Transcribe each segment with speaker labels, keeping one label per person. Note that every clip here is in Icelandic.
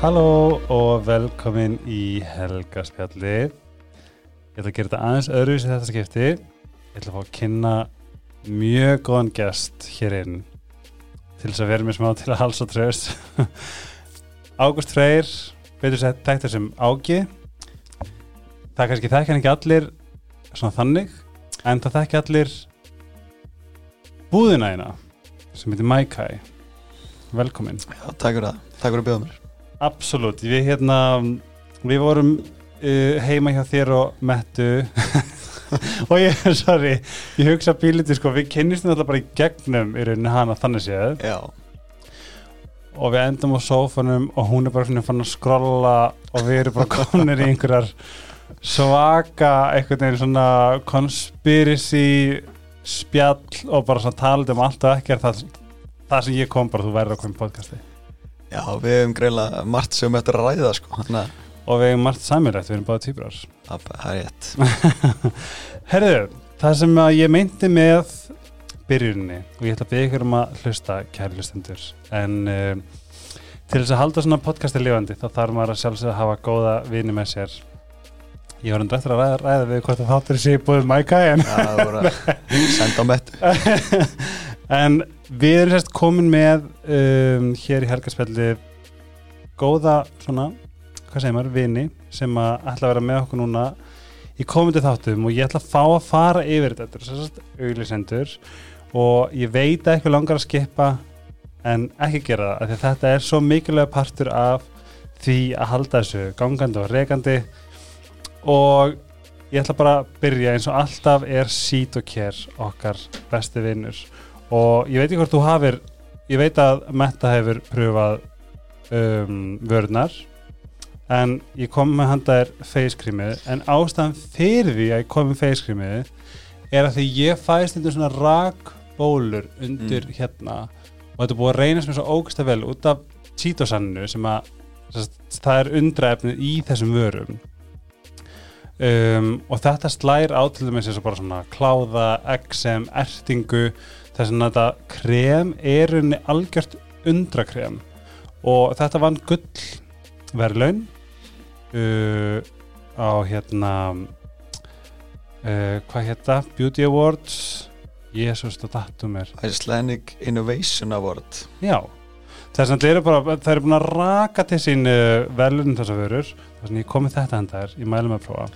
Speaker 1: Halló og velkomin í Helgaspjalli. Ég ætla að gera þetta aðeins öðruvísi þetta skipti. Ég ætla að fá að kynna mjög góðan gest hér inn til þess að vera mér smá til að halsa tröst. Ágúst Freyr, betur sett tæktar sem Ági. Það er kannski þekkjan ekki allir svona þannig, en það þekkja allir búðina eina sem heitir Maikai. Velkomin.
Speaker 2: Já, takk fyrir það, takk fyrir að bjóða mér
Speaker 1: Absolutt, við hérna við vorum uh, heima hjá þér og Mettu. Og ég, sorry, ég hugsa bíliti sko, við kynnistum alltaf bara í gegnum í rauninni hana þannig séð.
Speaker 2: Já,
Speaker 1: og við endum á sófanum og hún er bara svona fann að skrolla og við erum bara kominir í einhverjar svaka einhvern veginn svona conspiracy spjall og bara svona talað um allt og ekkert. Það, það sem ég kom bara, þú að koma í podcasti
Speaker 2: já, við hefum greiðlega margt sem við ættum að ræða sko, að
Speaker 1: og við hefum margt samirætt, við erum báða týpurar
Speaker 2: það það er rétt.
Speaker 1: Herðu, það sem ég meinti með byrjuninni og ég ætla að byggja ykkur um að hlusta kæri hlustendur en um, til þess að halda svona podcasti lifandi þá þarf maður að sjálfsögða að hafa góða vini með sér. Ég var endur eftir að ræða, ræða við hvort að þáttur sé búið Mæka en,
Speaker 2: Já, það voru að senda á mettu
Speaker 1: en við erum sérst komin með um, hér í helgarspjalli góða svona, hvað segir maður, vini sem að ætla að vera með okkur núna í komandi þáttum og ég ætla að fá að fara yfir þetta, sérst auglisendur og ég veit að eitthvað langar að skipa en ekki gera það, því þetta er svo mikilvæg partur af því að halda þessu gangandi og rekandi. Og ég ætla bara að byrja eins og alltaf er sít og kér okkar besti vinnur og ég veit ekki hvort þú hafir ég veit að Metta hefur pröfað um, vörnar en ég kom með handaðir feiskrimið en ástæðan fyrir því að ég kom með feiskrimið er að því ég fæst þetta svona rakbólur undir hérna. Og þetta er búið að reynast mér svo ógsta vel út af títosannu sem að sem sagt, það er undraefnið í þessum vörum. Um, og þetta slær á til dæmis eins og bara svona kláða, exem, ertingu þess að þetta krem er unni algjört undrakrem. Og þetta vann gull verðlaun uh, á hérna uh, hvað hérna? Beauty Awards. Jésús, þetta datum er
Speaker 2: Icelandic Innovation Award.
Speaker 1: Já, þess að eru bara það eru búin að raka til sín uh, velun þessar vörur, þess að ég komið þetta hendar ég mælum að prófa.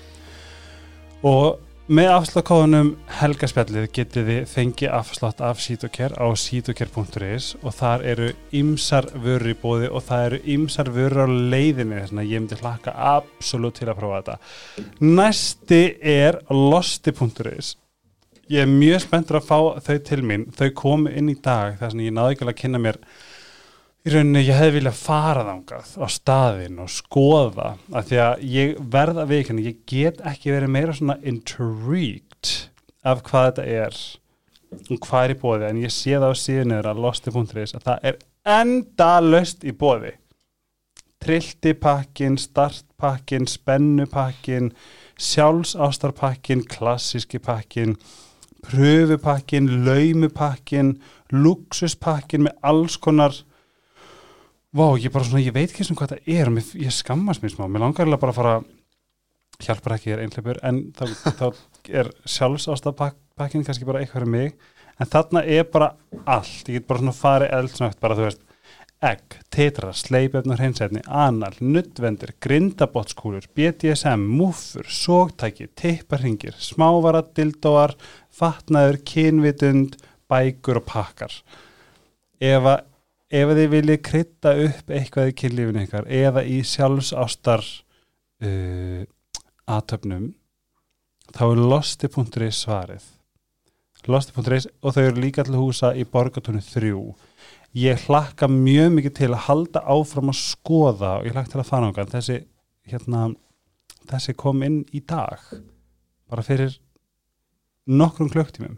Speaker 1: Og með afsláttkóðunum helgaspjallið getið þið fengið afslátt af Sítokær á sítokær.is og þar eru ymsar vörur í bóði og það eru ymsar vörur á leiðinni þess að ég myndi hlaka absolutt til að prófa þetta. Næsti er losti.is ég er mjög spenntur að fá þau til mín. Þau komu inn í dag þess að ég náði ekki alveg að kynna mér í rauninni ég hefði viljað fara þangað á staðinn og skoða af því að ég verð að veikana ég get ekki verið meira svona intrigued af hvað þetta er og hvað er í bóði en ég sé það á síðunniður að losti.is að það er endalöst í bóði trilltipakkin, startpakkin spennupakkin sjálfsástarpakkin, klassíski pakkin pröfupakkin, laumupakkin luxuspakkin með alls konar Vá, ég bara svona, ég veit ekki sem hvað það er mér, ég skammast mér smá, mér langar eiginlega bara að fara hjálpar ekki ég er einhleipur en þá, þá er sjálfsástapakkin kannski bara eitthvað fyrir mig. En þarna er bara allt. Ég get bara svona farið eldsnögt bara þú veist egg, tetra, sleipefnur hreinsætni anal, nuttvendir, grindabotskúlur BDSM, múfur sógtæki, teiparhingir smávara, dildóar, fatnaður kynvitund, bækur og pakkar. Ef að ef þið viljið krytta upp eitthvað í kynlífinu ykkar eða í sjálfsástar uh, aðtöfnum þá er losti.is svarið. Losti.is og þau eru líka til húsa í borgatunni 3 ég hlakka mjög mikið til að halda áfram að skoða og ég hlakka til að fara ángan þessi, hérna, þessi kom inn í dag bara fyrir nokkrum klöktímum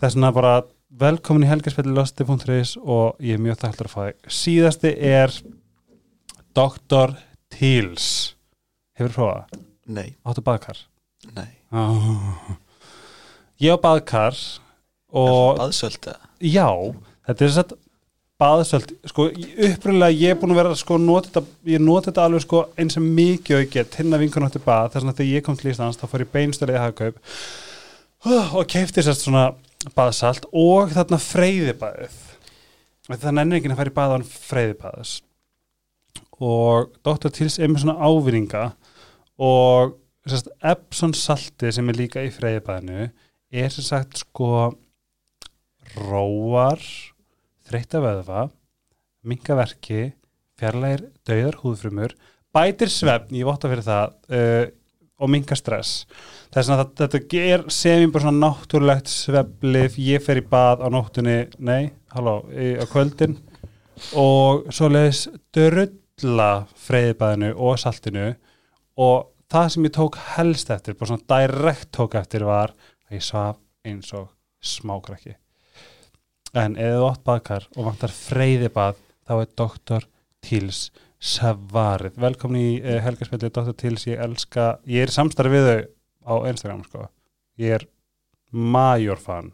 Speaker 1: þess vegna bara velkomin í helgarspilli losti.is og ég er mjög þakklur að fá þig síðasti er Dr. Teals hefur prófað?
Speaker 2: Nei,
Speaker 1: Áttu baðkar?
Speaker 2: nei
Speaker 1: Oh. Ég á baðkar og
Speaker 2: Baðsöld eða?
Speaker 1: já, þetta er satt baðsöld sko upprunlega ég er búin að vera sko nota þetta, ég nota þetta alveg sko eins og mikið get hinn að vinkunum átti bað þess að þegar ég kom til Íslands þá fór ég beinstölega í hagkaup og keipti sérst svona baðsalt og þarna freyðibæðið það nennir ekki að fara í bað án freyðibæðis og Dr. Tills er með svona ávinninga og sérst Epson salti sem er líka í freyðibæðinu er sem sagt sko róar þreytta vöðva mingaverki, fjarlægir dauðar húðfrumur, bætir svefn ég votta fyrir það uh, og minga stress. Þess að þetta er sem bara svona náttúrulegt sveflif, ég fer í bað á nóttunni, nei, halló á kvöldin og svo leiðis dörrulla freyðibæðinu og saltinu og það sem ég tók helst eftir, bara svona direkt tók eftir var að ég svaf eins og smákrakki. En eða þú átt baðkar og vantar freyðibað þá er doktor Tíls svarið. Velkomin í uh, helgarspillið doktor Tíls, ég elska ég er samstarfið við þau á Instagram sko. ég er major fan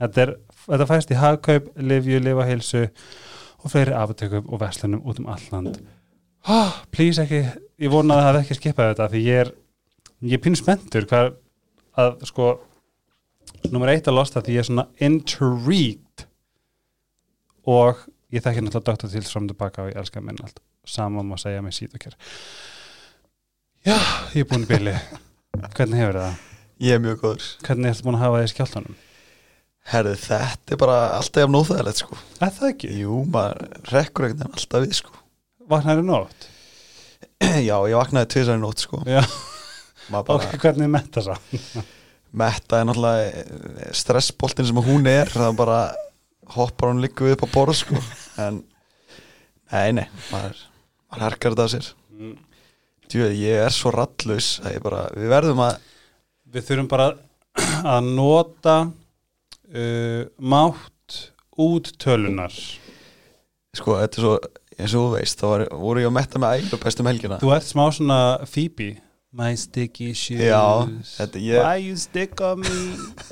Speaker 1: þetta, er, þetta fæst í hagkaup, livju, lifaheilsu og fleiri aftökum og vestlunum út um alland oh, please ekki, ég vona að það ekki skipað þetta því ég er ég pínu spenntur hvað að sko nummer eitt að losta því ég er svona intrigued og ég þekki náttúrulega Dr. Tills fram tilbaka og ég elska minn allt saman má segja mig síð og kér já, ég er búin í byli hvernig hefur það?
Speaker 2: Ég er mjög góður
Speaker 1: hvernig ertu búin að hafa það í skjáltanum?
Speaker 2: Herði, þetta er bara alltaf jafn óþægilegt sko
Speaker 1: Er það ekki?
Speaker 2: Jú, maður rekkur ekkert en alltaf við sko
Speaker 1: Vaknaði nótt?
Speaker 2: Já, ég vaknaði tvisar í nótt sko Maður
Speaker 1: ok,
Speaker 2: bara,
Speaker 1: hvernig er metta það?
Speaker 2: metta er náttúrulega stressboltin sem hún er það bara hoppar hún líka við upp á borð sko en, nei, nei maður, maður herkar þetta af sér
Speaker 1: Mm.
Speaker 2: Djú, ég er svo að ég bara, við verðum að
Speaker 1: Við þurfum bara að nota uh, mátt út tölunar
Speaker 2: sko, þetta er svo, eins og þú veist þá var, voru ég að metta með ælu bestum helgina.
Speaker 1: Þú ert smá svona Phoebe My sticky shoes.
Speaker 2: Já, ég-
Speaker 1: Why you stick on me?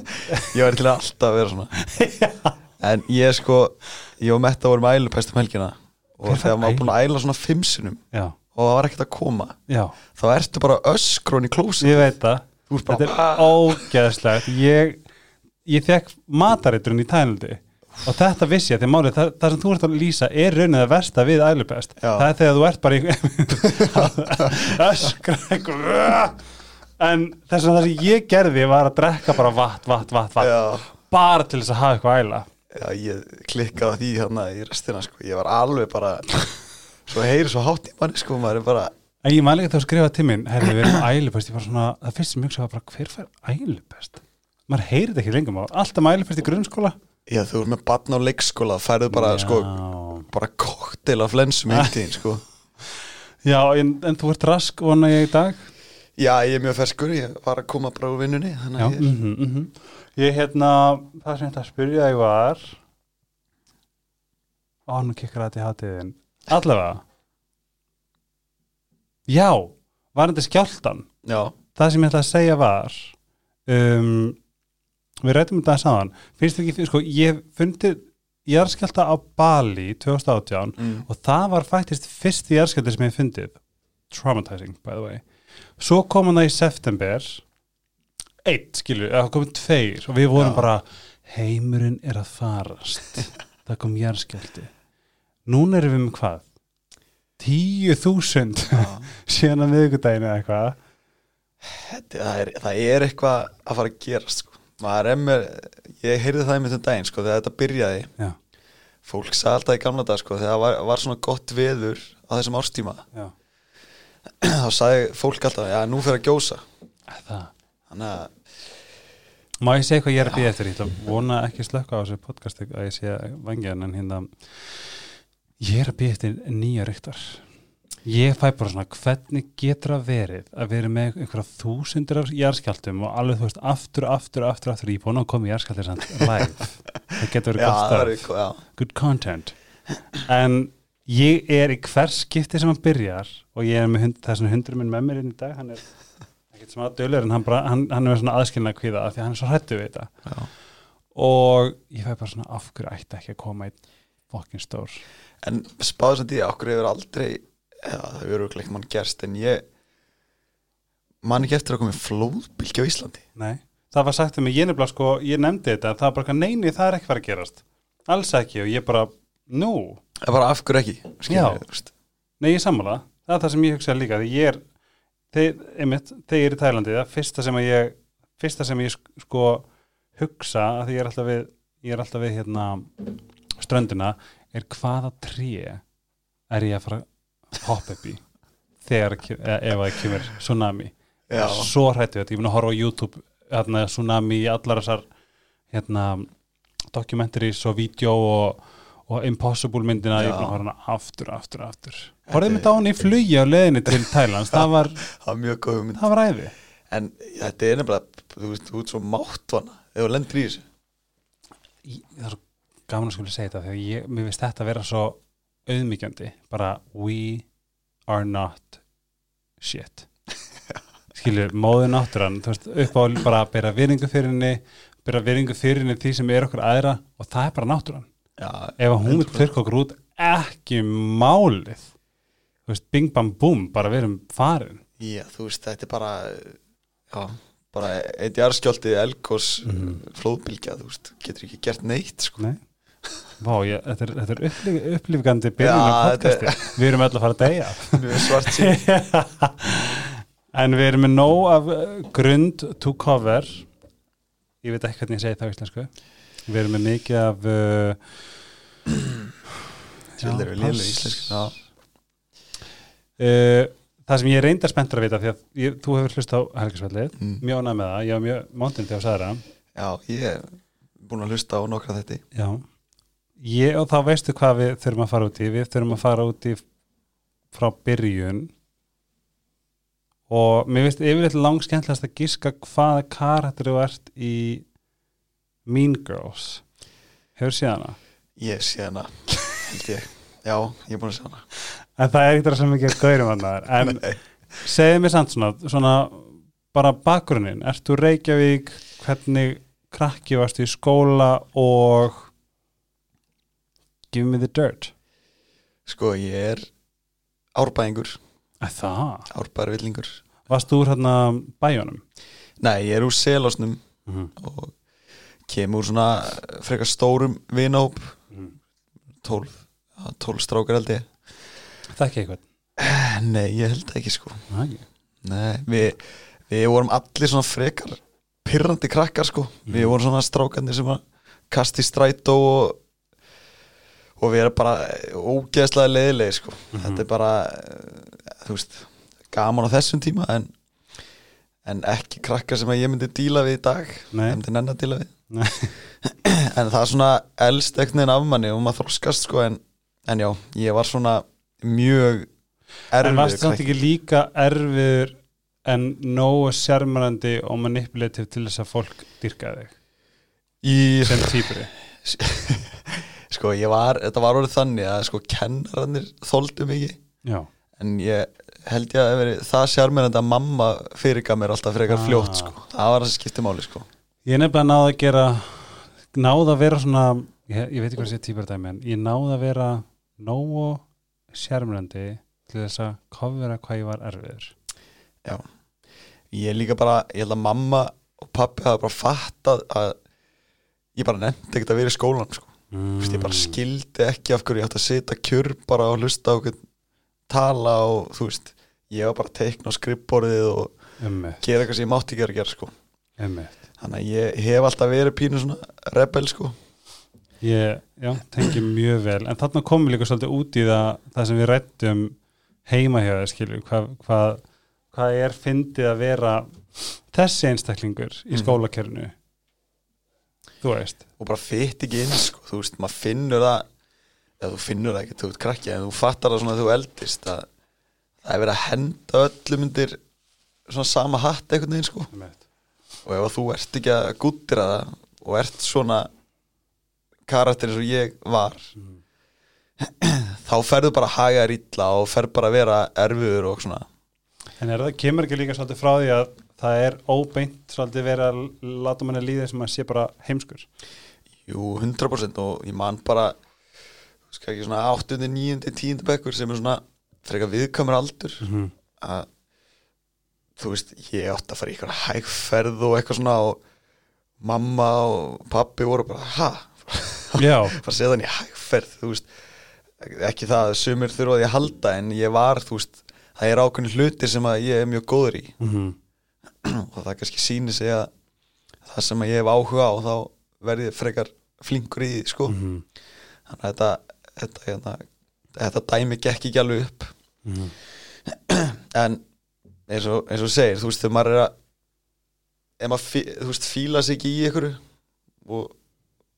Speaker 2: Ég var til að alltaf vera svona. En ég sko ég og Metta vorum að ælu bestum helgina og
Speaker 1: Hver
Speaker 2: þegar maður
Speaker 1: ælu?
Speaker 2: búin að æla svona fimm sinum
Speaker 1: Já,
Speaker 2: og það var ekkert að koma
Speaker 1: já,
Speaker 2: þá ertu bara öskrón í klósi
Speaker 1: ég veit það. Þetta er ógeðslegt. Ég, ég fekk mataritrun í Tælandi og þetta vissi ég, því málið, það, það sem þú ert að lýsa er raunnið að versta við ælupest það er þegar þú ert bara í öskra en þess að það sem ég gerði var að drekka bara vatn, vatn, vatn, vatn. Bara til þess að hafa eitthvað æla
Speaker 2: já, ég klikkaði á því hérna í restina sko, ég var alveg bara svo heyri svo hátt í manni sko, maður er bara
Speaker 1: en ég mæli ekki þá að skrifa herri við erum ælupest, ég var svona það fyrst sem ég hugsa var bara hver fær ælupest? Maður þetta ekki maður var alltaf með ælupest í grunnskóla.
Speaker 2: Já, þú er með batn á leikskóla færðu bara, sko,
Speaker 1: Já.
Speaker 2: bara koktel af flensum í tíðin sko.
Speaker 1: Já, en, en þú ert rask vona ég í dag?
Speaker 2: Já, ég er mjög ferskur, ég var að koma bara úr vinnunni þannig að ég
Speaker 1: mm -hmm, Ég hérna, það sem ég ætla að spyrja þig var Ó, nú kikkar þetta í hátíðin. Allavega? Já, var þetta skjáltan
Speaker 2: já,
Speaker 1: Það sem ég ætla að segja var um, Við rættum þetta saman Finnst þið ekki, sko, ég fundið Jarðskjálta á Bali 2018
Speaker 2: mm.
Speaker 1: og það var faktisk fyrst jarðskjálti sem ég fundið. Traumatizing by the way. Svo kom hann það í september eitt skilur, eða komið tveir og við vorum
Speaker 2: Já.
Speaker 1: bara heimurinn er að farast. Það kom jarðskjálti núna erum við með hvað? Tíu þúsund síðan að miðvikudaginn eða eitthvað.
Speaker 2: Það, er, það er eitthvað að fara að gerast sko. er með ég heyrði það einmitt um daginn sko, þegar þetta byrjaði.
Speaker 1: Já,
Speaker 2: fólk sagði alltaf í gamla dag sko, þegar það var, var svona gott veður á þessum árstíma.
Speaker 1: Já,
Speaker 2: þá sagði fólk alltaf, já nú fyrir að gjósa.
Speaker 1: Það
Speaker 2: þannig að
Speaker 1: Má ég segja hvað ég er að býða eftir? Ég að vona ekki slökka á þessu podcast að ég sé vangjan en hérna ég er að býða eftir nýja ryktar ég fæ bara svona hvernig getur að verið að vera með einhverja þúsundir af jarðskjaldum og alveg þú veist aftur, aftur, aftur, aftur ég er búin að koma í jarðskjaldir samt live. Það getur verið gott
Speaker 2: það er já,
Speaker 1: good content. En ég er í hvers skipti sem hann byrjar og ég er með hund, þessan hundur minn með mér inn í dag hann er ekkert sem aðdölur en hann, bara, hann, hann er svona aðskilna kvíða af því að hann er svo hrættu við þetta.
Speaker 2: Já.
Speaker 1: og ég fæ bara svona af hverju ætti ekki að koma einn fokkin stór?
Speaker 2: En spáðu sem því, okkur hefur aldrei eða það hefur örugglega ekki mann gerst en ég man ekki eftir að koma flóðbylgi á Íslandi.
Speaker 1: Nei, það var sagt um mig, ég nefnilega sko, ég nefndi þetta, það var bara, neini, það er ekki fara að gerast. Alls ekki og ég bara, nú,
Speaker 2: Það var af hverju ekki?
Speaker 1: Nei, ég sammála, það er það sem ég hugsaði líka, því ég er, þegar ég er í Tælandi, það fyrsta sem ég, fyrsta sem ég sk- sko hugsa, að því ég er alltaf við, er alltaf við hérna ströndina, er hvaða tré er ég að fara hoppa upp í þegar, ef það kemur tsunami.
Speaker 2: Já.
Speaker 1: svo hrættu þetta, ég mun að horfa á YouTube hérna, tsunami í allar þessar hérna, documentaries og vídeo og, og Impossible myndina, ég að horfa hana aftur, aftur, aftur.
Speaker 2: Er-
Speaker 1: mitt á hann í flugi á leðinni til Thailands, það var,
Speaker 2: Það var
Speaker 1: var æði.
Speaker 2: En þetta er nefnilega, þú veist, þú ert svo máttvana ef þú lendir í þessu.
Speaker 1: Í- það er svo gaman að skuli segja þetta þegar ég, mér finnst þetta vera svo auðmyggjandi, bara we are not shit. Skilur, móðu náttúran þú veist, upp á bara að bera viringu fyrir henni bera viringu fyrir henni því sem er okkur aðra og það er bara náttúran
Speaker 2: Já,
Speaker 1: ef hún vil
Speaker 2: 100%.
Speaker 1: þurrka okkur út ekki málið þú veist, bing bam búm bara við erum farin
Speaker 2: Já, þú veist, þetta er bara já, bara eitt jarðskjálti elgos
Speaker 1: Mhm.
Speaker 2: flóðbylgja, þú veist, getur ekki gert neitt sko.
Speaker 1: Nei. Vá, ég, þetta er, þetta er upplif, upplifgandi byrjun á
Speaker 2: þetta er-
Speaker 1: podcasti við erum öll að fara að deyja
Speaker 2: mjög svart sín
Speaker 1: en við erum með nóg af grund to cover ég veit ekki hvernig ég segi það á íslensku við erum með mikið af
Speaker 2: er við lélega íslensk
Speaker 1: uh, það sem ég reyndar spenntur að vita því að ég, þú hefur hlust á Helgisvallið
Speaker 2: Mm.
Speaker 1: mjög ánægð með það, ég var mjög mántindi á sæðra
Speaker 2: já, ég er búin að hlusta á nokkra þetta
Speaker 1: já. Ég, og þá veistu hvað við þurfum að fara út í. Við þurfum að fara út í frá byrjun. Og mér veist yfirleitt langskemmtilegast að giska hvaða karakter þú ert í Mean Girls. Hefur séð hana?
Speaker 2: Ég sé hana, held ég. Já, ég er búin að sé hana.
Speaker 1: En það er ekkert sem ekki að gaurum hann en segðu mér samt svona, svona bara bakgrunnin, ertu Reykjavík? Hvernig krakki varstu í skóla og give me the dirt?
Speaker 2: Sko, ég er árbæðingur árbæðarvillingur
Speaker 1: varstu úr hérna bæjónum
Speaker 2: Nei, ég er úr selásnum
Speaker 1: mm -hmm.
Speaker 2: og kemur svona frekar stórum
Speaker 1: Mhm.
Speaker 2: 12, já, 12 strákar held ég
Speaker 1: þekki eitthvað
Speaker 2: Nei, ég held ekki sko
Speaker 1: Næ,
Speaker 2: Nei, við, við vorum allir svona frekar pyrrandi krakkar sko Við
Speaker 1: Mhm.
Speaker 2: vorum svona strákarnir sem að kasti strætó og, og við erum bara ógeðslega leiðilegi sko
Speaker 1: Mhm.
Speaker 2: Þetta er bara, eh, þú veist, gaman á þessum tíma en, en ekki krakkar sem að ég myndi díla við í dag
Speaker 1: Nei.
Speaker 2: Ég myndi nenn að díla við
Speaker 1: Nei.
Speaker 2: En það er svona elst ekkert af manni og maður þroskast sko en, en já, ég var svona mjög
Speaker 1: en
Speaker 2: erfið
Speaker 1: varstu samt ekki líka erfiður en nógu sérmærandi og manipulativ til þess að fólk dyrka þig?
Speaker 2: Í
Speaker 1: sem týpuri
Speaker 2: sko ég var, þetta var orðið þannig að sko kennarannir þóldu mikið
Speaker 1: já,
Speaker 2: en ég held ég að það sérmennandi að mamma fyrirgaf mér alltaf frekar
Speaker 1: Ah.
Speaker 2: fljótt sko. Það var það sem skipti máli sko
Speaker 1: ég er nefnilega náð að gera náð að vera svona ég, ég veit ekki hvað sé týpurdæmi en ég náð að vera nógu sérmærandi til þess að kofvera hvað ég var erfiður.
Speaker 2: Ég líka bara, ég held að mamma og pappi hafa bara fattað að ég bara nefndi ekkert að vera í skólan sko.
Speaker 1: mm.
Speaker 2: Ég bara skildi ekki af hverju ég átt að sitja kjur bara og hlusta okkur tala og þú veist ég var bara að teikna skrippborðið og
Speaker 1: ummitt,
Speaker 2: gera eitthvað sem ég mátti gera að gera sko.
Speaker 1: Ummitt
Speaker 2: þannig að ég hef alltaf verið pínu svona rebel sko.
Speaker 1: Ég, já, tengi mjög vel. En þarna komum við líka svolítið út í það það sem við rættum heima hjá þér skilju, hvað, hvað, hvað er fyndið að vera þessi einstaklingur í
Speaker 2: Mhm.
Speaker 1: skólakernu þú veist.
Speaker 2: Og bara fytt ekki inn sko, þú veist, maður finnur það eða þú finnur það ekki, þú ert krakki en þú fattar það svona að þú eldist að það er verið að henda öllum undir svona sama hatt einhvern veginn sko og ef þú ert ekki að gúttira það og ert svona karakter eins og ég var þá ferðu bara að haga þér illa og fer bara að vera erfiður og svona
Speaker 1: En er það kemur ekki líka svolítið frá því að það er óbeint svolítið verið að láta manni líða sem að sé bara heimskur
Speaker 2: Jú, 100% og ég man bara skal ekki svona 8. 9. 10. bekkur sem er svona frekar viðkamur aldur
Speaker 1: Mhm.
Speaker 2: að þú veist, ég átti að fara í eitthvað hægferð og eitthvað svona og mamma og pappi voru bara, ha? Fara segja þannig hægferð, þú veist ekki það að sumir þurfa því að halda en ég var, þú veist, það er ákveðin hlutir sem að ég er mjög góður í.
Speaker 1: Mhm,
Speaker 2: og það kannski sýnir sig að það sem að ég hef áhuga á þá verði frekar flinkur í því, sko.
Speaker 1: Mhm,
Speaker 2: þannig að þetta þetta, þetta, þetta dæmi gekk ekki alveg upp.
Speaker 1: Mhm.
Speaker 2: en eins og, eins og segir, þú veist, þegar maður er að ef maður, fí- þú veist, fíla sig ekki í ykkur og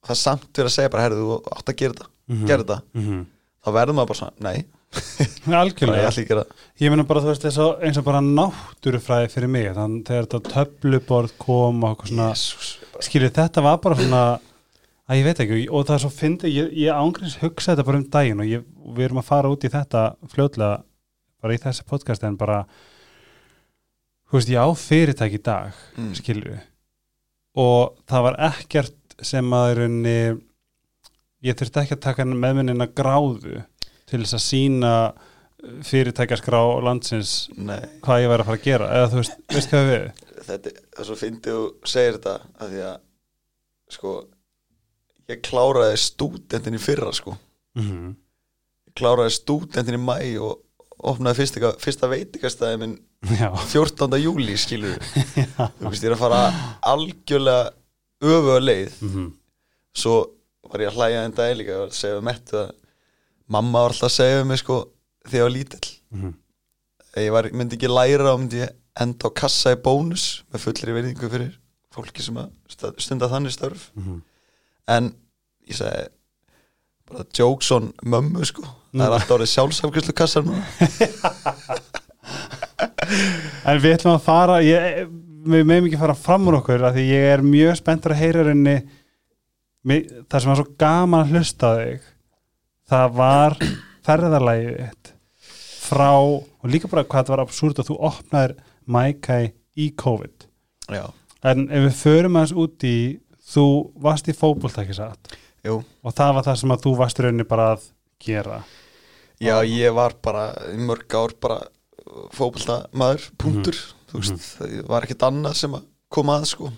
Speaker 2: það er samt verið að segja bara, herðu, þú átt að gera þetta
Speaker 1: Mhm.
Speaker 2: gera þetta,
Speaker 1: Mhm.
Speaker 2: þá verður maður bara svona, nei, ég
Speaker 1: Algjörlega
Speaker 2: að það
Speaker 1: Ég meina bara, þú veist, eins og, eins og bara náttúrufræði fyrir mig, þannig þegar þetta töfluborð kom og svona
Speaker 2: Jesús, bara,
Speaker 1: skilur þetta var bara svona að ég veit ekki og það er svo fyndi ég, ég ángriðs hugsa þetta bara um daginn og, ég, og við erum að fara út í þetta fljótlega bara í þessi podcast en bara þú veist ég á fyrirtæki í dag
Speaker 2: mm,
Speaker 1: skilur og það var ekkert sem að í rauninni ég þurfti ekki að taka með minnina gráðu til þess að sína fyrirtækjaskrá landsins
Speaker 2: nei,
Speaker 1: hvað ég væri að fara að gera. Eða þú veist, veist hvað við?
Speaker 2: Þetta er svo fyndið þú segir þetta að því að sko ég kláraði stúdentin í fyrra sko.
Speaker 1: Mm -hmm.
Speaker 2: ég kláraði stúdentin í mæ og opnaði fyrsta, fyrsta veitingastæði minn
Speaker 1: já,
Speaker 2: 14. júli skilur þú veist ég er að fara algjörlega öfuga leið
Speaker 1: mm -hmm.
Speaker 2: svo var ég að hlæja en dag líka og segja mettu að mamma var alltaf að segja mig sko þegar ég var lítill
Speaker 1: Mhm.
Speaker 2: ef ég var, myndi ekki læra og myndi enda á kassa í bónus með fullri verðingu fyrir fólki sem stunda þannig störf
Speaker 1: Mhm.
Speaker 2: en ég segi bara jokes on mömmu sko það er alltaf orðið sjálfsafgjörslu kassar
Speaker 1: En við ætlum að fara ég, við meðum ekki fara fram úr okkur af því ég er mjög spenntur að heyra henni það sem var svo gaman að hlusta þig það var ferðarlægið frá, og líka bara hvað þetta var absúrt að þú opnaðir Mækæ í COVID.
Speaker 2: Já,
Speaker 1: en ef við förum aðeins út í þú varst í
Speaker 2: jú.
Speaker 1: Og það var það sem að þú varst rauninni bara að gera
Speaker 2: Já, ég var bara í mörg ár bara fókbalta maður, punktur þú veist, það var ekkert annað sem að koma að sko.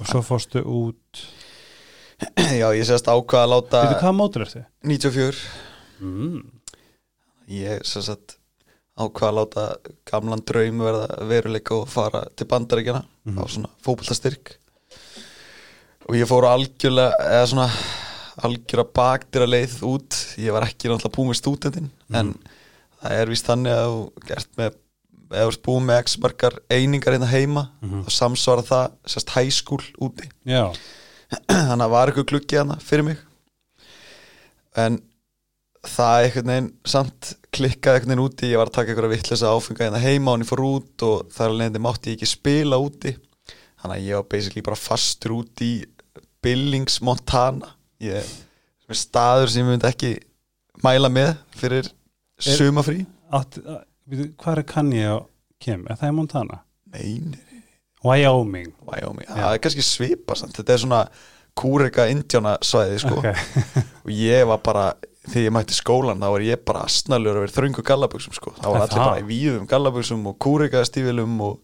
Speaker 1: Og svo fórstu út.
Speaker 2: Já, ég sérst ákvað að láta
Speaker 1: veitu hvaða mótur er þið?
Speaker 2: 94
Speaker 1: Mm.
Speaker 2: ég sérst ákvað að láta gamlan draum verða veruleika og fara til bandaríkjana
Speaker 1: Mhm.
Speaker 2: á svona fókbaltastyrk og ég fór algjörlega eða svona algjörlega bakdýra leið út. Ég var ekki náttúrulega búið með stúdendin en það er vist þannig að þú gert með eða þú ert búið með x margar einingar hérna heima
Speaker 1: Mhm.
Speaker 2: þá samsvara það sérst high school úti.
Speaker 1: Já,
Speaker 2: þannig að var eitthvað gluggi hana fyrir mig. En það einhvern veginn samt klikkaði einhvern veginn úti. Ég var að taka einhverja vittlesa áfenga hérna heima og hann fór út og þar alveg mátti ég ekki spila úti. Þannig að ég var basically bara fastur út í Billings, Montana ég, staður sem ég myndi ekki mæla með fyrir sumafrí
Speaker 1: hvað er kann ég að kem? Er það í Montana?
Speaker 2: Nei,
Speaker 1: Wyoming
Speaker 2: það er kannski svipa samt. þetta er svona kúrika indjána svæði sko.
Speaker 1: Ok.
Speaker 2: og ég var bara þegar ég mætti skólan þá var ég bara asnalur að vera þröngu gallabuxum sko. þá var allir bara í víðum gallabuxum og kúrika stífilum og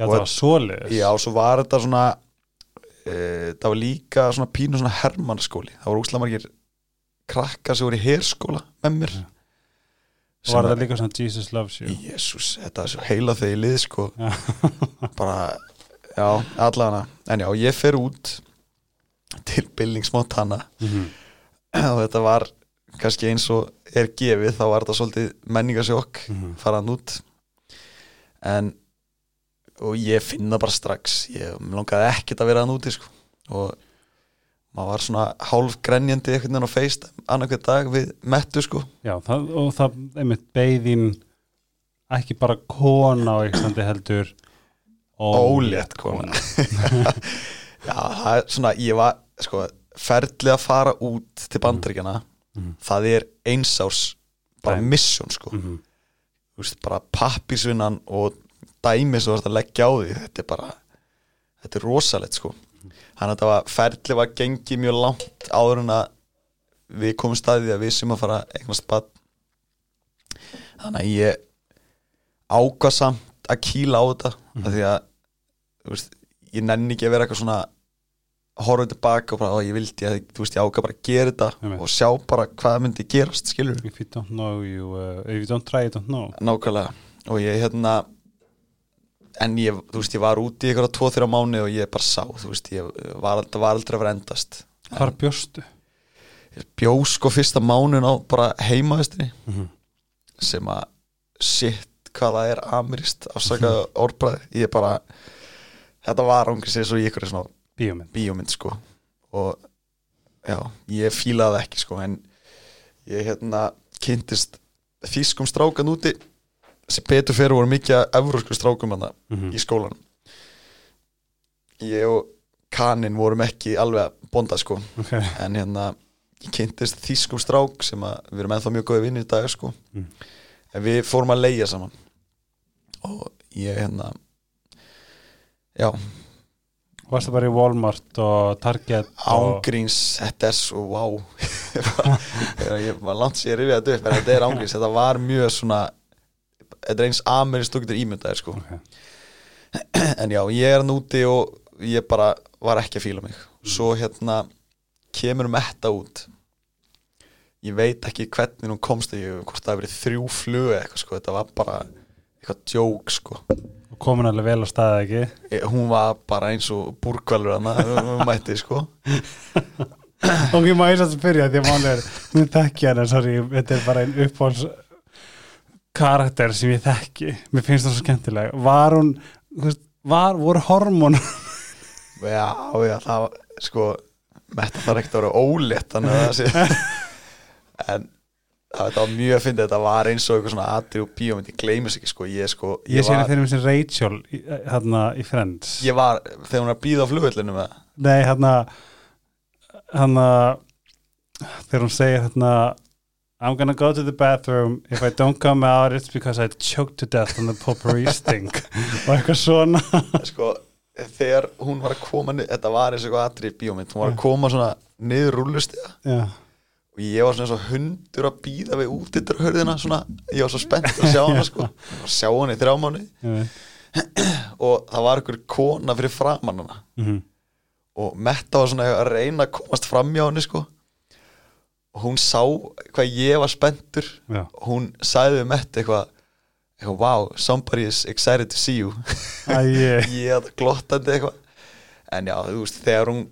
Speaker 1: Já,
Speaker 2: Og-
Speaker 1: það var svoleiðis
Speaker 2: já, svo var þetta svona e, það var líka svona pínu svona hermannaskóli það voru úslamargir krakkar sem voru í herskóla með mér
Speaker 1: Já.
Speaker 2: Sem
Speaker 1: Var
Speaker 2: að-
Speaker 1: það líka svona Jesus loves you
Speaker 2: Jésús, þetta er svo heila þegar ég lið sko
Speaker 1: Já.
Speaker 2: bara, já, allana en já, ég fer út til Billings Montana
Speaker 1: Mhm.
Speaker 2: og þetta var kannski eins og er gefið þá var þetta svolítið menningasjokk
Speaker 1: Mhm.
Speaker 2: faraðan út en og ég finna bara strax ég langaði ekkert að vera hann úti sko. og maður var svona hálf grenjandi einhvern veginn á feist annarkvæð dag við mettu sko
Speaker 1: Já, það, og það einmitt beigðin ekki bara kona á Íslandi heldur
Speaker 2: ólétt kona já, það er svona, ég var sko, ferlið að fara út til bandaríkjana
Speaker 1: Mhm.
Speaker 2: það er einsárs bara
Speaker 1: Dæmi.
Speaker 2: mission sko
Speaker 1: Mhm.
Speaker 2: þú veist, bara pappisvinnan og dæmi sem þú ert að leggja á því þetta er bara, þetta er rosalegt sko. Þannig að þetta var, ferli var gengið mjög langt áður en að við komum staðið að við sem að fara eignast bad þannig að ég ákvað samt að kýla á þetta
Speaker 1: Mhm.
Speaker 2: af því að veist, ég nenni ekki að vera eitthvað svona horfa tilbaka og bara, ó, ég vildi að þú veist, ég ákvað bara að gera þetta og sjá bara hvað myndi gerast, skilur
Speaker 1: if you don't know you, uh, if you don't try you don't know.
Speaker 2: Nákvæmlega. Og ég hérna en ég, þú veist, ég var úti í eitthvað tvo, þrjá mánu og ég bara sá, þú veist, ég var, var aldrei að vera endast.
Speaker 1: Hvar bjóstu?
Speaker 2: ég bjó sko fyrsta mánun á bara heimaðistinni
Speaker 1: Mm
Speaker 2: sem að shit hvað það er amirist afsakað orðbræði ég bara þetta var ángrið sér svo í ykkur svona
Speaker 1: bíómynd.
Speaker 2: bíómynd sko. Og já, ég fílaði ekki sko en ég hérna kynntist þýskum strákan úti betur fyrir voru mikið af evrósku strákum hana
Speaker 1: Mhm.
Speaker 2: í skólan ég og kanin vorum ekki alveg að bonda sko.
Speaker 1: Ok,
Speaker 2: en hérna ég kynntist þýskum strák sem að við erum ennþá mjög góði vinni í dag sko.
Speaker 1: Mm.
Speaker 2: en við fórum að leia saman. Og ég hérna já,
Speaker 1: varstu bara í Walmart og Target og
Speaker 2: ángríns þetta er svo wow ég var langt sér rifið þetta upp en þetta er ángríns, þetta var mjög svona þetta er eins amerísk þú getur ímyndaðir sko.
Speaker 1: Ok.
Speaker 2: en já, ég er hann úti og ég bara var ekki að fíla mig. Svo hérna kemur metta út. Ég veit ekki hvernig hún komst ég, hvort það hefur verið þrjú flug eitthvað sko, þetta var bara eitthvað djók sko.
Speaker 1: Komin alveg vel á staði ekki?
Speaker 2: Ég- hún var bara eins og búrkvalur hann mætti sko.
Speaker 1: Og ég má eins að spyrja því að er mér þekki hann, en sorry, þetta er bara einn uppáhalds karakter sem ég þekki mér finnst það svo skemmtileg. Var hún, veist, var, voru hormón
Speaker 2: já, já, það var sko, metta þarf ekkert að vera ólétt þannig að það sé en það var mjög að finna þetta var eins og eitthvað svona atrið og bíómynd ég gleymis ekki sko, ég sko
Speaker 1: ég sé henni þeirri með sem Rachel í- hérna í Friends.
Speaker 2: Ég var þegar hún er að býða á flugvellinu með
Speaker 1: nei, hérna hérna þegar hún segir hérna I'm gonna go to the bathroom. If I don't come out it's because I choked to death on the potpourri stink. Og eitthvað svona.
Speaker 2: Sko, þegar hún var að koma þetta var eins og eitthvað atrið bíómynd hún var að koma svona niður rúllustiða
Speaker 1: já,
Speaker 2: og ég var svona eins og hundur að býða við út yttir hörðina svona, ég var svo spennt að sjá hana sko, að sjá hana í þrjá mánu
Speaker 1: ég veit
Speaker 2: og það var einhver kona fyrir framann hana.
Speaker 1: Mm
Speaker 2: og Metta var svona að reyna að komast fram hjá henni sko hún sá hvað ég var spenntur.
Speaker 1: Já,
Speaker 2: hún sagði við Metta eitthvað eitthvað, wow, somebody is excited to see you.
Speaker 1: Æ,
Speaker 2: ég. Að glottandi eitthvað. En já, þú veist, þegar hún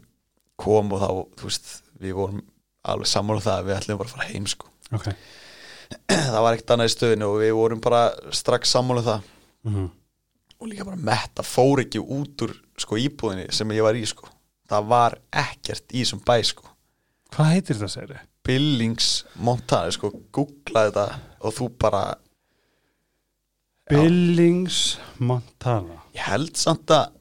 Speaker 2: kom og þá, þú veist, við vorum alveg sammála um það að við ætlum bara að fara heim sko.
Speaker 1: Ok.
Speaker 2: Það var ekkert annað í stöðinu og við vorum bara strax sammála um það.
Speaker 1: Mm
Speaker 2: og líka bara Metta fór ekki út úr sko íbúðinni sem ég var í sko. Það var ekkert í þessum bæ sko.
Speaker 1: Hvað heitir það segir
Speaker 2: Billings Montana sko, googlaði þetta og þú bara
Speaker 1: Billings Montana
Speaker 2: ég held samt að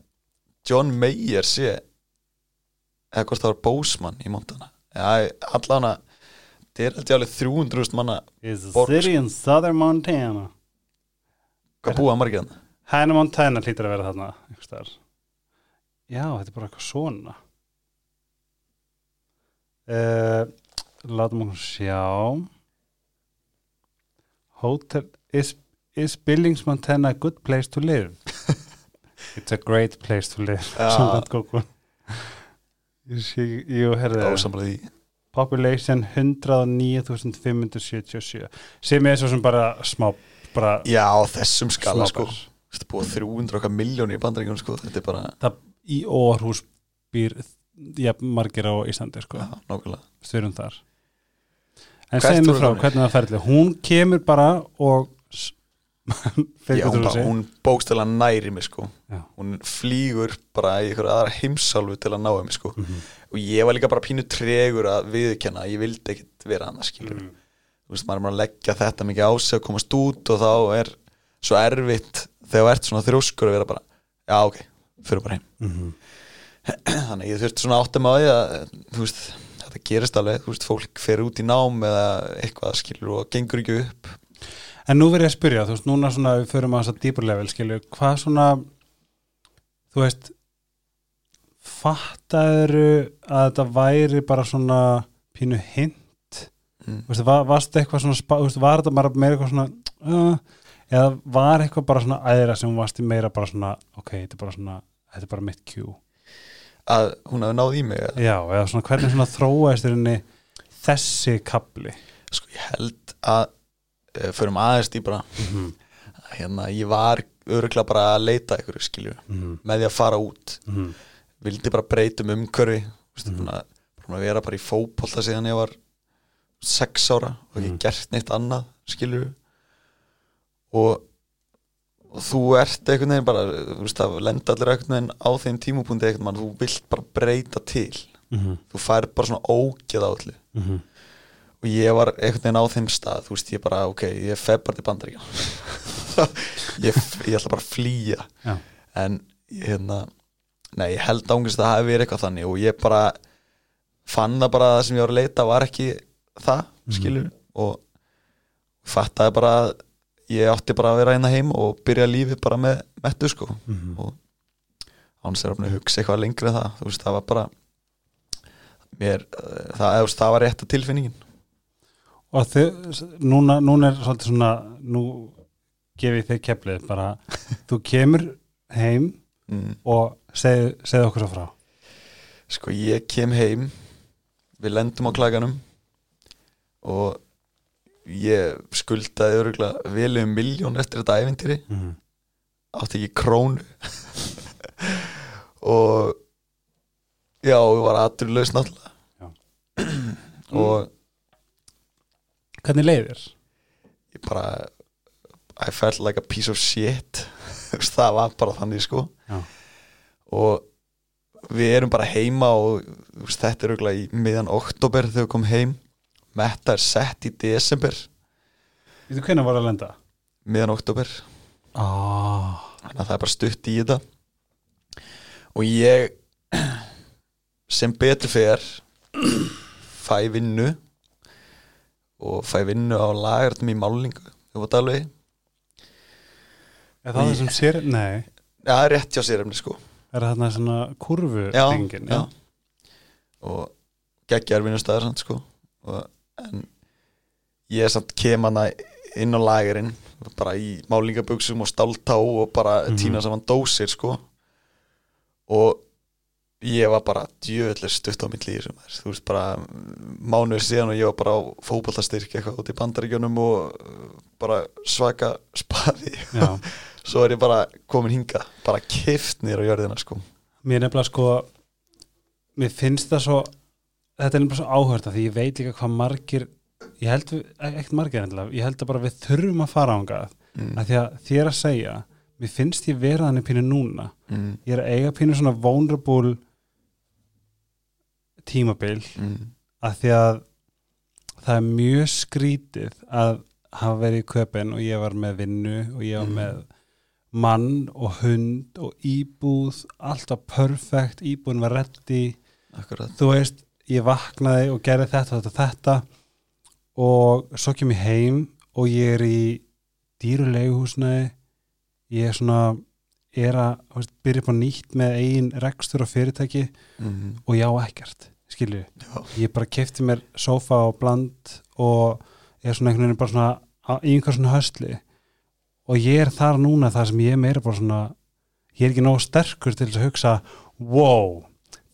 Speaker 2: John Mayer sé eða hvort það var Boseman í Montana já, allan að þetta er ég alveg 300.000 manna
Speaker 1: is a city in southern Montana?
Speaker 2: Hvað búa margir hann
Speaker 1: Hannah Montana hlýtur að vera þarna já, þetta er bara eitthvað svona. Uh, látum okkur sjá. Hotel is, is Billings Montana a good place to live? It's a great place to live samkvæmt Google. Jú,
Speaker 2: því.
Speaker 1: Population 109.577 sem er svo sem bara smá bara
Speaker 2: já, þessum skala sko. Þetta er búið 300 okkar miljóni í bandaríkjum sko. Þetta er bara,
Speaker 1: það í Orhús býr jafn margir á Íslandi sko,
Speaker 2: já, nákvæmlega.
Speaker 1: Styrum þar en segjum við frá
Speaker 2: þannig?
Speaker 1: hvernig það ferli hún kemur bara og
Speaker 2: já, hún, bara, hún bókstæla næri mig sko
Speaker 1: Já.
Speaker 2: hún flýgur bara í ykkur aðra heimsálfu til að ná mig sko
Speaker 1: Mhm.
Speaker 2: og ég var líka bara pínu tregur að viðkenna ég vildi ekkit vera annað skilur
Speaker 1: Mm.
Speaker 2: þú veist, maður er bara að leggja þetta mikið á sig að komast út og þá er svo erfitt þegar þú ert svona þrjóskur að vera bara já ok, fyrir bara heim
Speaker 1: Mhm.
Speaker 2: þannig að ég þurfti svona áttum á því að þú veist, þetta gerist alveg þú veist, fólk fer út í nám eða eitthvað skilur og gengur ekki upp.
Speaker 1: En nú verð ég að spyrja, þú veist, núna svona við förum að þess að dýpur level, skilju, hvað svona þú veist fattaður að þetta væri bara svona pínu hint?
Speaker 2: Mm.
Speaker 1: Þú veist, var, varstu eitthvað svona þú veist, var þetta bara meira eitthvað svona uh, eða var eitthvað bara svona æðra sem varstu meira bara svona ok, þetta er bara svona, þetta er bara mitt cue
Speaker 2: að hún hefði náð í mig eða?
Speaker 1: já, eða svona hvernig svona þróaðist þessi kapli
Speaker 2: sko ég held að uh, förum aðeins dýbra
Speaker 1: mm
Speaker 2: hérna ég var öruglega bara að leita ykkur skilju
Speaker 1: -hmm.
Speaker 2: með því að fara út
Speaker 1: Mm
Speaker 2: vildi bara breytum umhverfi mm.
Speaker 1: Mhm.
Speaker 2: að, vera bara í fótbolta síðan ég var sex ára og ekki
Speaker 1: Mhm.
Speaker 2: gert neitt annað skilju og, og þú ert einhvern veginn bara veist lenda allir einhvern veginn á þeim tímupunkti einhvern veginn, þú vilt bara breyta til
Speaker 1: -hmm.
Speaker 2: þú fær bara svona ógeð á allir
Speaker 1: Mhm.
Speaker 2: og ég var einhvern veginn á þeim stað þú veist ég bara ok, ég fef bara til bandaríkja ég, ég ætla bara að flýja
Speaker 1: Já.
Speaker 2: en hérna nei, ég held ángist að það hafi verið eitthvað þannig og ég bara fann það bara að það sem ég var að leita var ekki það,
Speaker 1: Mhm.
Speaker 2: skilur og fattaði bara að ég átti bara að vera hérna heim og byrja lífið bara með mettu sko
Speaker 1: Mhm.
Speaker 2: og ánst er að hugsa eitthvað lengri en það þú veist, það var bara mér, eh, það, veist, það var rétta tilfinningin
Speaker 1: og þau, núna, núna er svolítið svona nú gef ég þig keflið bara, þú kemur heim
Speaker 2: mm.
Speaker 1: og segð, segð okkur svo frá
Speaker 2: Sko ég kem heim Við lendum á klaganum Og Ég skuldaði öruglega Vel um miljón eftir þetta ævintýri
Speaker 1: mm.
Speaker 2: Átti ekki krónu Og Já, við var aðurlaus náttúrulega. Og
Speaker 1: hvernig leiðir?
Speaker 2: ég bara I felt like a piece of shit Það var bara þannig sko
Speaker 1: Já.
Speaker 2: Og við erum bara heima og þetta er auðvitað í miðan oktober þegar við komum heim Metta er sett í desember
Speaker 1: Þú hvernig var að lenda?
Speaker 2: miðan oktober
Speaker 1: Oh.
Speaker 2: þannig að það er bara stutt í þetta og ég sem betur fer fæ vinnu og fæ vinnu á lagartum í málingu þú veit alveg
Speaker 1: Er það það sem sér? Nei,
Speaker 2: Já, það er rétt hjá sér efni sko
Speaker 1: er það þarna svona kurvu
Speaker 2: já, já. og geggjar vinnustæðar sko og, en ég samt kem hana inn á lagerinn bara í málingabuxum og stáltá og bara
Speaker 1: Mhm.
Speaker 2: tína saman dósir sko og ég var bara djöðlega stutt á þessum maður. þú veist bara mánuð síðan og ég var bara á fótboltastyrk eitthvað út í bandaríkjunum og uh, bara svaka spaði svo er ég bara komin hinga bara kift niður á jörðina sko
Speaker 1: Mér nefnilega sko mér finnst það svo þetta er nefnilega svo áhört því ég veit líka hvað margir ég held, við- ekkert margir endilega ég held að bara við þurfum að fara ángað
Speaker 2: mm.
Speaker 1: að því að þér að segja mér finnst ég vera þannig pínu núna
Speaker 2: Mm.
Speaker 1: ég er að eiga pínu svona vulnerable tímabil
Speaker 2: Mm.
Speaker 1: að því að það er mjög skrítið að hafa verið í köpinn og ég var með vinnu og ég var
Speaker 2: Mm.
Speaker 1: með mann og hund og íbúð alltaf perfekt, íbúðin var reddi
Speaker 2: Akkurat
Speaker 1: þú veist, ég vaknaði og gerði þetta þetta, þetta og svo kem ég heim og ég er í dýruleguhúsnaði ég er svona er að veist, byrja upp á nýtt með eigin rekstur og fyrirtæki
Speaker 2: mm.
Speaker 1: og já ekkert, skilju ég bara kefti mér sófa og bland og er svona einhvern veginn bara svona í einhver svona höstli og ég er þar núna þar sem ég er meira bara svona ég er ekki nóg sterkur til að hugsa wow,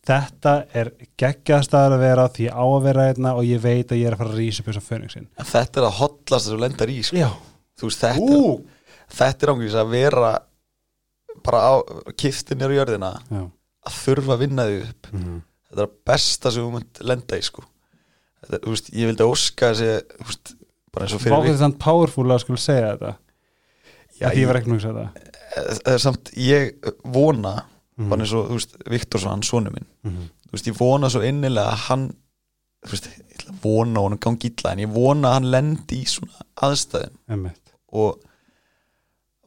Speaker 1: þetta er geggjaðstæður að vera því ég á að vera einna og ég veit að ég er að fara að rísa upp þessum fönningsin
Speaker 2: En þetta er að hotlast þú lendar í sko.
Speaker 1: Já,
Speaker 2: Þú veist, þetta,
Speaker 1: ú!
Speaker 2: þetta er ángurins að vera bara á kiftinir á jörðina
Speaker 1: Já,
Speaker 2: að þurfa að vinna því upp.
Speaker 1: Mhm,
Speaker 2: Þetta er besta sem þú munt lenda í sko. þetta, þú veist, Ég vildi óska þessi bara eins og fyrir
Speaker 1: Vákvæði þannig powerful að skulle segja þetta.
Speaker 2: Já,
Speaker 1: ég var ekki nú að segja þetta.
Speaker 2: Ég, samt, ég vona
Speaker 1: Mhm,
Speaker 2: bara eins og þú veist, Viktor svo hann sonu minn.
Speaker 1: Mhm,
Speaker 2: þú veist, ég vona svo innilega að hann þú veist, ég ætla að vona honum gangi illa en ég vona að hann lendi í svona aðstæðin
Speaker 1: einmitt.
Speaker 2: og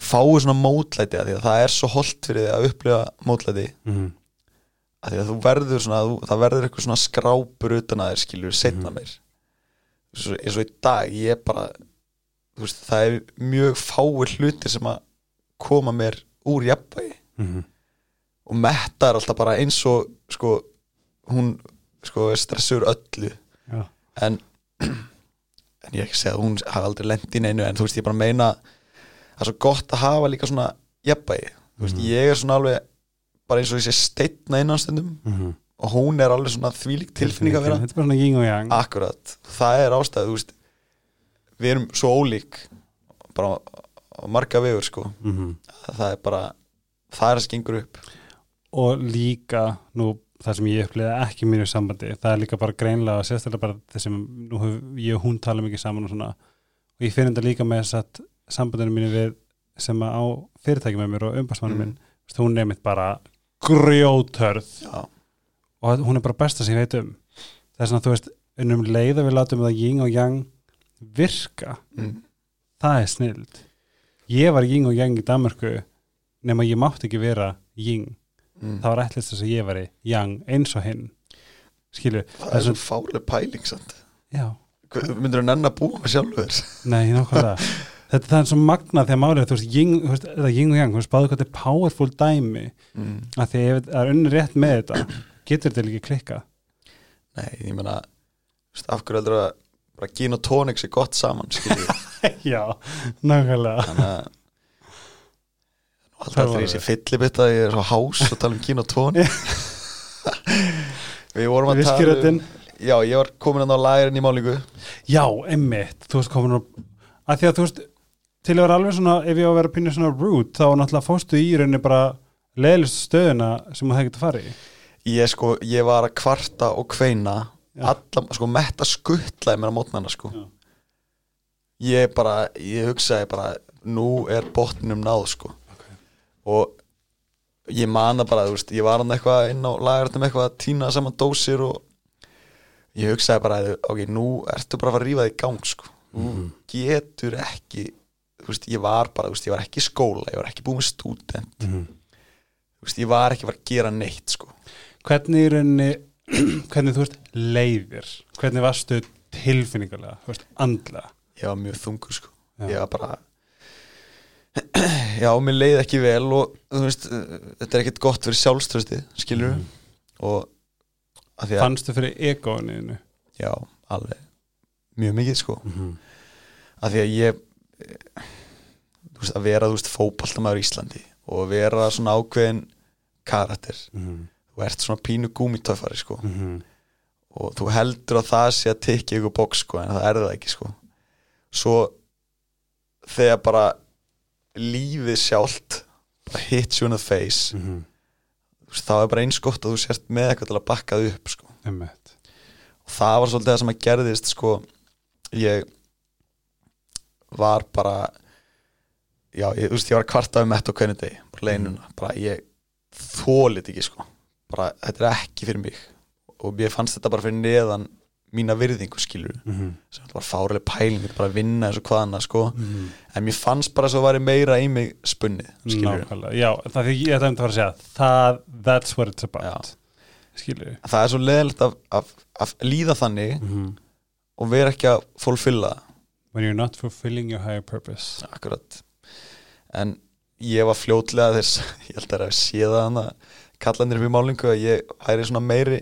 Speaker 2: fái svona mótlæti að því að það er svo holdt fyrir því að upplifa mótlæti.
Speaker 1: Mhm,
Speaker 2: að því að þú verður svona, þú, það verður eitthvað svona skrápur utan að þér skilur setna
Speaker 1: Mhm.
Speaker 2: meir. Svo, eins og í dag ég er bara veist, það er mjög fáir hlutir sem að koma mér úr jafnvægi.
Speaker 1: Mhm,
Speaker 2: og metta er alltaf bara eins og sko, hún sko, stressur öllu.
Speaker 1: Já,
Speaker 2: en en ég ekki að segja að hún hafi aldrei lent í neinu en þú veist ég bara meina það er svo gott að hafa líka svona jafnbæði, þú veist
Speaker 1: Mhm.
Speaker 2: ég er svona alveg bara eins og ég sé steitna innanstundum
Speaker 1: Mhm.
Speaker 2: og hún er alveg svona þvílík tilfinning að vera.
Speaker 1: Þetta er bara svona yin og yang.
Speaker 2: Akkurat, það er ástæð þú veist, við erum svo ólík bara á marga vegur sko,
Speaker 1: Mhm.
Speaker 2: það er bara það er það sem gengur upp
Speaker 1: og líka nú það sem ég upplifa ekki mínu sambandi það er líka bara greinlega sérstaklega bara þessum nú hef ég og hún tala mikið saman og svona. Og ég finn þetta líka með þess að sambandinu mínu við sem að á fyrirtæki með mér og umbásmannu
Speaker 2: Mm.
Speaker 1: minn Vist, hún er mitt bara grjótörð
Speaker 2: já,
Speaker 1: og hún er bara besta sem ég veit um. Það er svona þú veist unnum leið að við látum það yin og yang virka
Speaker 2: mm,
Speaker 1: það er snild. Ég var yin og yang í Danmarku nema ég mátti ekki vera yin
Speaker 2: mm.
Speaker 1: það var ætlist þess að ég væri yang eins og hinn. Skilu,
Speaker 2: það er svo fárlega pæling myndur þú nenn að búa sjálfur?
Speaker 1: Nei, nákvæmlega. Þetta það er svo magnað þegar málið er, þú veist, yin, þú veist, þetta yin og yang, þú veist, báðu hvað þetta er powerful dæmi.
Speaker 2: Mm.
Speaker 1: að því ef það er unni rétt með þetta getur þetta líka klikka
Speaker 2: nei, ég meina þú veist, af hverju heldur að bara gin og tónik sé gott saman
Speaker 1: já, nákvæmlega.
Speaker 2: Þannig að alltaf
Speaker 1: Það
Speaker 2: þegar
Speaker 1: var-
Speaker 2: ég er svo hás og tala um gin og tónik við vorum að tala um já, ég var komin að ná lærin í málingu.
Speaker 1: Já, emmitt, þú veist, komin að að því að þú veist, til að vera alveg svona ef ég á að vera pinna svona rude, þá náttúrulega fóstu í rauninni bara leðlist stöðuna sem það getur farið
Speaker 2: ég sko, ég var að kvarta og kveina
Speaker 1: Já.
Speaker 2: alla, sko, metta skuttlaði mér á mótnana sko.
Speaker 1: Já.
Speaker 2: ég bara, ég hugsaði bara nú er botninum náð sko og ég man það bara, þú veist, ég var hann eitthvað inn á lagartum eitthvað að týna saman dósir og ég hugsaði bara ok, nú ertu bara að fara að rífa þig í gang sko,
Speaker 1: Mhm.
Speaker 2: getur ekki þú veist, ég var bara, þú veist, ég var ekki í skóla ég var ekki búin með stúdent.
Speaker 1: Mm
Speaker 2: þú veist, ég var ekki að fara að gera neitt sko.
Speaker 1: Hvernig í rauninni hvernig þú veist leiðir hvernig varstu tilfinningulega þú veist, andlega?
Speaker 2: Ég var mjög þungur sko.
Speaker 1: Já.
Speaker 2: ég var bara já, mér leiði ekki vel og þú veist, þetta er ekkert gott fyrir sjálfströsti skilur
Speaker 1: Mhm.
Speaker 2: og að,
Speaker 1: fannstu fyrir egoinu
Speaker 2: já, alveg. Mjög mikið sko.
Speaker 1: Mm -hmm.
Speaker 2: að því að ég eh, þú veist, að vera, þú veist, fótballtamaður í Íslandi og vera svona ákveðin karakter,
Speaker 1: Mm
Speaker 2: þú ert svona pínu gúmitöfari sko.
Speaker 1: -hmm.
Speaker 2: og þú heldur að það sé að tekja ykkur bóks sko, en það er það ekki sko. Svo þegar bara lífið sjálft bara hits you in the face.
Speaker 1: Mm -hmm.
Speaker 2: þá er bara eins gott að þú sért með eitthvað til að bakka þau upp sko. Og það var svolítið það sem að gerðist sko, ég var bara já, ég, veist, ég var að kvarta um þetta á hvernig degi, bara leinuna bara ég þólit ekki sko. Bara, þetta er ekki fyrir mig. Og mér fannst þetta bara fyrir neðan mína virðingu skilur
Speaker 1: mm -hmm.
Speaker 2: sem var fárileg pæling, bara að vinna eins og hvaðana sko,
Speaker 1: mm
Speaker 2: en mér fannst bara að væri meira í mig spunnið, skilur
Speaker 1: já, það er ég ætla að fara að segja það, that's what it's about skilur
Speaker 2: það er svo leðilegt að, að, að líða þannig
Speaker 1: mm -hmm.
Speaker 2: og vera ekki að fulfilla það.
Speaker 1: When you're not fulfilling your higher purpose.
Speaker 2: Akkurat. En ég var fljótlega þess ég held að það er að sé það hann að kallandir fyrir málingu að ég væri svona meiri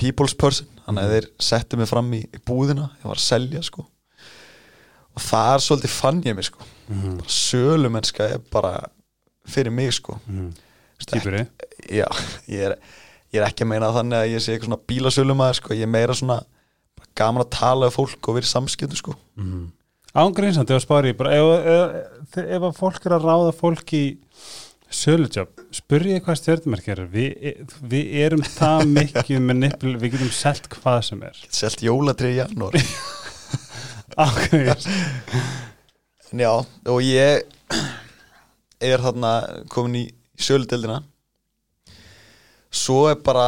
Speaker 2: people's person þannig að þeir settu mig fram í, í búðina ég var að selja sko. Og það er svolítið fann ég mig sko.
Speaker 1: Mm -hmm.
Speaker 2: sölumennska er bara fyrir mig sko.
Speaker 1: Stýpuri
Speaker 2: já, ég er, ég er ekki að meina þannig að ég sé eitthvað svona bílasölumæður sko, ég er meira svona bara gaman að tala um fólk og vera í samskiptum sko.
Speaker 1: Mm. Ángrinsandi og spári bara, ef, ef, ef að fólk er að ráða fólk í sölujob, spurrið hvað stjórnmerk er Vi, við erum það mikið með nippil, við getum selt hvað sem er
Speaker 2: selt jólatrið í janúar En já, og ég er þarna komin í söludeldina svo er bara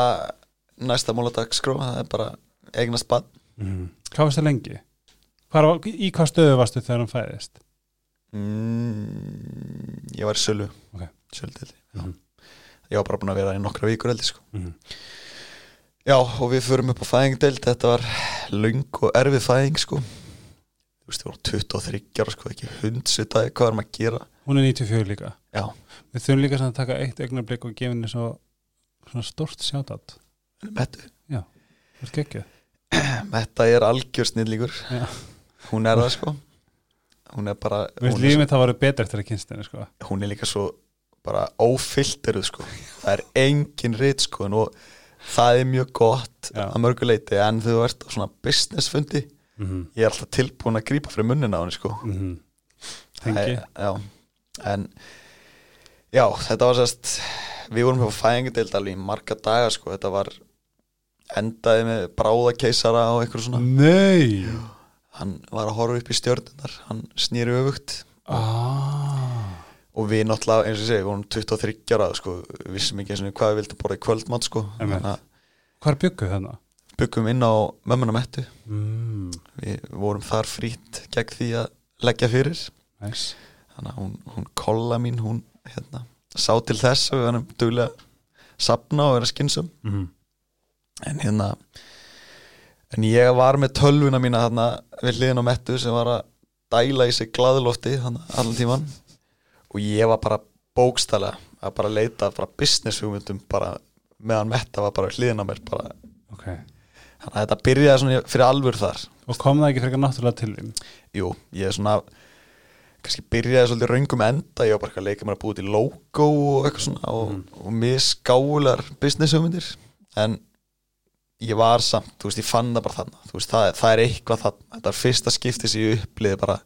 Speaker 2: næsta móladagskró, það er bara eigna spann
Speaker 1: mm. Hvað varst það lengi? Hvar, var- í hvað stöðu varstu þegar hann fæðist?
Speaker 2: mm, Ég var í sölu
Speaker 1: Ok.
Speaker 2: Söludeldi
Speaker 1: Mhm.
Speaker 2: Ég var bara búin að vera í nokkra vikur heldur sko.
Speaker 1: Mm.
Speaker 2: Já, og við förum upp á fæðingdeild Þetta var löng og erfið fæðing sko. Þú veist, ég var 23 ára sko, ekki hundsvitaði hvað erum að gera
Speaker 1: Hún er 94 líka
Speaker 2: Já,
Speaker 1: Við þurfum líka að taka eitt augnablik og gefa henni svo svona stort sjátat
Speaker 2: Mettu
Speaker 1: Það er geggjöð
Speaker 2: Þetta er algjör snillíkur
Speaker 1: Já.
Speaker 2: hún er það sko hún er bara er,
Speaker 1: lífið mitt að vera betra eftir að kynst henni sko.
Speaker 2: hún er líka svo bara ófilteruð sko. Það er engin rit sko og það er mjög gott
Speaker 1: Já.
Speaker 2: að mörguleiti en ert á svona business fundi.
Speaker 1: Mm -hmm.
Speaker 2: ég er alltaf tilbúin að grípa fyrir munnin á henni sko.
Speaker 1: Tengi
Speaker 2: Æ, já, en já, þetta var sérst við vorum hjá fæðingadeild alveg í marga daga sko, þetta var endaði með bráðakeisara og eitthvað svona.
Speaker 1: Nei.
Speaker 2: Hann var að horfa upp í stjörnunar hann snýri öfugt.
Speaker 1: Ah.
Speaker 2: Og við náttúrulega, eins og ég segi, við vorum 23 ára sko, við vissum ekki eins og hvað við vildum borða í kvöldmátt sko,
Speaker 1: Hvar bygguð þarna?
Speaker 2: byggum inn á mömmuna mettu
Speaker 1: Mm.
Speaker 2: við vorum þar frýtt gegn því að leggja fyrir
Speaker 1: Nice.
Speaker 2: þannig að hún, hún kolla mín hún hérna, sá til þess að við varum duglega sapna og vera skynsum
Speaker 1: Mm.
Speaker 2: en hérna en ég var með tölvuna mína þarna við hliðin á mettu sem var að dæla í sig þannig allan tíman og ég var bara bókstælega að bara leita bara business hugmyndum bara meðan metta var bara hliðin á mér bara,
Speaker 1: Ok.
Speaker 2: Þannig að þetta byrjaði svona fyrir alvör þar.
Speaker 1: Og kom það ekki frekar náttúrulega til þín?
Speaker 2: jú, ég er svona kannski byrjaði svolítið raungum enda ég var bara að leika mér að búið til logo og eitthvað svona og, og misgáular business hugmyndir. En ég var samt, þú veist, ég fann það bara þarna. Þú veist, það, það er eitthvað þarna. Þetta er fyrsta skipti sem ég uppliði bara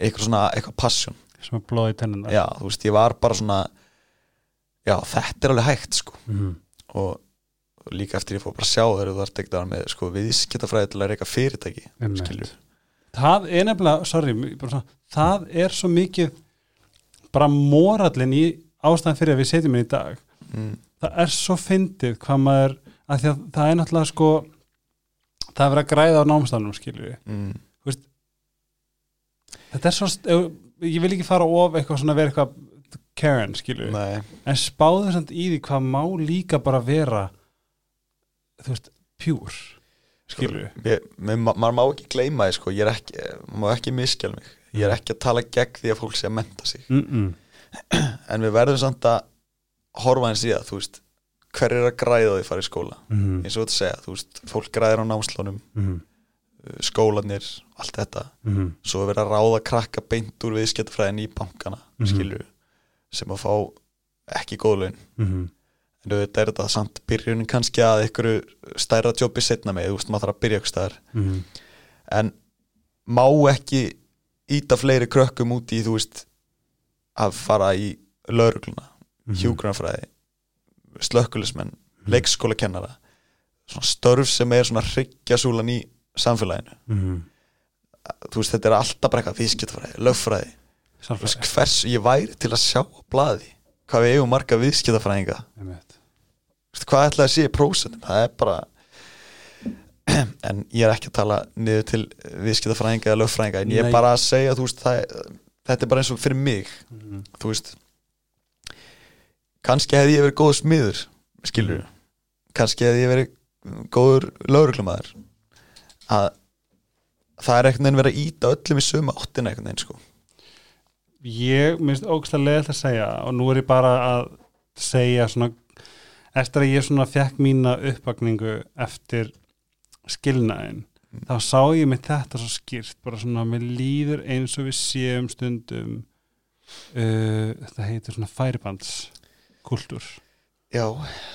Speaker 2: eitthvað svona, eitthvað passion
Speaker 1: Sem er blóð í tennina
Speaker 2: já, þú veist, ég var bara svona já, þetta er alveg hægt sko.
Speaker 1: Mm.
Speaker 2: og, líka eftir ég fór bara að sjá þegar þú ert ekkert að með sko viðskiptafræði til að reyka fyrirtæki skilju
Speaker 1: Það er nefnilega, sorry svona, Það er svo mikið bara morallin í ástæðan fyrir að við setjum inn í dag.
Speaker 2: Mm,
Speaker 1: það er svo fyndið hvað maður að að það er náttúrulega sko það er verið að græða á námstafnum skilju
Speaker 2: mm,
Speaker 1: þetta er svo, ég vil ekki fara of eitthvað svona vera eitthvað Karen skilju,
Speaker 2: nei.
Speaker 1: En spáðu samt í því hvað má líka bara vera þú veist, pjúr
Speaker 2: ma- maður má ekki gleyma því sko, ég er ekki, maður ekki miskjál mig. Ég er ekki að tala gegn því að fólk sé að menta sig.
Speaker 1: Mm -mm.
Speaker 2: en við verðum samt að horfa eins í það, þú veist hver er að græða því að fara í skóla?
Speaker 1: Mm
Speaker 2: eins og þetta segja, þú veist, fólk græðir á námslánum.
Speaker 1: -hmm.
Speaker 2: Skólanir, allt þetta
Speaker 1: Mm
Speaker 2: svo er verið að ráða krakka beint úr viðskiptafræðin í bankana,
Speaker 1: Mhm.
Speaker 2: skilju sem að fá ekki góð laun
Speaker 1: -hmm.
Speaker 2: en auðvitað er þetta samt byrjunin kannski að ykkur stærra jobbi setna með, þú veist, maður þarf að byrja ykkur staðar
Speaker 1: -hmm.
Speaker 2: en má ekki íta fleiri krökkum út í þú veist að fara í laurugluna,
Speaker 1: Mhm.
Speaker 2: hjúgrunafræði slökkulismenn, leikskólakennara svona störf sem er svona hryggjasúlan í samfélaginu.
Speaker 1: -hmm.
Speaker 2: þú veist þetta er alltaf bara eitthvað viðskiptafræði,
Speaker 1: Sálfræði
Speaker 2: hvers ég væri til að sjá á blaði hvað við eigum marga viðskiptafræðinga. Hvað ætlaði að sé í prósentum það er bara en ég er ekki að tala niður til viðskiptafræðinga eða lögfræðinga en ég er bara að segja veist, það, þetta er bara eins og fyrir mig.
Speaker 1: Mhm.
Speaker 2: þú veist kannski hefði ég verið góður smiður skilur kannski hefði ég verið góður lögreglumæður að það er ekkert neginn verið að íta öllum í sömu áttina ekkert neginn sko.
Speaker 1: Ég minnst ógstlega leðilt að segja og nú er ég bara að segja svona eftir að ég svona fekk mína uppvakningu eftir skilnaðin
Speaker 2: Mm.
Speaker 1: þá sá ég mig þetta svo skýrt bara svona mér líður eins og við séum stundum uh, þetta heitir svona færibandskultúr.
Speaker 2: Já,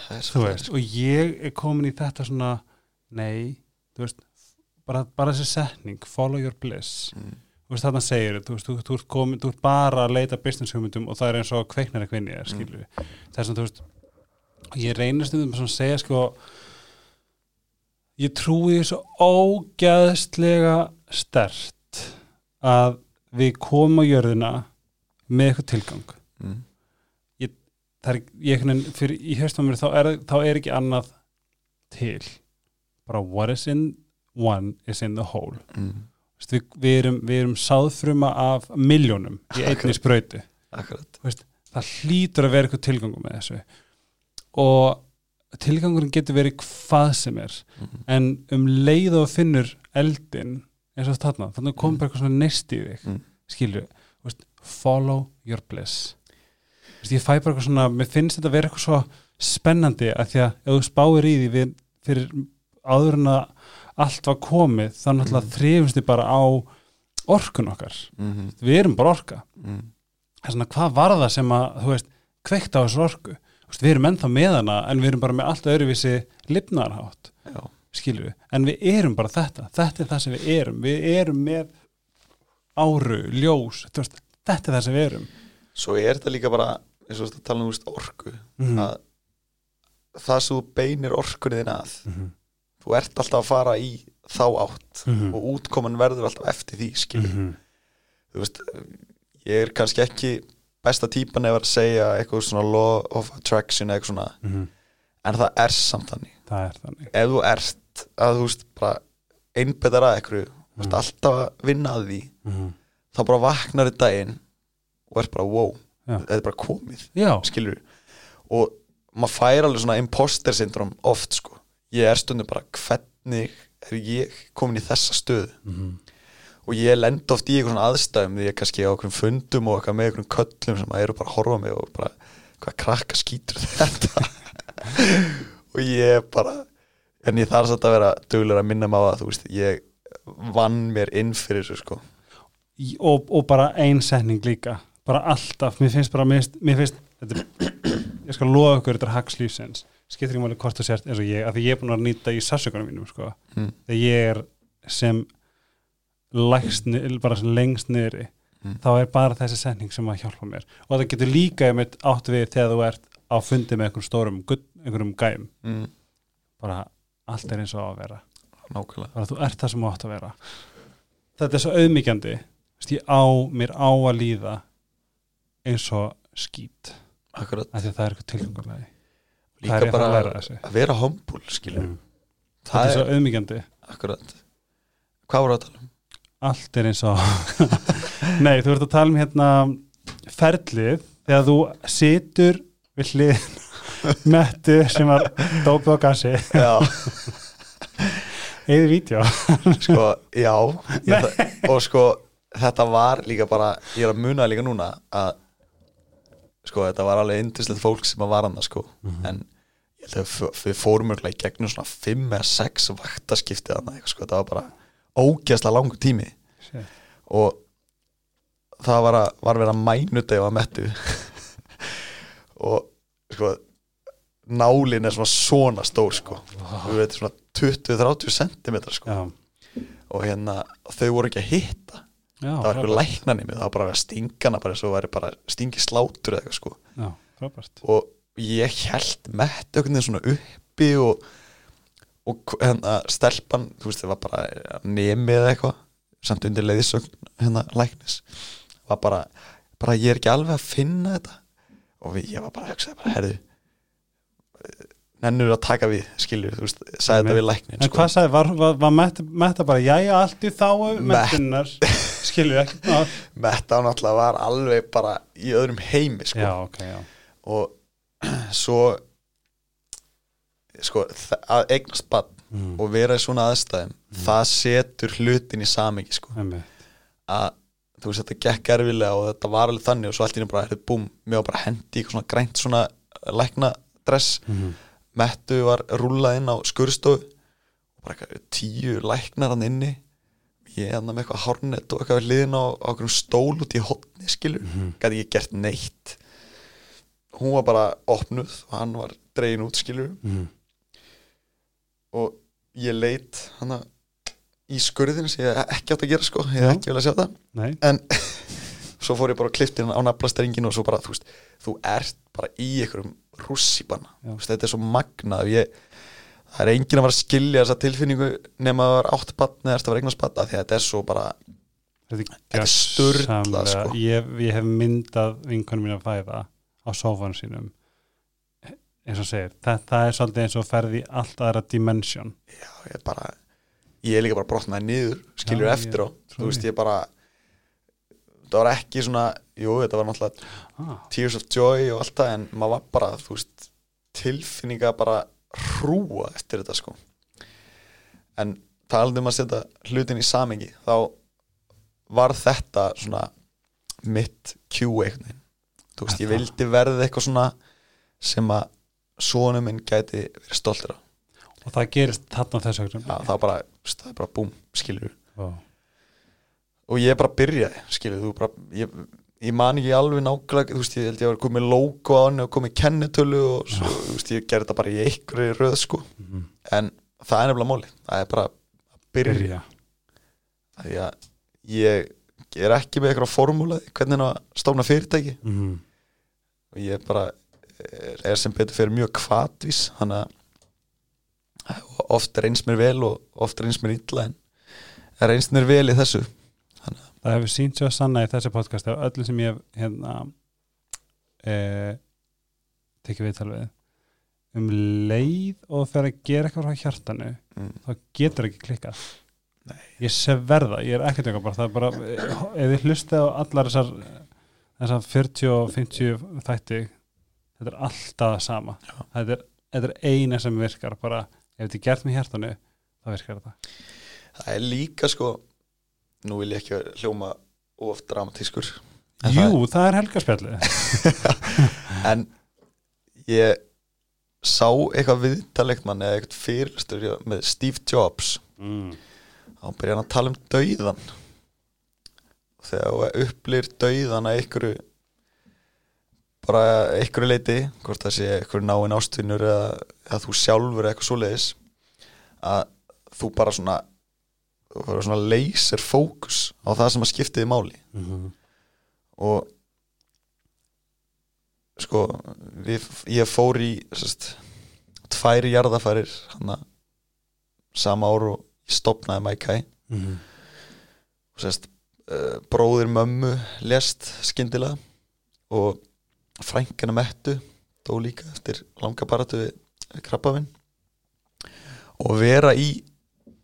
Speaker 2: það er svo
Speaker 1: veist og ég er komin í þetta svona nei, þú veist bara, bara þessi setning, follow your bliss
Speaker 2: mm.
Speaker 1: þú veist þarna segir þú veist, þú, þú, ert komin, þú ert bara að leita business hugmyndum og það er eins og kveiknar í þér, skilju mm. þess að þú veist ég reynir stundum svona að segja sko ég trúi svo ógæðslega stert að við komum á jörðina með eitthvað tilgang
Speaker 2: Mm.
Speaker 1: það er, ég, fyrir, mér þá er, þá er ekki annað til bara what is in one is in the whole
Speaker 2: Mm.
Speaker 1: Vist, við, við, erum, erum sáðfruma af miljónum í einni Vist, það hlýtur að vera eitthvað tilgangum með þessu og tilgangurinn getur verið hvað sem er
Speaker 2: mm.
Speaker 1: en um leið og finnur eldin eins og þarna, þannig kom
Speaker 2: Mm.
Speaker 1: bara eitthvað svona neist í þig
Speaker 2: Mm.
Speaker 1: skilju, follow your bliss veist, ég fæ bara eitthvað svona mér finnst þetta að vera eitthvað svo spennandi að því að ef þú spáir í því við, fyrir áður en að allt var komið þá náttúrulega þrifumst við bara á orkun okkar.
Speaker 2: Mm
Speaker 1: við erum bara orka.
Speaker 2: -hmm.
Speaker 1: er svona hvað var það sem að þú veist, kveikt á þessu orku? Veist, við erum ennþá með hana en við erum bara með allt öðruvísi lifnarhátt
Speaker 2: já,
Speaker 1: skilur við, en við erum bara þetta. Þetta er það sem við erum, við erum með áru, ljós veist, þetta er það sem við erum.
Speaker 2: Svo er þetta líka bara eins og tala um orku.
Speaker 1: Mhm.
Speaker 2: að það sem þú beinir orkunni þinn að
Speaker 1: Mhm.
Speaker 2: Þú ert alltaf að fara í þá átt
Speaker 1: Mhm.
Speaker 2: og útkoman verður alltaf eftir því skilur
Speaker 1: Mhm.
Speaker 2: þú veist, ég er kannski ekki besta típan ef að segja eitthvað svona law of attraction eitthvað svona,
Speaker 1: Mhm.
Speaker 2: en það er samt þannig
Speaker 1: er þannig
Speaker 2: ef þú ert að þú veist bara einbetar að eitthvað,
Speaker 1: Mhm.
Speaker 2: alltaf að vinna að því,
Speaker 1: Mhm.
Speaker 2: þá bara vaknar í daginn og er bara wow
Speaker 1: Já.
Speaker 2: þetta er bara komið,
Speaker 1: já,
Speaker 2: skilur og maður fær alveg svona imposter syndrom oft sko, ég er stundum bara hvernig er ég komin í þessa stöðu?
Speaker 1: Mhm.
Speaker 2: og ég lend oft í einhvern svona aðstæðum því ég kannski á okkur fundum og með einhvern köllum sem að eru bara að horfa mig og bara hvað krakka skýtur þetta? Og ég bara en ég þarf satt að vera duglega að minna á það þú veist, ég vann mér inn fyrir þessu sko.
Speaker 1: Og, og bara ein setning líka bara alltaf, mér finnst bara mér finnst, mér finnst þetta, ég skal lofa ykkur þetta er hagslífsins, skiptir ekki máli hvort þú sért eins og ég, af því ég er búin að nýta í sassugunum mínum sko,
Speaker 2: mm.
Speaker 1: þegar ég er sem lægst, bara sem lengst niðri
Speaker 2: Mm.
Speaker 1: þá er bara þessi setning sem að hjálpa mér. Og það getur líka einmitt átt við þegar þú ert á fundi með einhverjum stórum einhverjum gæm,
Speaker 2: Mm.
Speaker 1: bara allt er eins og að vera.
Speaker 2: Nákvæmlega.
Speaker 1: Bara þú ert það sem átt að vera. Þetta er svo auðmíkjandi Vist, ég á, mér á að líða eins og
Speaker 2: akkurat,
Speaker 1: af því að það er eitthvað tilgangurlega það
Speaker 2: líka
Speaker 1: er að
Speaker 2: bara
Speaker 1: að þessu.
Speaker 2: að vera humble skilur,
Speaker 1: mm.
Speaker 2: það
Speaker 1: er svo auðmíkjandi
Speaker 2: akkurat. Hvað voru að tala um?
Speaker 1: allt er eins og nei, þú ert að tala um hérna ferlið þegar þú situr við hlið mettu sem var dópið á gassi.
Speaker 2: Já,
Speaker 1: eða vídeo.
Speaker 2: Sko, já. Ég, og sko þetta var líka bara, ég er að muna líka núna að sko þetta var alveg indislegt fólk sem að var hann sko. En ég held að við fórum í gegnum svona 5 eða 6 vaktaskiptið hann sko, þetta var bara ógeðslega langur tími.
Speaker 1: Shit.
Speaker 2: og það var að, var að vera mænudeg að mettu og sko nálin er svona svona stór sko. Þú veit svona 20-30 cm sko.
Speaker 1: Já,
Speaker 2: og hérna þau voru ekki að hitta
Speaker 1: já,
Speaker 2: það var eitthvað
Speaker 1: frábært.
Speaker 2: læknanimi, það var bara að vera stingana bara og væri bara stingi slátur eða eitthvað sko.
Speaker 1: Já, frábært.
Speaker 2: Og ég held mett veginn svona uppi og, og hérna stelpan, þú veist það var bara nemi eða eitthvað samt undir leiðisögn hérna læknis var bara, bara ég er ekki alveg að finna þetta. Og ég var bara að hugsa bara, herðu nennur að taka við, skilur, þú veist sagði þetta við læknin
Speaker 1: En hvað sagði, var, var, var metta, metta bara, jæja, allt í
Speaker 2: Mett-
Speaker 1: mettinnar, skilju ekki, ná,
Speaker 2: Metta náttúrulega var alveg bara í öðrum heimi sko.
Speaker 1: já, ok, já,
Speaker 2: og svo sko, að eignast bann
Speaker 1: mm.
Speaker 2: og vera í svona aðstæðum það setur hlutin í samingi sko.
Speaker 1: emmi,
Speaker 2: að þú veist þetta gekk erfilega og þetta var alveg þannig og svo allt í henni bara, búm, mér var bara hendi í svona grænt svona læknadress.
Speaker 1: Mm.
Speaker 2: Mettu var rúlað inn á skurstofu og bara eitthvað, tíu læknar hann inni. Ég hann með eitthvað hárnett og eitthvað liðin á, á stól út í hotni skilur,
Speaker 1: Mhm.
Speaker 2: gæti ekki gert neitt. Hún var bara opnuð og hann var dregin út skilur.
Speaker 1: Mm.
Speaker 2: og ég leit hana í skurðin sem ég ekki átt að gera sko, ég ekki að sjá það.
Speaker 1: Nei,
Speaker 2: en svo fór ég bara að klifti hann á naflasteringin og svo bara, þú veist, þú ert bara í einhverjum rússipanna þetta er svo magnað. Ég, það er enginn að fara að skilja þessa tilfinningu nema að það var átt batn eða það var eignast batn því að þetta er svo bara
Speaker 1: þetta
Speaker 2: Þetta er
Speaker 1: gjörsamlega-
Speaker 2: sko.
Speaker 1: ég, ég hef myndað vinkonum mín að fæða á sófanum sínum. Eins og segir, þetta er svolítið eins og ferði í allt aðra dimension.
Speaker 2: Já, ég er bara ég er líka bara brotnaði niður skilur
Speaker 1: Já,
Speaker 2: eftir
Speaker 1: ég
Speaker 2: þú veist ég bara það var ekki svona jú, þetta var náttúrulega
Speaker 1: ah,
Speaker 2: tears of joy og allt það en maður var bara, þú veist tilfinninga bara hrúa eftir þetta sko. En talandi um að setja hlutin í samengi þá var þetta svona mitt Q einhvern veginn. Þú veist, ég vildi verða eitthvað svona sem að sonum minn gæti verið stoltur á
Speaker 1: og það gerist þarna þessu
Speaker 2: Já, það bara Þú er bara búm, skilur
Speaker 1: Ó.
Speaker 2: og ég bara byrjaði, skilur þú bara, ég, ég man ekki alveg nákvæmlega, þú veist, ég held ég var komið logo á henni og komið kennitölu og svo, þú veist, ég gerði þetta bara í einhverju röð sko,
Speaker 1: Mhm.
Speaker 2: en það er nefnilega máli, það er bara að byrja, því að ég er ekki með eitthvað formúlaði hvernig hann að stofna fyrirtæki.
Speaker 1: Mhm.
Speaker 2: og ég bara er, sem betur fyrir mjög kvatvís þannig að oft reynst mér vel og oft reynst mér illa en reynst mér vel í þessu
Speaker 1: Það hefur sínt svo sanna í þessi podcast af öllum sem ég hef hérna e, tekið viðtal við. Um leið og fer að gera eitthvað frá hjartanu
Speaker 2: mm.
Speaker 1: þá getur ekki klikkað.
Speaker 2: Nei.
Speaker 1: ég sé verða, ég er ekkert eitthvað bara það er bara, ef þið hlustið á allar þessar þessar 40 og 50 þætti þetta er alltaf það sama. Þetta er, þetta er eina sem virkar bara, ef þetta er gert með hjartanu þá virkar þetta.
Speaker 2: Það er líka sko nú vil ég ekki hljóma of dramatískur. En það-
Speaker 1: Jú, það er helgarspjallið.
Speaker 2: En ég sá eitthvað viðtalegt mann eða eitthvað fyrirlistur hjá- með Steve Jobs.
Speaker 1: Mm.
Speaker 2: þá byrja hann að tala um dauðan þegar þú upplir dauðan að einhverju bara einhverju leiti hvort það sé einhverju náinn ástvinnur eða, eða þú sjálfur eitthvað svoleiðis að þú bara svona svona laser fókus á það sem að skiptiði máli.
Speaker 1: Mm
Speaker 2: og sko við, ég fór í sest, tvær jarðafarir hana, sama ár og stopnaði Maikai
Speaker 1: -hmm.
Speaker 2: og sest, uh, bróðir mömmu lest skyndilega og frænkana mettu dó líka eftir langa baratu við, krabbavinn og vera í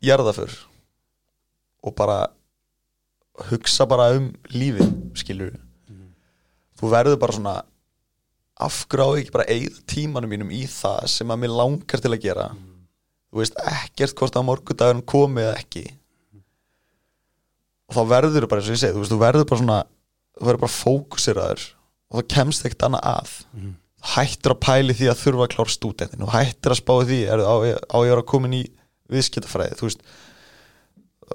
Speaker 2: jarðaför og bara hugsa bara um lífið skilur þú verður bara svona af hverju á ég ekki bara eigð tímanum mínum í það sem að mér langar til að gera? Þú veist ekkert hvort að morgundagurinn komi eða ekki. Og þá verður bara eins og ég segi þú veist þú verður bara svona þú verður bara fókusiraður og það kemst ekkert annað að.
Speaker 1: Mhm.
Speaker 2: hættir að pæli því að þurfa að klára stúdentin og hættir að spáði því er, á, á ég að komin í viðskiptafræði þú veist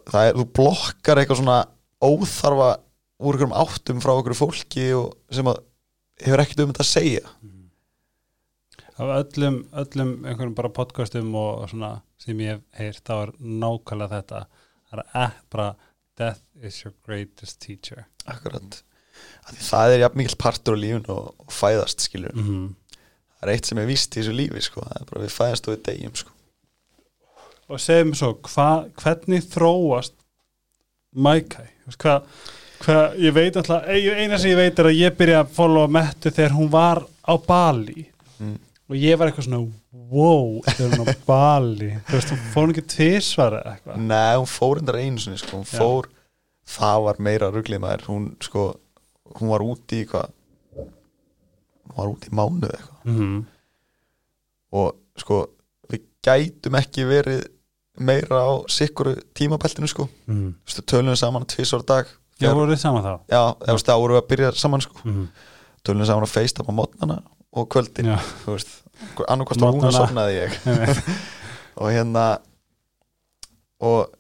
Speaker 2: það er, þú blokkar eitthvað svona óþarfa úr einhverjum áttum frá einhverju fólki og sem að hefur ekkert um þetta að segja
Speaker 1: af öllum, öllum einhverjum bara podcastum og svona sem ég hef heyrt, þá er nákvæmlega þetta það er ekki bara death is your greatest teacher
Speaker 2: akkurat það er jafn mikill partur á lífun og, og fæðast skilur
Speaker 1: mm -hmm.
Speaker 2: það er eitt sem er víst í þessu lífi sko. það er bara við fæðast og við degjum sko.
Speaker 1: Og segjum svo, hva, hvernig þróast Maikai? Hvað, hva, ég veit alltaf eina sem ég veit er að ég byrja að followa Mettu þegar hún var á Bali.
Speaker 2: Mm.
Speaker 1: og ég var eitthvað svona wow, þegar hún á Bali? Þú veist, hún fór ekki tvisvar eða eitthvað.
Speaker 2: Nei, hún fór endar einu sinni sko. hún
Speaker 1: Já.
Speaker 2: fór, það var meira ruglið maður. Hún sko hún var úti í hvað? Hún var úti í mánuð eitthvað.
Speaker 1: Mm
Speaker 2: og sko við gætum ekki verið meira á sikkuru tímabeltinu sko. Tölum við saman tvisvar á dag.
Speaker 1: Já, voruð þið saman þá?
Speaker 2: já þú veist, þá vorum við að byrja saman sko.
Speaker 1: Mm
Speaker 2: við saman á FaceTime á mótnana og kvöldin
Speaker 1: Já,
Speaker 2: þú veist, annarkvæmst var hún að sofnaði ég. Og hérna og,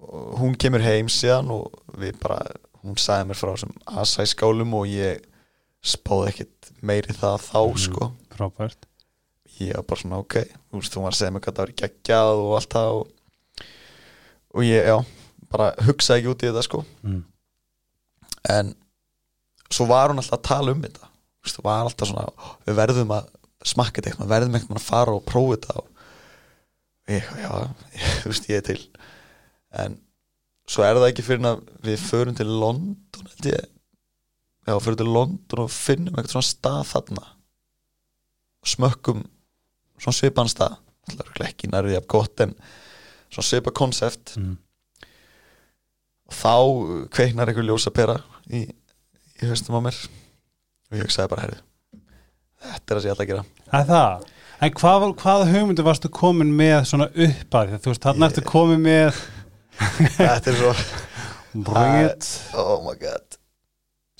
Speaker 2: og hún kemur heim síðan og við bara hún sagði mér frá þessum asæskálum og ég spáði ekkit meiri það þá
Speaker 1: Mhm.
Speaker 2: sko.
Speaker 1: Frábært
Speaker 2: ég var bara svona ok, þú veist, þú var að segja mér hvað það var geggjað og allt það og, og ég, já, bara hugsaði ekki út í þetta sko.
Speaker 1: Mm.
Speaker 2: en svo var hún alltaf að tala um þetta. Þú veist, það var alltaf svona, við verðum að smakka þetta eitthvað, við verðum eitthvað að fara og prófa þetta og ég, já, ég, þú veist, ég er til. En svo er það ekki fyrir að við förum til London held ég. Já, förum til London og finnum eitthvað svona stað þarna. Smökkum svona svipan stað. Ekki nærið af gott en svona svipa konsept.
Speaker 1: Mm.
Speaker 2: og þá kveiknar einhver ljósa pera í, í höstum á mér. Og ég hugsaði bara, herri þetta er það sem ég ætla að gera.
Speaker 1: Er það? En hvað, hvaða hugmyndu varstu komin með svona upp að því? Þú veist,
Speaker 2: Ég-
Speaker 1: ertu komin með
Speaker 2: þetta er svo,
Speaker 1: Bring it.
Speaker 2: Oh my god.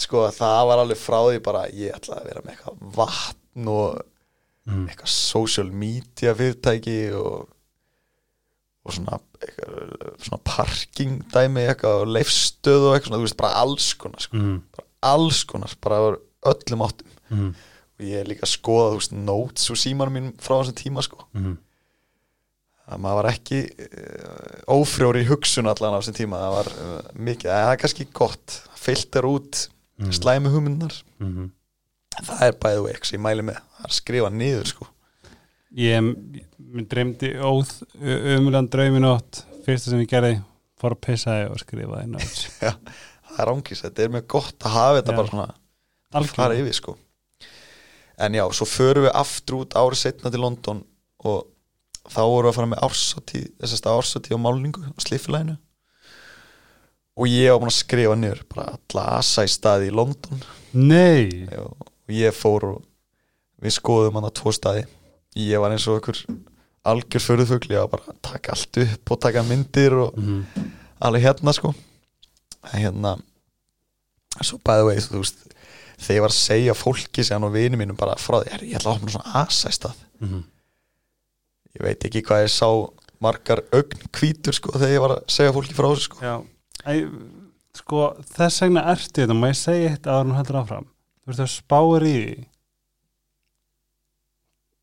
Speaker 2: Sko það var alveg frá því bara ég ætla að vera með eitthvað vatn og
Speaker 1: mm.
Speaker 2: eitthvað social media fyrirtæki og, og svona, eitthvað, svona parking dæmi eitthvað og leifstöð og eitthvað svona, þú veist, bara alls konar sko.
Speaker 1: mm.
Speaker 2: bara alls konar, bara öllum áttum
Speaker 1: Mm.
Speaker 2: og ég er líka að skoða, þú veist, notes úr símanum mín frá þessum tíma sko
Speaker 1: Mm.
Speaker 2: að maður var ekki uh, ófrjóri í hugsun allan á þessum tíma það var uh, mikið, það er kannski gott filter út
Speaker 1: Mm.
Speaker 2: slæmi hugmyndunar
Speaker 1: Mm.
Speaker 2: það er bæðið veik sem ég mæli með að skrifa niður sko.
Speaker 1: Ég mér dreymdi óð umulan draumin átt fyrsta sem ég gerði fór að pissaði og skrifaði notes
Speaker 2: það er ángis, þetta er mjög gott að hafa þetta
Speaker 1: Já.
Speaker 2: bara svona fara
Speaker 1: Algjörlega.
Speaker 2: yfir sko. En já, svo förum við aftur út árið setna til London og þá vorum við að fara með ársatíð þessast ársatíð á málningu og sliffilæinu og ég var búin að skrifa niður bara alla asa í staði í London.
Speaker 1: Nei.
Speaker 2: Já, og ég fór og við skoðum hann að tvo staði. Ég var eins og okkur algjör förðufugl, ég var bara að taka allt upp og taka myndir og
Speaker 1: mm.
Speaker 2: alveg hérna sko. En hérna svo by the way, þú veist þegar ég var að segja fólki sér og vinum mínum bara frá því, "Herri, ég ætla að opna svona asa í stað
Speaker 1: Mm.
Speaker 2: ég veit ekki hvað ég sá margar ögn hvítur sko þegar ég var að segja fólki frá þessu sko.
Speaker 1: Já. Æ, Sko þess vegna ertu þetta. Má ég segja eitt áður en heldur áfram? Þú veist það spáir í því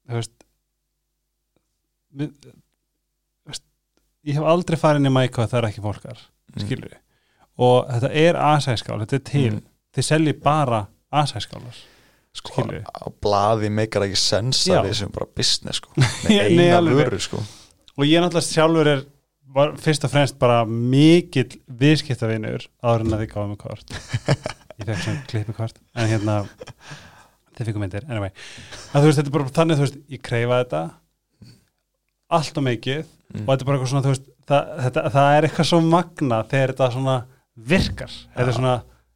Speaker 1: Þú veist við, veist, Ég hef aldrei farið inn í mæka það er ekki fólkar skilur við og þetta er asæskál, þetta er til.
Speaker 2: Mm.
Speaker 1: þið selji bara asæskálar
Speaker 2: sko, á blaði meikar ekki sens
Speaker 1: Já.
Speaker 2: að við sem bara business sko. Með eina vöru sko.
Speaker 1: Og ég náttúrulega sjálfur er var fyrst og fremst bara mikill viðskiptavinur áður en að þið gáðum með kort. Ég fekk svona klippikort en hérna þið fikkum myndir, anyway. Að þú veist, þetta er bara þannig, þú veist, ég kreifa þetta allt og mikið
Speaker 2: Mm.
Speaker 1: og þetta er bara eitthvað svona, þú veist það, þetta, það er eitthvað svo magna þegar þetta svona virkar. Þetta er svona,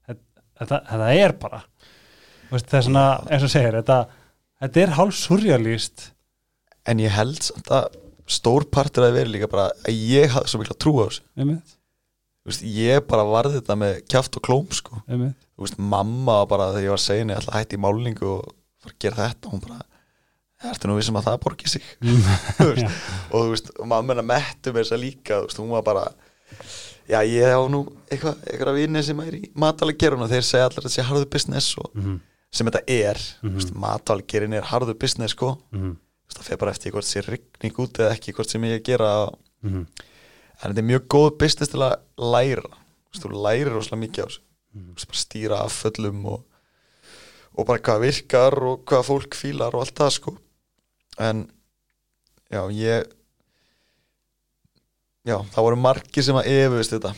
Speaker 1: þetta, þetta, er bara veist, það er svona, eins og segir þetta, þetta er hálf surrealist
Speaker 2: en ég held samt að stór partur að vera líka bara að ég hafði svo mikla trú á þessu veist, ég bara varði þetta með kjáft og klóm sko. Veist, mamma bara þegar ég var að segja henni alltaf hætti í málningu og fara að gera þetta hún bara, ertu nú vissum að það borgi sig? Veist, og þú veist, og mamma hennar mettu með þess að líka þú veist, hún var bara já, ég á nú eitthvað, eitthvað vinni sem er í matalagerun og þeir segja allir að þetta sé harðu business og
Speaker 1: Mhm,
Speaker 2: sem þetta er, mm. -hmm. matalagerin er harðu business sko, Þú veist, það fer bara eftir hvort sé rigning út eða ekki, hvort sem ég að gera
Speaker 1: mhm,
Speaker 2: en þetta er mjög góð business til að læra. Þú lærir rosalega mikið á þessu. Bara stýra afföllum og, og bara hvað virkar og hvað fólk fílar og allt það sko. En já, ég já, það voru margir sem að efust þetta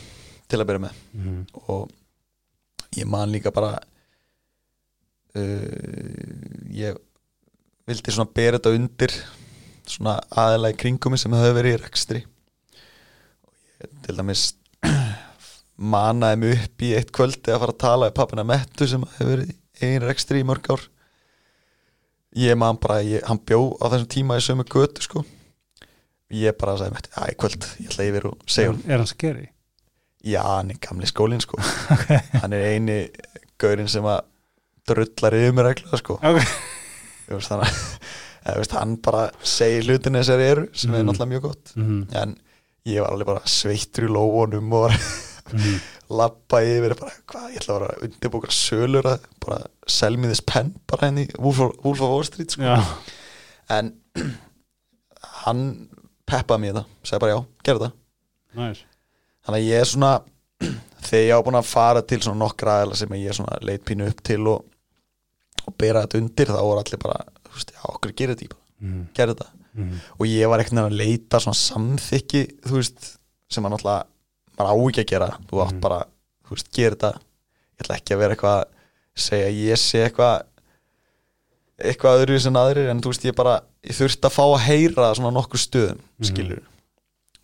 Speaker 2: til að byrja með.
Speaker 1: Mhm.
Speaker 2: og ég man líka bara uh, ég vildi svona bera þetta undir svona í kringum sem hefur verið í rekstri til dæmis manaði mig upp í eitt kvöldi að fara að tala við pappina Mettu sem hefur verið í einn rekstri í mörg ár. Ég man bara, ég, hann bjó á þessum tíma í sömu götu sko. Ég bara sagði Mettu, já í kvöld ég ætla yfir og segja hún
Speaker 1: er hann skeri?
Speaker 2: Já, hann er gamli skólinn sko. Hann er eini gaurinn sem að drullar yfir mér reglulega sko.
Speaker 1: Ok,
Speaker 2: Þú veist, veist, hann bara segir hlutinni þessari eru sem er
Speaker 1: Mhm.
Speaker 2: náttúrulega mjög gott.
Speaker 1: Mhm,
Speaker 2: en ég var alveg bara sveittur í lófunum og
Speaker 1: mhm,
Speaker 2: lappa yfir bara, hvað, ég ætla að vera að undirbúka sölur að bara sell me this pen bara henni Wolf of, Wolf of Wall Street sko. en hann peppaði mér það sagði bara já, gerðu það.
Speaker 1: Næs
Speaker 2: þannig að ég er svona þegar ég á búin að fara til svona nokkra aðeila sem ég er svona leit pínu upp til og, og bera þetta undir þá voru allir bara, þú veist, já, okkur gerir þetta í bara,
Speaker 1: mhm,
Speaker 2: gerðu þetta
Speaker 1: mhm,
Speaker 2: og ég var ekkert að leita svona samþykki þú veist, sem að náttúrulega maður á ekki að gera, þú átt
Speaker 1: Mhm.
Speaker 2: bara þú veist, gera þetta. Ég ætla ekki að vera eitthvað að segja ég sé eitthvað eitthvað öðru sem aðrir en þú veist, ég bara ég þurfti að fá að heyra svona nokkur stöðum
Speaker 1: Mhm.
Speaker 2: skilur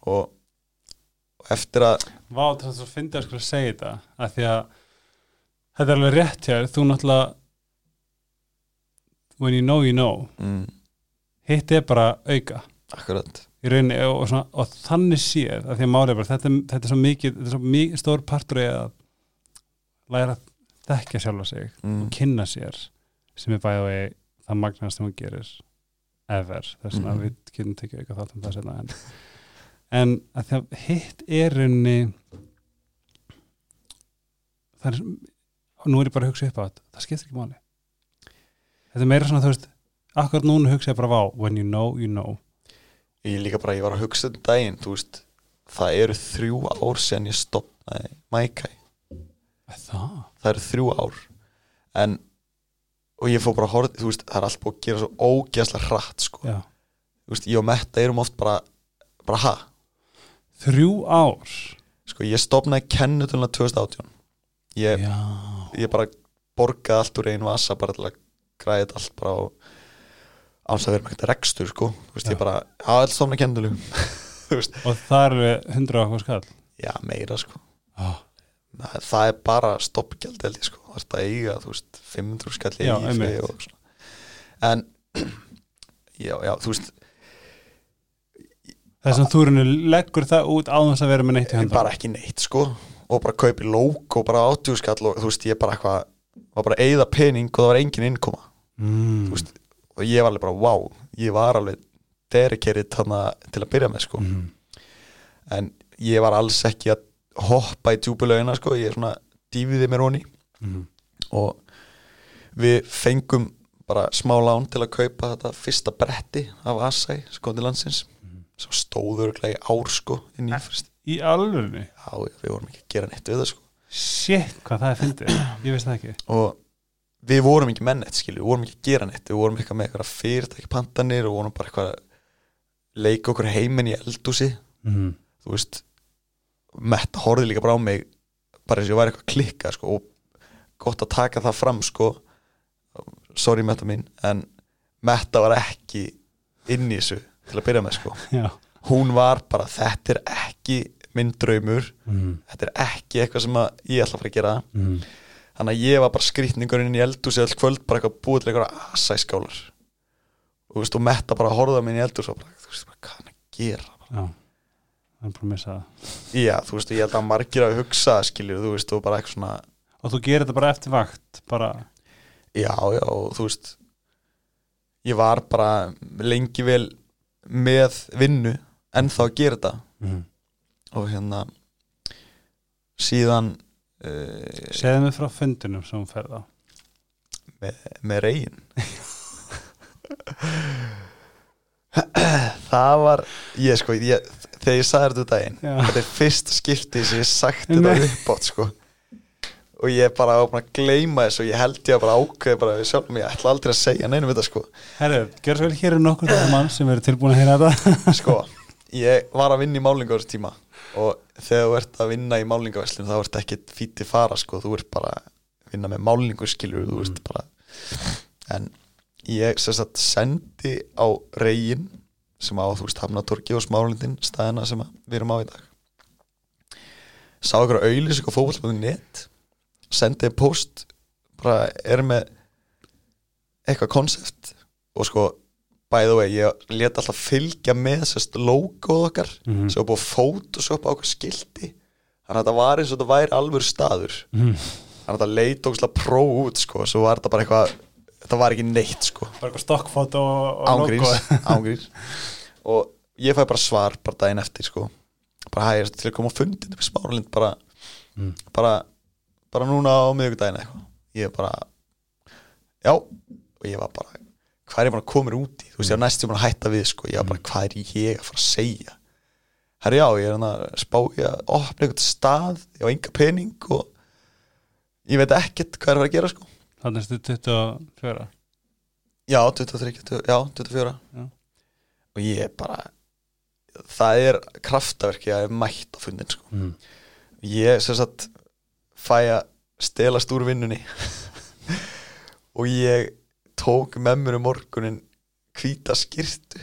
Speaker 2: og, og eftir að
Speaker 1: Vá, það er svo fyndið að að segja þetta að því að þetta er alveg rétt hér, þú náttúrulega when you know you know.
Speaker 2: Mm,
Speaker 1: hitt er bara auka.
Speaker 2: Akkurat.
Speaker 1: Rauninni og, og, svona, og þannig séð að því að málið bara, þetta, þetta er svo mikið þetta er svo mikið stór partur að læra að þekka sjálfa sig
Speaker 2: mm,
Speaker 1: og kynna sér sem er bæði og það magnast sem hún gerir ever, þess að
Speaker 2: Mhm.
Speaker 1: við getum tekið auka þátt um það setna en en að því að hitt er unni það er og nú er ég bara að hugsa upp á þetta það skiptir ekki máli. Þetta er meira svona þú veist akkur núna hugsa ég bara vá when you know, you know.
Speaker 2: Ég líka bara, ég var að hugsa þetta daginn þú veist, það eru þrjú ár sen ég stopnaði Mækæ
Speaker 1: það,
Speaker 2: það eru þrjú ár. En og ég fór bara að horfa, þú veist, það er allt búið að gera svo ógeðslega hratt, sko.
Speaker 1: Já.
Speaker 2: Þú veist, ég og Metta erum oft bara bara ha,
Speaker 1: þrjú ár?
Speaker 2: Sko, ég stopnaði kennutulna 2018 ég,
Speaker 1: já,
Speaker 2: ég bara borgaði allt úr einu vasa bara til að græði þetta allt bara á áns að vera með eitthvað rekstur, sko. Þú veist,
Speaker 1: Já.
Speaker 2: ég bara, stopnaði kennutulum þú veist,
Speaker 1: og það eru 100 okkur skall.
Speaker 2: Já, meira, sko.
Speaker 1: Ah.
Speaker 2: það, það er bara stoppgjald held ég sko, það er að eiga þú veist, 500 skall í
Speaker 1: Já,
Speaker 2: IFI
Speaker 1: einmitt.
Speaker 2: og svona. En já, já, þú veist
Speaker 1: þess að þú eru leggur það út á þess að vera með neitt í handa
Speaker 2: bara ekki neitt sko. Og bara kaupi lók og bara 80 skall og þú veist, ég bara eitthvað var bara að eyða pening og það var engin innkoma.
Speaker 1: Mm.
Speaker 2: þú veist, og ég var alveg bara, wow ég var alveg þarna til að byrja með sko.
Speaker 1: Mm.
Speaker 2: en ég var alls ekki að hoppa í djúbulögina sko, ég er svona dýfiði mér honi
Speaker 1: Mm.
Speaker 2: og við fengum bara smá lán til að kaupa þetta fyrsta bretti af Asai sko til landsins svo stóður í ár sko í
Speaker 1: í alvörni
Speaker 2: já, við vorum ekki að gera neitt við það sko.
Speaker 1: Shit hvað það er fyndið, ég veist það ekki.
Speaker 2: Og við vorum ekki menn eitt skilju, við vorum ekki að gera neitt við vorum eitthvað með eitthvað fyrirtæki pantanir og vorum bara eitthvað að leika okkur heiminn í eldúsi
Speaker 1: mm.
Speaker 2: þú veist Metta horfði líka bara á mig bara eins og ég væri eitthvað klikka sko, og gott að taka það fram sko sorry Metta mín en Metta var ekki inn í þessu til að byrja með sko
Speaker 1: já
Speaker 2: hún var bara þetta er ekki minn draumur
Speaker 1: mm.
Speaker 2: þetta er ekki eitthvað sem ég ætla að fara að gera
Speaker 1: Mm.
Speaker 2: Þannig að ég var bara skrýtningurinn inn í eldúsi all kvöld bara eitthvað búið til eitthvað asæskálar. Og, veist, og Metta bara horfði á mig inn í eldúsi og bara, þú veist, bara, hvað er að gera
Speaker 1: já, það er bara að missa það.
Speaker 2: Já, þú veist, ég held að margir að hugsa skiljur, þú veist, og bara eitthvað svona
Speaker 1: og þú gerir þetta bara eftir vakt bara,
Speaker 2: Já, já, og þú veist ég var bara lengi vel með vinnu en þá að gera þetta.
Speaker 1: Mm.
Speaker 2: og hérna síðan
Speaker 1: segðu mig frá fundinum sem hún ferð á
Speaker 2: með, með reygin það var ég sko, ég, þegar ég sagði þetta daginn
Speaker 1: Já.
Speaker 2: þetta er fyrst skipti sem ég sagt þetta
Speaker 1: Nei.
Speaker 2: uppátt sko. Og ég bara var búin að gleyma þessu og ég held ég að bara ákveði bara við sjálfum ég ætla aldrei að segja neinum þetta sko.
Speaker 1: Herru, gjör svo vel hér er nokkur mann sem eru tilbúin að heyra þetta.
Speaker 2: Sko, ég var að vinna í málingu á þessu tíma og þegar þú ert að vinna í málingaveslun þá ert ekki fíti fara sko, þú ert bara að vinna með málingu skilur, þú veist bara en ég sagt sendi á reygin sem á þú veist Hafnatorgi og Smálindin staðina sem við erum á í dag. Sá ykkur auðlis ykkur fótboll.net sendi post bara er með eitthvað konsept og sko by the way, ég let alltaf fylgja með sérst logoð okkar
Speaker 1: Mhm.
Speaker 2: sem var búið að photoshoppa á okkur skilti þannig að þetta var eins og þetta væri alvör staður
Speaker 1: mm.
Speaker 2: þannig að þetta leit ógustlega pró út sko, svo var þetta bara eitthvað þetta var ekki neitt sko
Speaker 1: bara eitthvað stokkfót og, logo.
Speaker 2: ángríns og ég fæ bara svar bara daginn eftir sko bara hægir til að koma á fundin upp í Smáralind bara,
Speaker 1: Mm.
Speaker 2: bara bara núna á miðvikudaginn eitthvað ég bara já, og ég var bara hvað er ég bara að koma út í? Þú veist, ég var næstum að hætta við sko, ég var bara hvað er ég að fara að segja? Herri já, ég er hann að spá ég að opna einhvern stað ég á enga pening og ég veit ekkert hvað er að fara að gera sko.
Speaker 1: Þannig að stu 24
Speaker 2: Já, 23, 20, já, 24
Speaker 1: Já.
Speaker 2: og ég bara það er kraftaverki að ég hef mætt á fundin sko.
Speaker 1: mm.
Speaker 2: ég sem sagt fæ að stelast úr vinnunni. Og ég tók með mér um morgunin hvíta skýrtu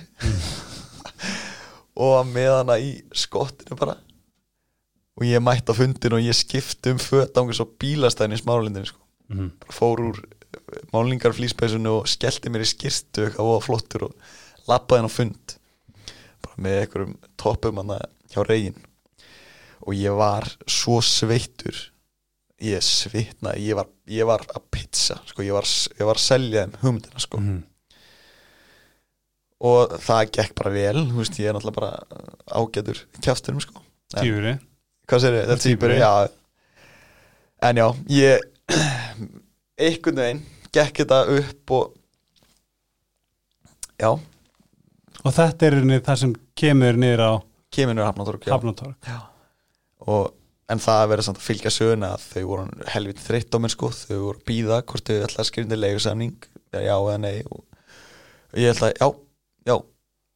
Speaker 2: og var með hana í skottinu bara. Og ég mætt á fundin og ég skipti um föt ángur svo bílastæðin í smáralindinu sko.
Speaker 1: Mm.
Speaker 2: fór úr málingarflýspæsunu og skellti mér í skirtu og flottur og lappaði hann á fund. Bara með einhverjum toppum hann hjá reygin og ég var svo sveittur ég svitnaði ég var, ég var að pizza sko, ég, var, ég var að selja þeim hugmyndina sko.
Speaker 1: Mm.
Speaker 2: og það gekk bara vel þú veist, ég er náttúrulega bara ágætur kjafturum sko
Speaker 1: Tífuri
Speaker 2: hvað sér þið, þetta
Speaker 1: Tvíburi.
Speaker 2: týpur já en já, ég einhvern veginn gekk þetta upp og já,
Speaker 1: Og þetta er það sem kemur niður á
Speaker 2: kemur já.
Speaker 1: Hafnatorg
Speaker 2: og en það að vera samt að fylgja söguna að þau voru helviti þreytt á mér sko. Þau voru býða hvort þau ætla að skrifa undir leigusamning já eða nei. Og ég ætla að já, já.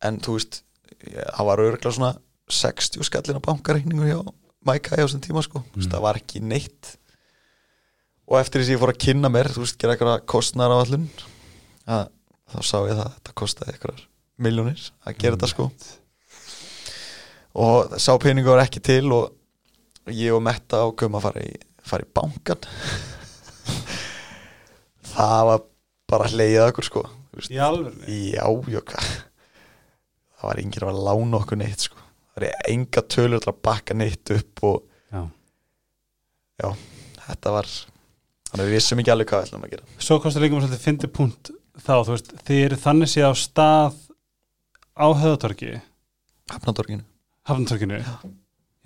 Speaker 2: En þú veist, það var örgulega svona 60 skallin á bankareikningu hjá Mæka á þessum tíma sko. Mm. það var ekki neitt. Og eftir þess að ég fór að kynna mér þú veist, gera eitthvað kostnar á allun að, þá sá ég það að þetta kostaði eitthvað miljónir að gera þetta sko. Og sá peningu var ekki til og ég og Metta ákveðum að fara í, fara í bankan það var bara hleyið okkur sko.
Speaker 1: Í alveg
Speaker 2: já, já, hvað? Það var enginn að lána okkur neitt sko. Það var enga tölur til að bakka neitt upp og
Speaker 1: Já.
Speaker 2: þetta var þannig að við vissum ekki alveg hvað við ætlum að gera.
Speaker 1: Svo kostar líka mjög svolítið fyndi punkt þá, þú veist, þið eru þannig sé á stað á höðatorgi
Speaker 2: Hafnadorginu,
Speaker 1: Hafnatorginu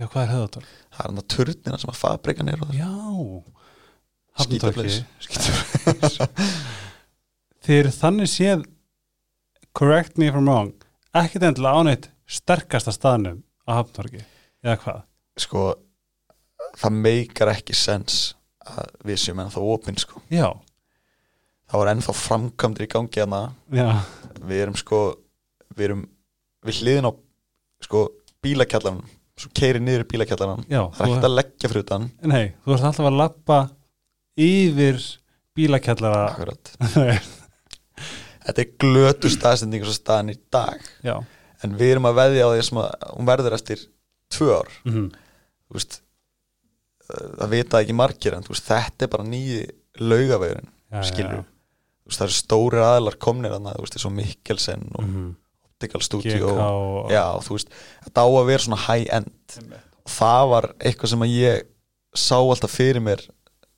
Speaker 1: Já, hvað er höðatorg?
Speaker 2: það er hann að turnina sem að fabrikan er það.
Speaker 1: Já. Þið eru þannig séð correct me if I'm wrong ekkert endilega áneitt sterkasta staðnum á Hafnatorgi eða hvað?
Speaker 2: sko það meikar ekki sens að við séum ennþá opinn sko.
Speaker 1: Já,
Speaker 2: það var ennþá framkvæmdir í gangi hana
Speaker 1: já,
Speaker 2: við erum sko við erum við hliðin á sko bílakjallan svo keiri niður
Speaker 1: já
Speaker 2: það er ekkert að leggja fyrir utan.
Speaker 1: Nei, þú ert alltaf að lappa yfir bílakjallara.
Speaker 2: Þetta er glötu staðsending og staðan í dag.
Speaker 1: Já.
Speaker 2: En við erum að veðja á því að hún verður eftir tvö ár.
Speaker 1: Mm
Speaker 2: þú veist það vita ekki margir en veist, þetta er bara nýji laugavegurinn
Speaker 1: já.
Speaker 2: þú veist, það eru stóri aðlar komnir þarna, þú veist, eins og Mikkelsen og
Speaker 1: Mhm.
Speaker 2: Optical
Speaker 1: GK
Speaker 2: Studio.
Speaker 1: Og
Speaker 2: já, þú veist, þetta á að vera svona high end og það var eitthvað sem að ég sá alltaf fyrir mér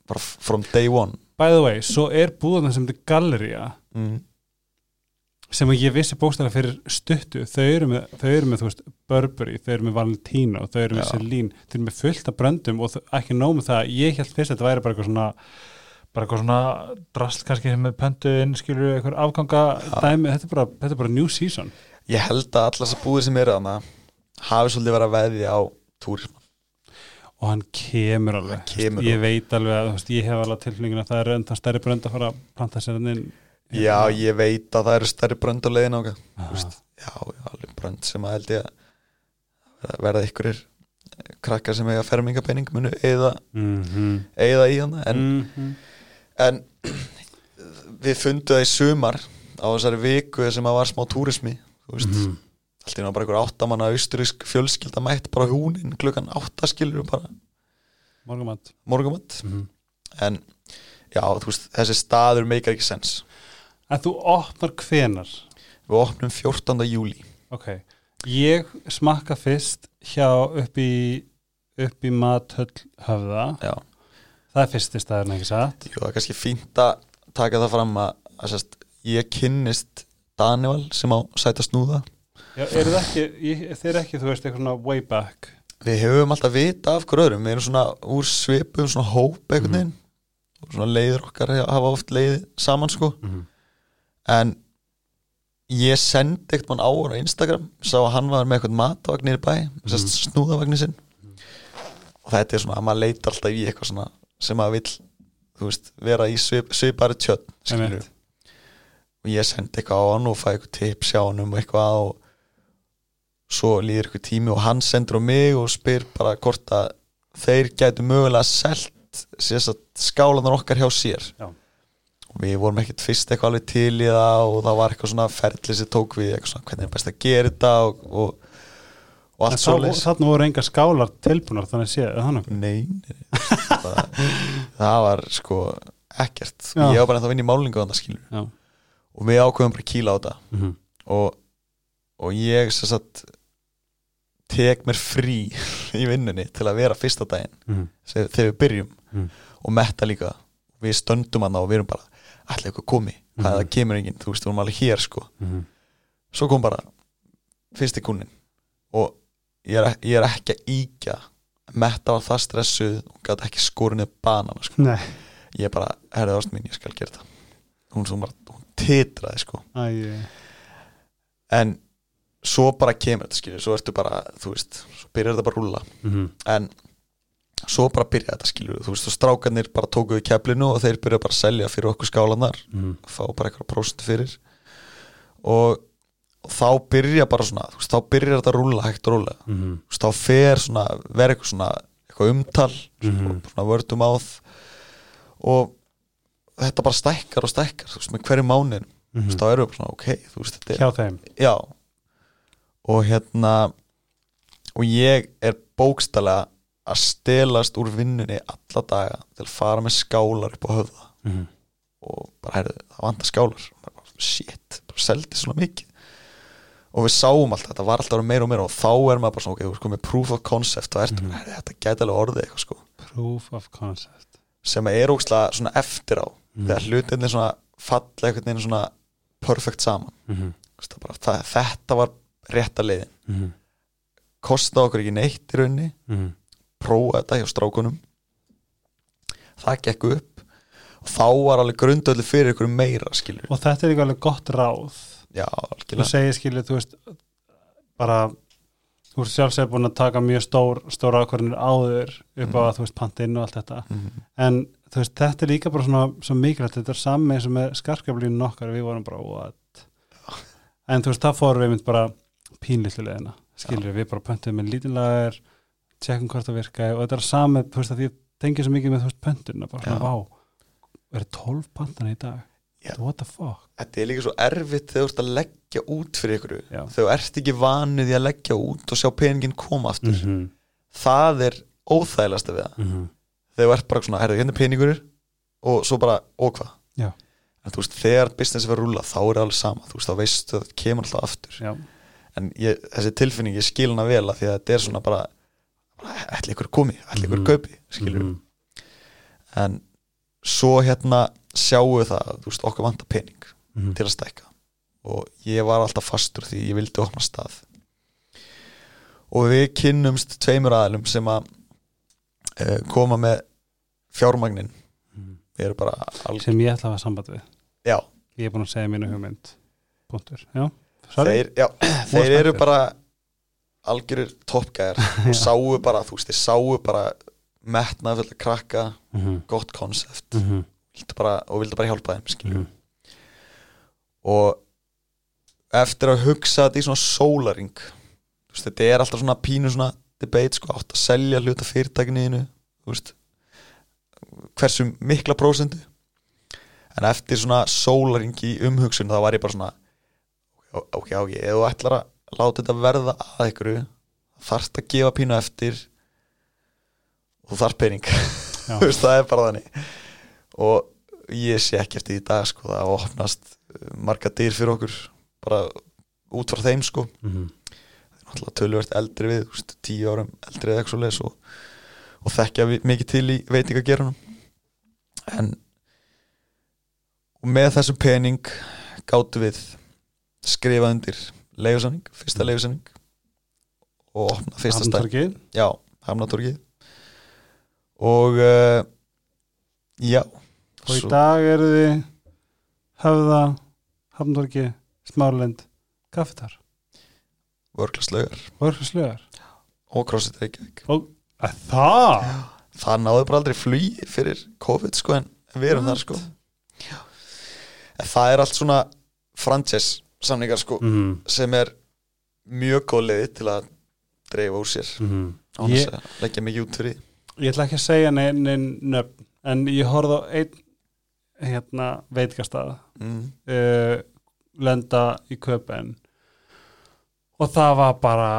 Speaker 2: bara from day one.
Speaker 1: By the way, svo er búðan sem þetta gallería
Speaker 2: mm.
Speaker 1: sem að ég vissi bókstæðlega fyrir stuttu. Þau eru með, þau eru með þú veist, Burberry, þau eru með Valentino, þau eru með
Speaker 2: Já.
Speaker 1: Celine þau eru með fullt af bröndum og ekki nóg með það, ég held fyrst að þetta væri bara eitthvað svona bara eitthvað svona drasl kannski með pöntuinn, skilur eitthvað afganga dæmi, þetta er bara, þetta er bara new season
Speaker 2: ég held að allar þessar búðir sem eru þarna hafi svolítið verið að veðja á túrisman
Speaker 1: og hann kemur alveg
Speaker 2: Hann kemur
Speaker 1: ég veit alveg að veist, ég hef alveg tilfningin að það er enda stærri brönd að fara að planta sér hann inn.
Speaker 2: Já, ég veit að það eru stærri brönd á leiðin veist, já, alveg brönd sem að held ég að verða ykkurir krakkar sem eiga fermingapenning munu eða,
Speaker 1: mm
Speaker 2: eða í hana. En,
Speaker 1: -hmm.
Speaker 2: en við fundum það í sumar á þessari viku sem að var smá túrismi veist,
Speaker 1: Mhm.
Speaker 2: allt í náttúrulega bara einhver áttamanna austurísk fjölskylda mætt bara húnin klukkan áttaskilur bara
Speaker 1: morgumat
Speaker 2: morgumatt
Speaker 1: mm -hmm.
Speaker 2: en já, veist, þessi staður meikar ekki sens.
Speaker 1: En þú opnar hvenar
Speaker 2: við opnum 14. júli
Speaker 1: ok, ég smakka fyrst hjá upp í upp í mathöll höfða
Speaker 2: já,
Speaker 1: það er fyrsti staðurinn ekki satt?
Speaker 2: Jú, það er kannski fínt að taka það fram að, að sérst, ég kynnist Daniel sem á sæta snúða
Speaker 1: Já, eru ekki, þeir ekki, þú veist, eitthvað svona way back?
Speaker 2: Við höfum alltaf vita af hver öðrum. Við erum svona úr svipum, svona hóp
Speaker 1: Mhm.
Speaker 2: veginn. Og svona leiður okkar hafa oft leiði saman sko.
Speaker 1: Mm -hmm.
Speaker 2: en ég sendi eitthvað mann á Instagram. Sá að hann var með eitthvað matavagn nýri bæ mm. sérst snúðavagnin sinn. Og þetta er svona að maður leita alltaf í eitthvað svona sem maður vill þú veist, vera í svip, svipari skilur
Speaker 1: Einmitt.
Speaker 2: Og ég sendi eitthvað á hann og fæ eitthvað tips hjá hann um eitthvað og svo líður eitthvað tími og hann sendur á mig og spyr bara hvort að þeir gætu mögulega selt skálanar okkar hjá sér
Speaker 1: Já.
Speaker 2: og við vorum ekkert fyrst eitthvað alveg til í það og það var eitthvað svona ferli sem tók við eitthvað svona hvernig er best að gera þetta og, og, og allt svo
Speaker 1: þá, þarna voru enga skálar tilbúnar þannig að sé, það nokkuð
Speaker 2: Nei, nei það, það var sko ekkert
Speaker 1: Já.
Speaker 2: ég var bara ennþá að vinna í málingu þannig skilur
Speaker 1: Já.
Speaker 2: Og við ákveðum bara að kýla á þetta
Speaker 1: mm -hmm.
Speaker 2: og, og ég sagt tek mér frí í vinnunni til að vera fyrsta daginn
Speaker 1: Mhm.
Speaker 2: sem- þegar við byrjum
Speaker 1: Mhm.
Speaker 2: og metta líka við stöndum hann og við erum bara allir eitthvað komi, hvað
Speaker 1: Mhm.
Speaker 2: það kemur enginn þú veist, við erum alveg hér sko
Speaker 1: Mhm.
Speaker 2: svo kom bara fyrsti kunnin og ég er, ég er ekki að íkja Metta var það stressuð og gæti ekki skorinu banana sko. Ég bara, herrið ást mín, ég skal gera þetta hún svo bara, hún titraði sko.
Speaker 1: Æ,
Speaker 2: en svo bara kemur þetta skilur svo ertu bara, þú veist, svo byrjar þetta bara að rúlla.
Speaker 1: Mhm,
Speaker 2: en svo bara byrja þetta skilur, þú veist, og strákarnir bara tókuðu keflinu og þeir byrja bara að selja fyrir okkur skálanar
Speaker 1: mhm,
Speaker 2: fá bara eitthvað próst fyrir. Og, þá byrja bara svona, þú veist, þá byrjar þetta að rúlla hægt og rúlla,
Speaker 1: mhm,
Speaker 2: þú veist, þá fer svona, verður eitthvað svona, eitthvað umtal
Speaker 1: Mhm.
Speaker 2: svona vördum áð og þetta bara stækkar og stækkar, þú veist, með hverju þú
Speaker 1: mhm.
Speaker 2: veist, þá erum við bara svona, ok, þú veist, þetta er
Speaker 1: Hjá þeim.
Speaker 2: Já. Og hérna og ég er bókstælega að stelast úr vinnunni alla daga til að fara með skálar upp á höfða.
Speaker 1: Mhm,
Speaker 2: og bara heyrðu, það vantar skálar. Bara, shit, bara seldi svona mikið. Og við sáum alltaf, þetta var alltaf meira og meira. Og þá er maður bara svona, ok, þú sko með proof of concept og ertu,
Speaker 1: Mhm.
Speaker 2: mm -hmm. þetta gæti alveg orðið eitthvað sko,
Speaker 1: Proof of concept.
Speaker 2: Sem er ógstlega svona eftir á
Speaker 1: Mhm.
Speaker 2: þegar hlutinni svona falla einhvern veginn svona perfect saman. Veist, það bara, það, þetta var rétta leiðin.
Speaker 1: Mhm,
Speaker 2: kostaði okkur ekki neitt í raunni
Speaker 1: mhm,
Speaker 2: prófa þetta hjá strákunum. Það gekk upp. Og þá var alveg grundöldu fyrir ykkur meira skilur
Speaker 1: Og þetta er líka alveg gott ráð.
Speaker 2: Já,
Speaker 1: Þú segir skilur, þú veist bara, þú ert sjálfsög búin að taka mjög stór, stór ákvarðinir áður upp á
Speaker 2: Mhm.
Speaker 1: að þú veist panta inn og allt þetta.
Speaker 2: Mhm.
Speaker 1: en þú veist, þetta er líka bara svona svo mikilvægt, þetta er samme eins og með skarkablínu nokkar, við vorum bara, what? En þú veist, það fórum við mynd bara pínlítlu leðina, skilur við bara pöntum með lítinlegar, tjekkum hvort það virkaði og þetta er samme, þú veist, að ég tengi svo mikið með, þú veist, pöntuna, bara svona,
Speaker 2: Já.
Speaker 1: vá er 12 pantana í dag?
Speaker 2: Já.
Speaker 1: what the fuck?
Speaker 2: Þetta er líka svo erfitt þegar þú ert að leggja út fyrir ykkur.
Speaker 1: Já.
Speaker 2: þegar þú ert ekki vanuð í að leggja út og sjá peningin koma aftur.
Speaker 1: -hmm.
Speaker 2: það er óþægilegasta við það.
Speaker 1: Mm -hmm.
Speaker 2: Þegar þú ert bara svona, herðu, hérna er peningur og svo bara, og hvað? En þú veist, þegar business er að rúlla þá er það alveg sama, þú veist, þá veistu að það kemur alltaf aftur.
Speaker 1: Já,
Speaker 2: en ég, þessi tilfinning, ég skil hana vel að því að þetta er svona bara ætli ykkur komi, ætli ykkur
Speaker 1: Mhm.
Speaker 2: kaupi skilur
Speaker 1: Mhm.
Speaker 2: en svo hérna sjáum við það, þú veist, okkur vantar pening
Speaker 1: Mhm.
Speaker 2: til að stækka. Og ég var alltaf fastur því ég vildi opna stað. Og við kynnumst tveimur aðlum sem að koma með fjármagnin alg...
Speaker 1: sem ég ætla að hafa samband við.
Speaker 2: Já,
Speaker 1: ég er búin að segja mínu hugmynd. Punktur, já,
Speaker 2: þeir, já, þeir eru bara algjörir toppgæðar og sáu bara, þú veist, þeir sáu bara metnaði fullt að krakka
Speaker 1: Mhm.
Speaker 2: gott konsept vildu bara, og vildu bara hjálpa þeim
Speaker 1: Mhm.
Speaker 2: og eftir að hugsa þetta í svona sólaring þetta er alltaf svona pínu svona debate, sko, átt að selja hluta fyrirtækniðinu, hversu mikla prósendu en eftir svona sólaring í umhugsun þá var ég bara svona ok, ok, ok, ef þú ætlar að láta þetta verða að ykkur þarft að gefa pínu eftir og þarf pening. Það er bara þannig. Og ég sé ekki eftir í dag sko, það opnast uh, marga dyr fyrir okkur bara út frá þeim sko.
Speaker 1: Mhm.
Speaker 2: Náttúrulega tölvöld eldri við, veist, tíu árum eldri eða eitthvað svo leis og, og þekkja mikið til í veitingagerunum en og með þessum pening gáttu við skrifa undir leigusanning, fyrsta leigusanning og opna fyrsta stæð
Speaker 1: Hafnartorgið.
Speaker 2: já, Hamnatorgið og uh, já.
Speaker 1: Og í dag eru þið höfða, hafntorki smárlind, kaffetar
Speaker 2: vörklaslaugar
Speaker 1: og örfislegar
Speaker 2: og CrossFit Reykjavík.
Speaker 1: Og að það?
Speaker 2: Það náðu bara aldrei flugi fyrir COVID sko en við erum þar sko. Já. það er allt svona franchise samningar sko
Speaker 1: mm
Speaker 2: sem er mjög góð leiði til að dreifa úr sér.
Speaker 1: -hmm.
Speaker 2: án
Speaker 1: Ég-
Speaker 2: þess að leggja mikið út fyrir
Speaker 1: ég ætla ekki að segja neinn nein nöfn en ég horfði á einn hérna veitkastað
Speaker 2: mm.
Speaker 1: uh, lenda í köpen og það var bara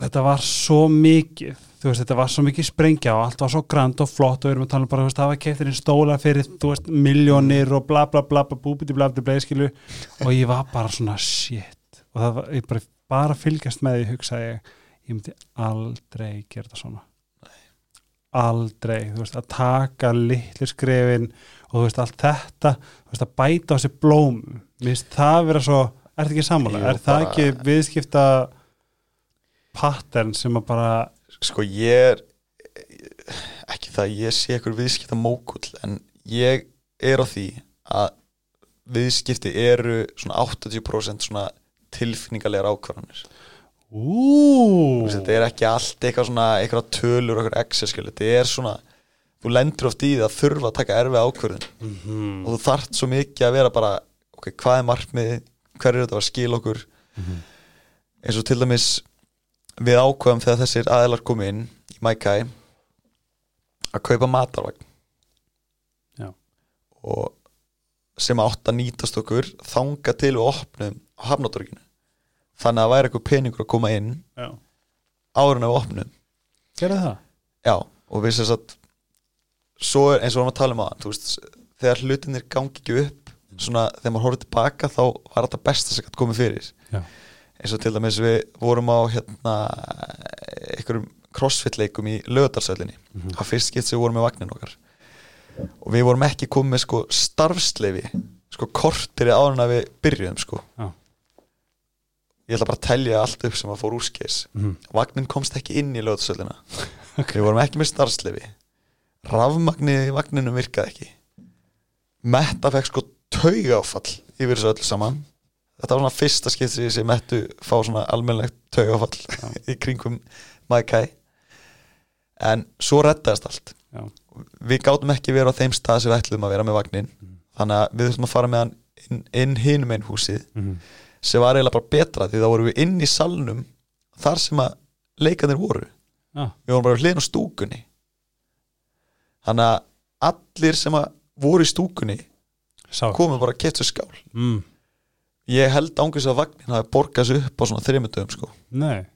Speaker 1: þetta var svo mikið veist, þetta var svo mikið sprengja og allt var svo grand og flott og við erum að tala um bara, veist, það var keftir inn stóla fyrir, veist, miljónir og bla bla bla, bla búbiti bla bla bla, skilu og ég var bara svona shit. Og það var, ég bara, bara fylgjast með því hugsaði ég, ég myndi aldrei gera þetta svona. Aldrei, þú veist, að taka litlu skrefin og þú veist, allt þetta þú veist, að bæta á sér blóm mér finnst það vera svo Er þetta ekki?
Speaker 2: Jú,
Speaker 1: Er það
Speaker 2: bara-
Speaker 1: ekki viðskipta pattern sem að bara
Speaker 2: sko ég er ekki það að ég sé ykkur viðskipta mókull en ég er á því að viðskipti eru svona 80% svona tilfinningalegar ákvarðanir
Speaker 1: Ú,
Speaker 2: þetta er ekki allt eitthvað svona eitthvað tölur og eitthvað excel þetta er svona, þú lendur oft í það að þurfa að taka erfið ákvarðin
Speaker 1: Mhm.
Speaker 2: og þú þarft svo mikið að vera bara ok, hvað er markmið, hver er þetta að skila okkur. Eins og til dæmis við ákvæðum þegar þessir aðilar komu inn í Maikai að kaupa matarvagn.
Speaker 1: Já.
Speaker 2: og sem átt að nýtast okkur þanga til við opnum á hafnatorginu þannig að það væri eitthvað peningur að koma inn
Speaker 1: Já,
Speaker 2: að við opnum.
Speaker 1: Gerðu það?
Speaker 2: já, og við sem sagt svo er eins og við varum að tala um aðan veist, þegar hlutinir gangi ekki upp svona þegar maður horfður tilbaka þá var þetta besta sem gætt komið fyrir.
Speaker 1: Já.
Speaker 2: eins og til dæmis við vorum á hérna einhverjum crossfit leikum í lögadarsöllinni
Speaker 1: Mhm.
Speaker 2: það fyrst skipt sem við vorum með vagnin okkar. Og við vorum ekki komið með sko starfsleifi sko kortir í að við byrjuðum sko.
Speaker 1: Já.
Speaker 2: ég ætla bara að telja allt upp sem að fór úrskis
Speaker 1: Mhm.
Speaker 2: vagnin komst ekki inn í lögadarsöllina við vorum ekki með starfsleifi rafmagnið í vagninum virkaði ekki. Metta fekk sko tauga áfall yfir þessu öllu saman. Þetta var svona fyrsta skipt sem ég sé Mettu fá svona almennlegt tauga áfall í kringum Maikai en svo rettaðist allt.
Speaker 1: Já.
Speaker 2: við gátum ekki verið á þeim stað sem við ætlum að vera með vagnin þannig að við þurfum að fara með hann inn, inn hinum einn húsið
Speaker 1: Mhm.
Speaker 2: sem var eiginlega bara betra því þá vorum við inn í salnum þar sem að leikandir voru.
Speaker 1: Já,
Speaker 2: við vorum bara hlýðin á stúkunni. Þannig að allir sem að voru í stúkunni
Speaker 1: sá.
Speaker 2: Komu bara að keftu skál
Speaker 1: mm.
Speaker 2: ég held ángis að vagnin hafi borgað sig upp á svona þreymundum sko.
Speaker 1: Nei,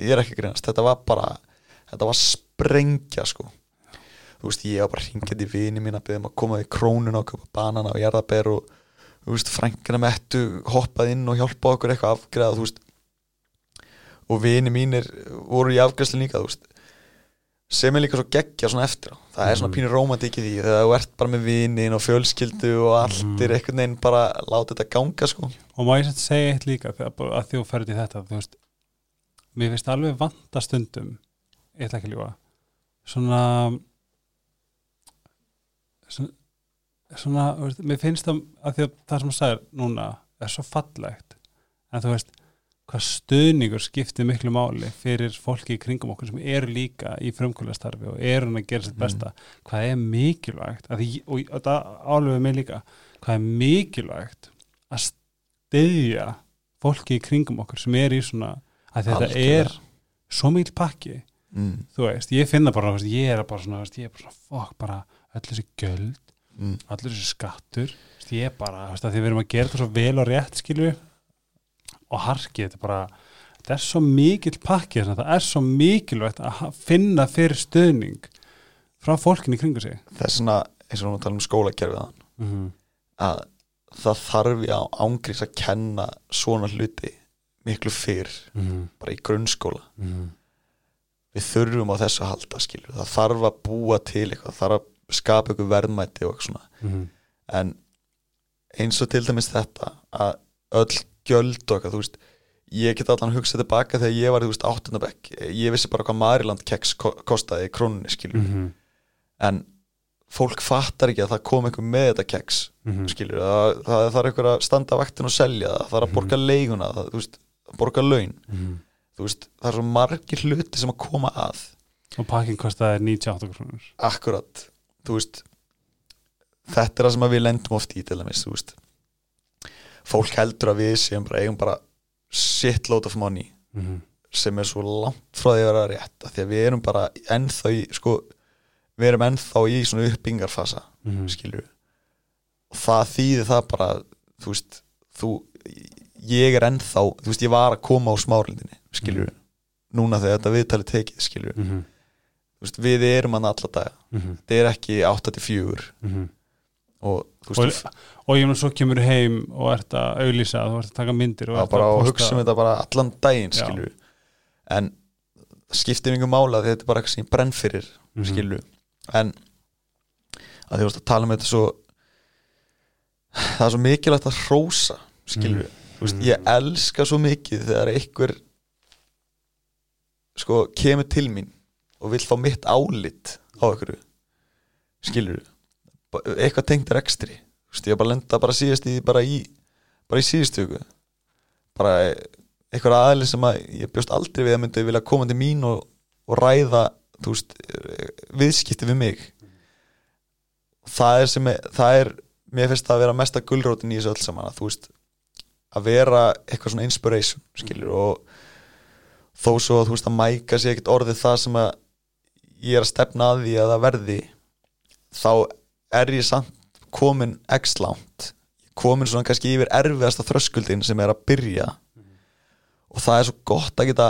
Speaker 2: ég er ekki greinast, þetta var bara þetta var sprengja sko. Þú veist, ég var bara hringjandi í vini mín að byrja að koma í krónuna og köpa banana og jarðaber og þú veist, frængina mettu hoppað inn og hjálpa okkur eitthvað að afgreða, þú veist. Og vini mínir voru í afgreðslu líka, þú veist sem er líka svo geggja svona eftir á það er svona
Speaker 1: Mhm.
Speaker 2: pínur rómatík í því þegar þú ert bara með vinin og fjölskyldu og allt
Speaker 1: Mhm.
Speaker 2: er einhvern veginn bara láta þetta ganga sko
Speaker 1: og má ég sætt segja eitt líka að þú ferði þetta þú veist, mér finnst alveg vanta stundum ég ætla ekki að ljúga svona svona, svona veist, mér finnst það að að það sem þú sagðir núna er svo fallegt en þú veist hvað stuðningur skiptir miklu máli fyrir fólki í kringum okkur sem eru líka í frumkvöldastarfi og eru að gera sitt
Speaker 2: Mhm.
Speaker 1: besta. Hvað er mikilvægt því, og þetta álöfum mig líka hvað er mikilvægt að styðja fólki í kringum okkur sem er í svona að þetta
Speaker 2: Algjörlega.
Speaker 1: er svo mikil pakki.
Speaker 2: Mm,
Speaker 1: þú veist, ég finna bara, ég er bara svona, veist, ég er bara svona, fokk, bara öll þessi göld,
Speaker 2: mm,
Speaker 1: allir þessi skattur ég er bara, því við erum að gera þetta svo vel og rétt, skilju og harkið, þetta er bara þetta er svo mikill pakki, þannig að það er svo mikilvægt að finna fyrir stöðning frá fólkinni kringu sig
Speaker 2: þess vegna eins og að tala um skólakerfið þann
Speaker 1: mm -hmm.
Speaker 2: að það þarf á ángrís að kenna svona hluti miklu fyrr
Speaker 1: Mm
Speaker 2: bara í grunnskóla
Speaker 1: -hmm.
Speaker 2: við þurfum á þessu að halda skilur það þarf að búa til eitthvað það þarf að skapa ykkur verðmæti og eitthvað svona
Speaker 1: Mhm.
Speaker 2: en eins og til dæmis þetta að öll gjöld og eitthvað þú veist ég get allan að hugsa tilbaka þegar ég var þú veist áttundabekk ég vissi bara hvað Mariland keks ko kostaði í krónunni skilur
Speaker 1: Mhm.
Speaker 2: en fólk fattar ekki að það kom einhver með þetta keks
Speaker 1: Mhm.
Speaker 2: skilur, það, það þarf eitthvað að standa á vaktin og selja það, það þarf að borga leiguna það, þú veist, að borga laun.
Speaker 1: Mhm.
Speaker 2: þú veist, það er svo margir hluti sem að koma að,
Speaker 1: og pakkin kostaði 98 krónur.
Speaker 2: Akkurat. Þú veist þetta er það sem við lendum oft í til dæmis, þú veist fólk heldur að við séum bara eigum bara shitload of money
Speaker 1: mm
Speaker 2: sem er svo langt frá því að vera rétt af því að við erum bara ennþá í sko, við erum ennþá í svona uppbyngarfasa
Speaker 1: -hmm.
Speaker 2: skilur og það þýðir það bara þú veist, þú ég er ennþá, þú veist, ég var að koma á smárlindinni, skilur núna þegar þetta viðtalið tekið, skilur
Speaker 1: Mm -hmm.
Speaker 2: þú veist, við erum hann alla daga. Þetta er ekki 8-4
Speaker 1: Mhm.
Speaker 2: og þú
Speaker 1: og, og ég mun svo kemur heim og ert að auðlýsa, þú ert að taka myndir og
Speaker 2: bara
Speaker 1: að posta-
Speaker 2: hugsa um þetta bara allan daginn,
Speaker 1: Já.
Speaker 2: skilur en það skiptir mjög mála því þetta er bara eitthvað sem ég brenn fyrir
Speaker 1: Mhm.
Speaker 2: skilur en að því að tala um þetta svo það er svo mikilvægt að hrósa skilur þú veist, ég elska svo mikið þegar einhver sko, kemur til mín og vill fá mitt álit á einhverju skilur eitthvað tengt rekstri. Þú veist, ég bara lenda bara síðast í bara í, bara í síðustu viku. Bara eitthvað aðli sem að ég bjóst aldrei við að myndi vilja koma til mín og, og ræða veist, viðskipti við mig. Það er sem er, það er mér finnst það að vera mesta gullrótin í þessu öll saman að þú veist að vera eitthvað svona inspiration skilur og þó svo að þú veist að mæka sér ekkert orðið það sem að ég er að stefna að því að það verði þá er ég samt komin x langt komin svona kannski yfir erfiðasta þröskuldin sem er að byrja. Og það er svo gott að geta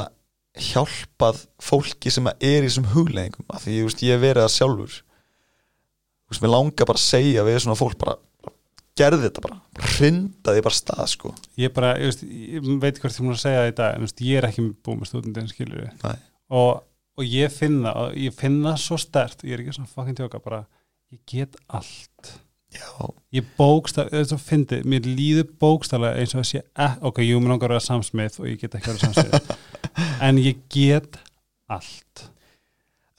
Speaker 2: hjálpað fólki sem er í þessum hugleggingum af því veist, ég verið það sjálfur. Þú veist, mér langar bara að segja við svona fólk bara, gerði þetta bara hrindaði bara stað sko.
Speaker 1: Ég bara, ég, veist, ég veit hvort ég múin að segja það í dag en veist, ég er ekki búið með stúdendin skilur og, og ég finna ég finna svo stert, ég er ekki svona fucking tjóka, bara, ég get allt.
Speaker 2: Já.
Speaker 1: ég bókstaf, þetta finnir, mér líður bókstaflega eins og að sé, eh, ok, jú, mér langar að vera samsmið og ég get ekki að vera samsmið en ég get allt.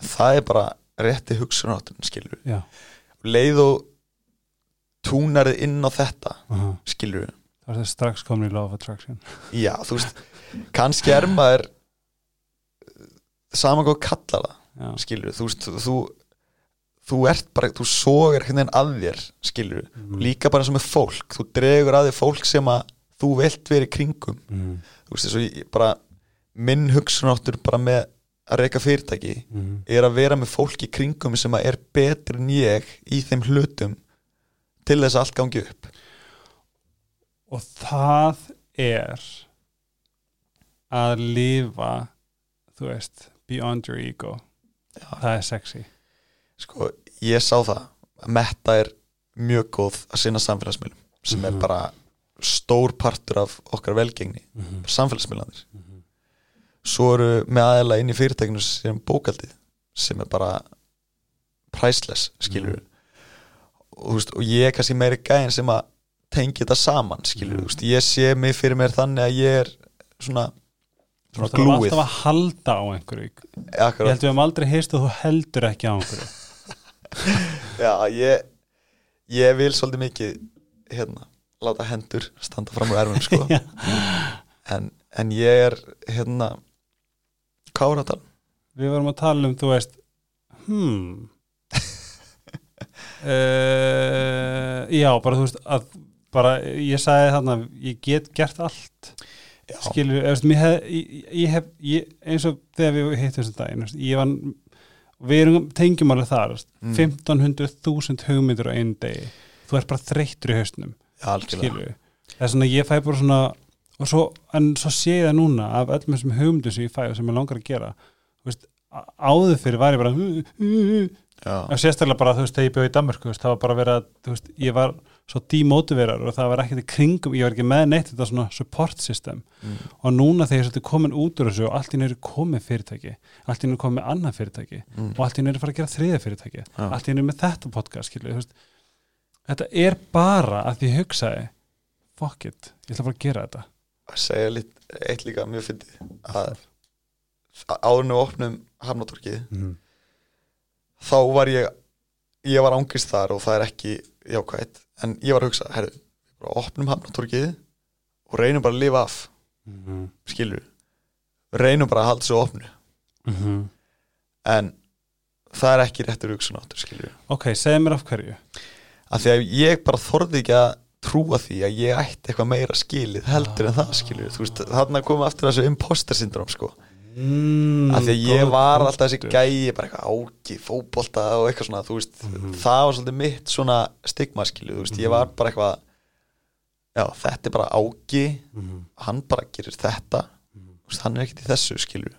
Speaker 2: Það er bara rétti hugsunáttin skilur
Speaker 1: já,
Speaker 2: leið og túnarið inn á þetta
Speaker 1: uh -huh.
Speaker 2: skilur
Speaker 1: það er það strax komin í of attraction.
Speaker 2: Já, þú veist, kannski er maður saman hvað kallar
Speaker 1: já,
Speaker 2: það skilur, þú veist, þú þú ert bara, þú einhvern veginn að þér skilur,
Speaker 1: Mhm.
Speaker 2: líka bara og með fólk þú dregur að þér fólk sem að þú vilt verið kringum,
Speaker 1: mm.
Speaker 2: þú veist, þess að ég bara minn hugsunáttur bara með að reyka fyrirtæki
Speaker 1: Mm.
Speaker 2: er að vera með fólk í kringum sem að er betri en ég í þeim hlutum til þess að allt gangi upp
Speaker 1: og það er að lifa þú veist, beyond your ego
Speaker 2: Já.
Speaker 1: það er sexy
Speaker 2: sko, ég sá það. Að Metta er mjög góð að sinna samfélagsmiðlum sem
Speaker 1: Mhm.
Speaker 2: er bara stór partur af okkar velgengni
Speaker 1: mm -hmm.
Speaker 2: samfélagsmiðlanir svo eru með aðeila inn í fyrirtækinu sem bókaldið sem er bara priceless, skilur og, þú veist, og ég er kannski meiri gæðin sem að tengi þetta saman, skilur
Speaker 1: Mhm.
Speaker 2: þú veist, ég sé mig fyrir mér þannig að ég er svona,
Speaker 1: þú er
Speaker 2: glúið
Speaker 1: alltaf að halda á einhverju. Ég
Speaker 2: Akkurat,
Speaker 1: held við hefum aldrei heist að þú heldur ekki á einhverju
Speaker 2: já, ég ég vil svolítið mikið hérna, láta hendur standa fram úr erfum, sko. En, en ég er hérna hvað var þetta?
Speaker 1: við varum að tala um, þú veist hmm. Uh, já, bara þú veist að bara, ég sagði þarna ég get gert allt.
Speaker 2: Já,
Speaker 1: skilur, mér hef, ég, ég hef ég, eins og þegar við hittum þessum daginn ég var, við tengjum alveg þar,
Speaker 2: Mm.
Speaker 1: 1500.000 hugmyndir á einu degi. Þú ert bara þreyttur í hausnum það er svona, ég fæ bara svona og svo, en svo sé ég það núna af öllum þessum hugmyndum sem ég fæ og sem ég langar að gera. Veist, áður fyrir var ég bara og sérstaklega bara, þú veist, þegar ég bjóð í veist, það var bara að, þú veist, ég var svo demotiverar og það var ekkert í kringum ég var ekki með neitt þetta svona support system
Speaker 2: mm.
Speaker 1: og núna þegar ég er svolítið komin út úr þessu og allt í nýru komið fyrirtæki allt í nýru komið annað fyrirtæki
Speaker 2: Mm.
Speaker 1: og allt í nýru fara að gera þriða fyrirtæki
Speaker 2: Já.
Speaker 1: allt í nýru með þetta podcast veist, þetta er bara að því ég hugsaði fuck it, ég ætla bara að gera þetta
Speaker 2: að segja lit, eitt líka mjög fyndið að áðurnu opnum Hamnatorkið
Speaker 1: mm.
Speaker 2: þá var ég ég var ángist þar og það er ekki jákvætt en ég var að hugsa, herru opnum Hamnatorkið og reynum bara að lifa af.
Speaker 1: Mm
Speaker 2: skilur reynum bara að halda svo opnu.
Speaker 1: -hmm.
Speaker 2: en það er ekki réttur hugsunáttur skilur
Speaker 1: ok, segð mér af hverju.
Speaker 2: Að því að ég bara þorði ekki að trúa því að ég ætti eitthvað meira skilið heldur en það skilur þú veist, þarna komum aftur þessu imposter syndrom sko
Speaker 1: mm,
Speaker 2: af því að ég var alltaf þessi gæi bara eitthvað áki, fótbolta og eitthvað svona veist,
Speaker 1: Mhm.
Speaker 2: það var svolítið mitt svona stigma skilu, þú veist, ég var bara eitthvað já, þetta er bara áki
Speaker 1: Mhm.
Speaker 2: hann bara gerir þetta þú veist, hann er ekkert í þessu skilu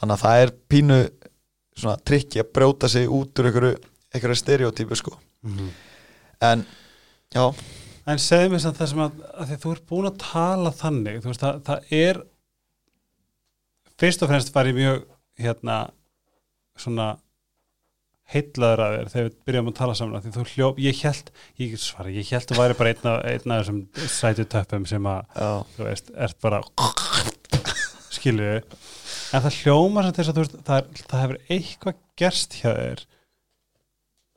Speaker 2: þannig að það er pínu svona trikki að brjóta sig út úr einhverju, einhverju stereotypu sko
Speaker 1: Mhm.
Speaker 2: en, já,
Speaker 1: En segðu mér samt það sem að, að þú ert búin að tala þannig, þú veist, það, það er fyrst og fremst var ég mjög hérna svona heitlaður að þér þegar við byrjum að tala saman því þú hljóp, ég held ég svara, ég held að væri bara einn af, einn af þessum sætu töppum sem að
Speaker 2: já,
Speaker 1: þú veist, ert bara skilju en það hljómar sem þess að þú veist það, er, það hefur eitthvað gerst hjá þér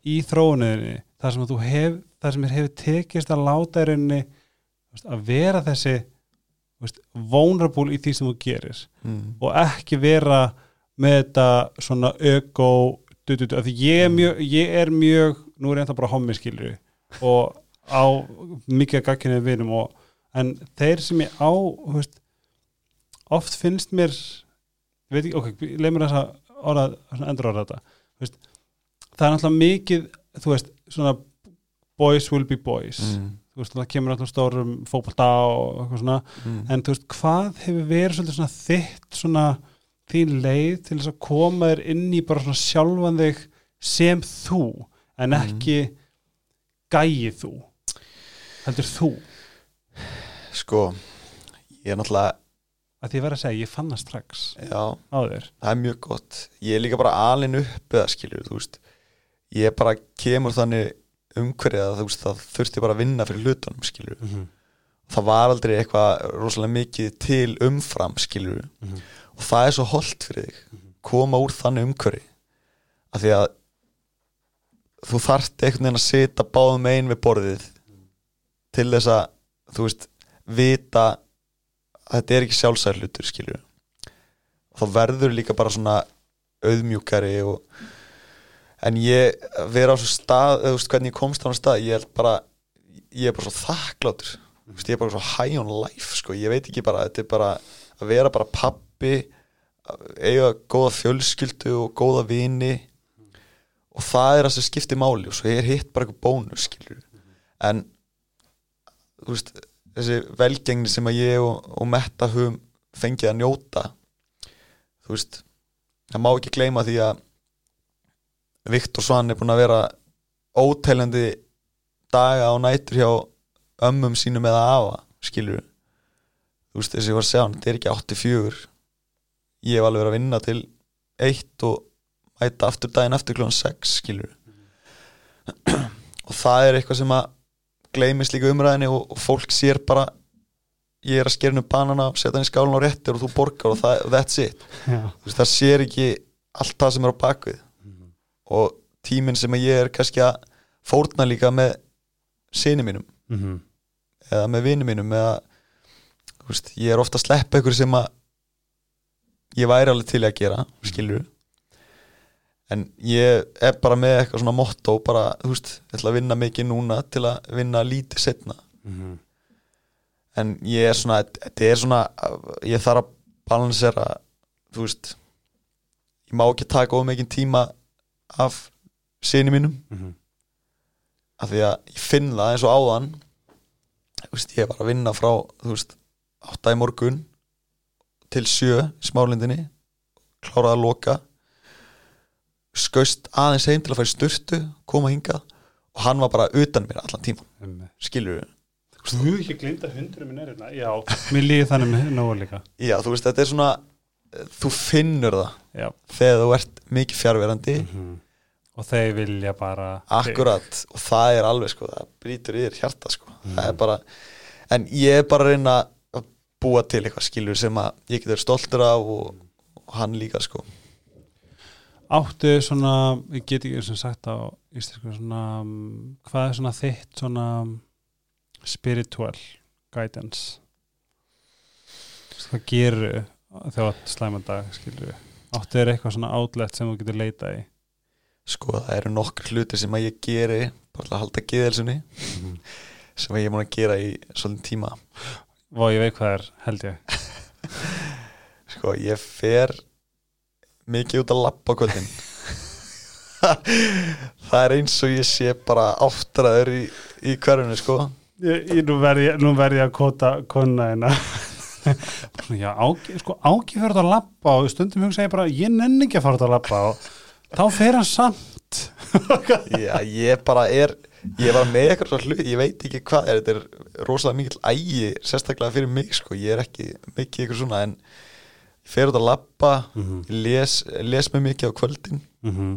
Speaker 1: í þróuninni þar sem að þú hef þar sem þér hefur tekist að láta þú veist, að vera þessi þú veist, vulnerable í því sem þú gerir
Speaker 2: mm,
Speaker 1: og ekki vera með þetta svona öko af því ég er mjög, ég er mjög nú er ég ennþá bara hommi skilju og á mikið að gagginni vinum og, en þeir sem ég á veist, oft finnst mér veit ekki, ok, leið mér þess að orða, endur orða þetta veist, það er náttúrulega mikið þú veist, svona boys will be boys.
Speaker 2: Mm,
Speaker 1: veist, það kemur alltaf stórum fótbolta og eitthvað svona.
Speaker 2: Mm.
Speaker 1: en þú veist, hvað hefur verið svolítið svona þitt svona þín leið til þess að koma þér inn í bara svona sjálfan þig sem þú en
Speaker 2: Mhm.
Speaker 1: ekki gæið þú? Heldur þú?
Speaker 2: Sko ég er náttúrulega,
Speaker 1: að því ég verið að segja, ég fann það strax
Speaker 2: já.
Speaker 1: á þér.
Speaker 2: Það er mjög gott. Ég er líka bara alin upp eða skilur þú veist. Ég bara kemur þannig umhverfið að veist það þurfti bara að vinna fyrir hlutunum skilur
Speaker 1: mm -hmm.
Speaker 2: það var aldrei eitthvað rosalega mikið til umfram skilur
Speaker 1: Mhm.
Speaker 2: og það er svo holdt fyrir þig koma úr þannig umhverfi. Af því að þú þarft einhvern veginn að sita báðum einn við borðið til þess að þú veist vita að þetta er ekki sjálfsæður hlutur skilur og þá verður líka bara svona auðmjúkari og en ég vera á svo stað þú veist hvernig ég komst á hann stað ég er bara, ég er bara svo þakkláttur. Þú veist, ég er bara svo high on life sko. ég veit ekki bara, þetta er bara að vera bara pappi eiga góða fjölskyldu og góða vini. Og það er það sem skiptir máli og svo er hitt bara eitthvað bónus skilur en þú veist, þessi velgengni sem að ég og, og Metta höfum fengið að njóta þú veist það má ekki gleyma því að Viktor Svann er búin að vera óteljandi daga og nætur hjá ömmum sínum eða afa skilur þú veist þessi ég var að segja hann, þetta er ekki 84 ég hef alveg verið að vinna til 1 og mæta aftur daginn eftir kljóðan 6 skilur og það er eitthvað sem að gleymist líka umræðinni og, og fólk sér bara ég er að skera hennu banana, setja hann í skálun og réttir og þú borgar og það, that's it. Þú veist, það sér ekki allt það sem er á bakvið og tíminn sem ég er kannski að fórna líka með sinni mínum.
Speaker 1: Mm -hmm.
Speaker 2: eða með vinum mínum eða veist, ég er ofta að sleppa ykkur sem að ég væri alveg til að gera skilur en ég er bara með eitthvað svona motto bara, þú veist, ég ætla að vinna mikið núna til að vinna lítið setna
Speaker 1: Mm
Speaker 2: en ég er svona, þetta er svona ég þarf að balansera þú veist ég má ekki taka of mikið tíma af sinni mínum.
Speaker 1: -hmm.
Speaker 2: af því að ég finn það eins og áðan veist, ég var að vinna frá veist, átta í morgun til sjö í smálindinni kláraði að loka skaust aðeins heim til að færa sturtu koma hingað og hann var bara utan mér allan tíman, skilur við
Speaker 1: Þú ekki glinda hundurum minn er hérna. Já, mér líði þannig með nógu líka.
Speaker 2: Já, þú veist, þetta er svona þú finnur það
Speaker 1: Já.
Speaker 2: þegar þú ert mikið fjárverandi
Speaker 1: -hmm. Og þeir vilja bara
Speaker 2: akkurat, og það er alveg sko, það brýtur yfir hjarta sko. það er bara, en ég er bara að reyna að búa til eitthvað skilur sem að ég getur stoltur af og, og hann líka sko.
Speaker 1: Áttu svona, ég get ekki sem sagt á íslensku svona, hvað er svona þitt svona spiritual guidance? Hvað gerur þegar þú átt slæman dag skilur áttu þér eitthvað svona outlet sem þú getur leita í?
Speaker 2: Sko það eru nokkur hluti sem að ég geri bara til að halda geðelsunni sem að ég er múin að gera í svolítið tíma.
Speaker 1: Og ég veit hvað er, held ég.
Speaker 2: Sko ég fer mikið út að lappa kvöldin. Það er eins og ég sé bara áttræður í, í hverjunu sko.
Speaker 1: Ég, ég, nú verð ég, nú verð ég að kota konna hérna já, ági, sko fyrir að lappa og stundum hugsa ég bara, ég nenni ekki að fara út að lappa og þá fer hann samt.
Speaker 2: Já, ég bara er ég var með eitthvað svo hlut, ég veit ekki hvað er, þetta er rosalega mikill ægi sérstaklega fyrir mig, sko, ég er ekki mikið eitthvað svona, en fer út að labba
Speaker 1: mm
Speaker 2: ég les, les mig mikið á kvöldin.
Speaker 1: -hmm.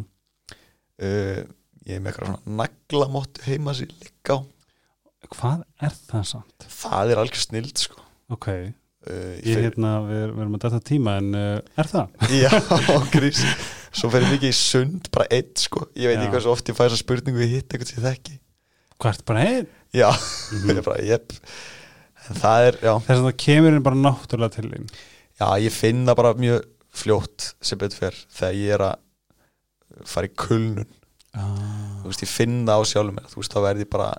Speaker 2: uh, ég er með eitthvað svona naglamóttu heima sér líka. Á
Speaker 1: hvað er það samt?
Speaker 2: það er algjör snild sko.
Speaker 1: Ok,
Speaker 2: uh,
Speaker 1: ég hérna við, við erum að dæta tíma en uh, er það?
Speaker 2: já, grís svo fer ég mikið í sund, bara eitt sko ég veit ekki hvað svo oft ég fæ þessa spurningu ég hitt eitthvað sem ég þekki
Speaker 1: hvað er bara einn?
Speaker 2: já,
Speaker 1: Mhm.
Speaker 2: ég er bara, en það er,
Speaker 1: þess að það kemur inn bara náttúrulega til þín
Speaker 2: já, ég finn það bara mjög fljótt sem betur fer þegar ég er að fara í kulnun
Speaker 1: ah.
Speaker 2: þú veist, ég finn það á sjálfum mér þú veist, þá verð ég bara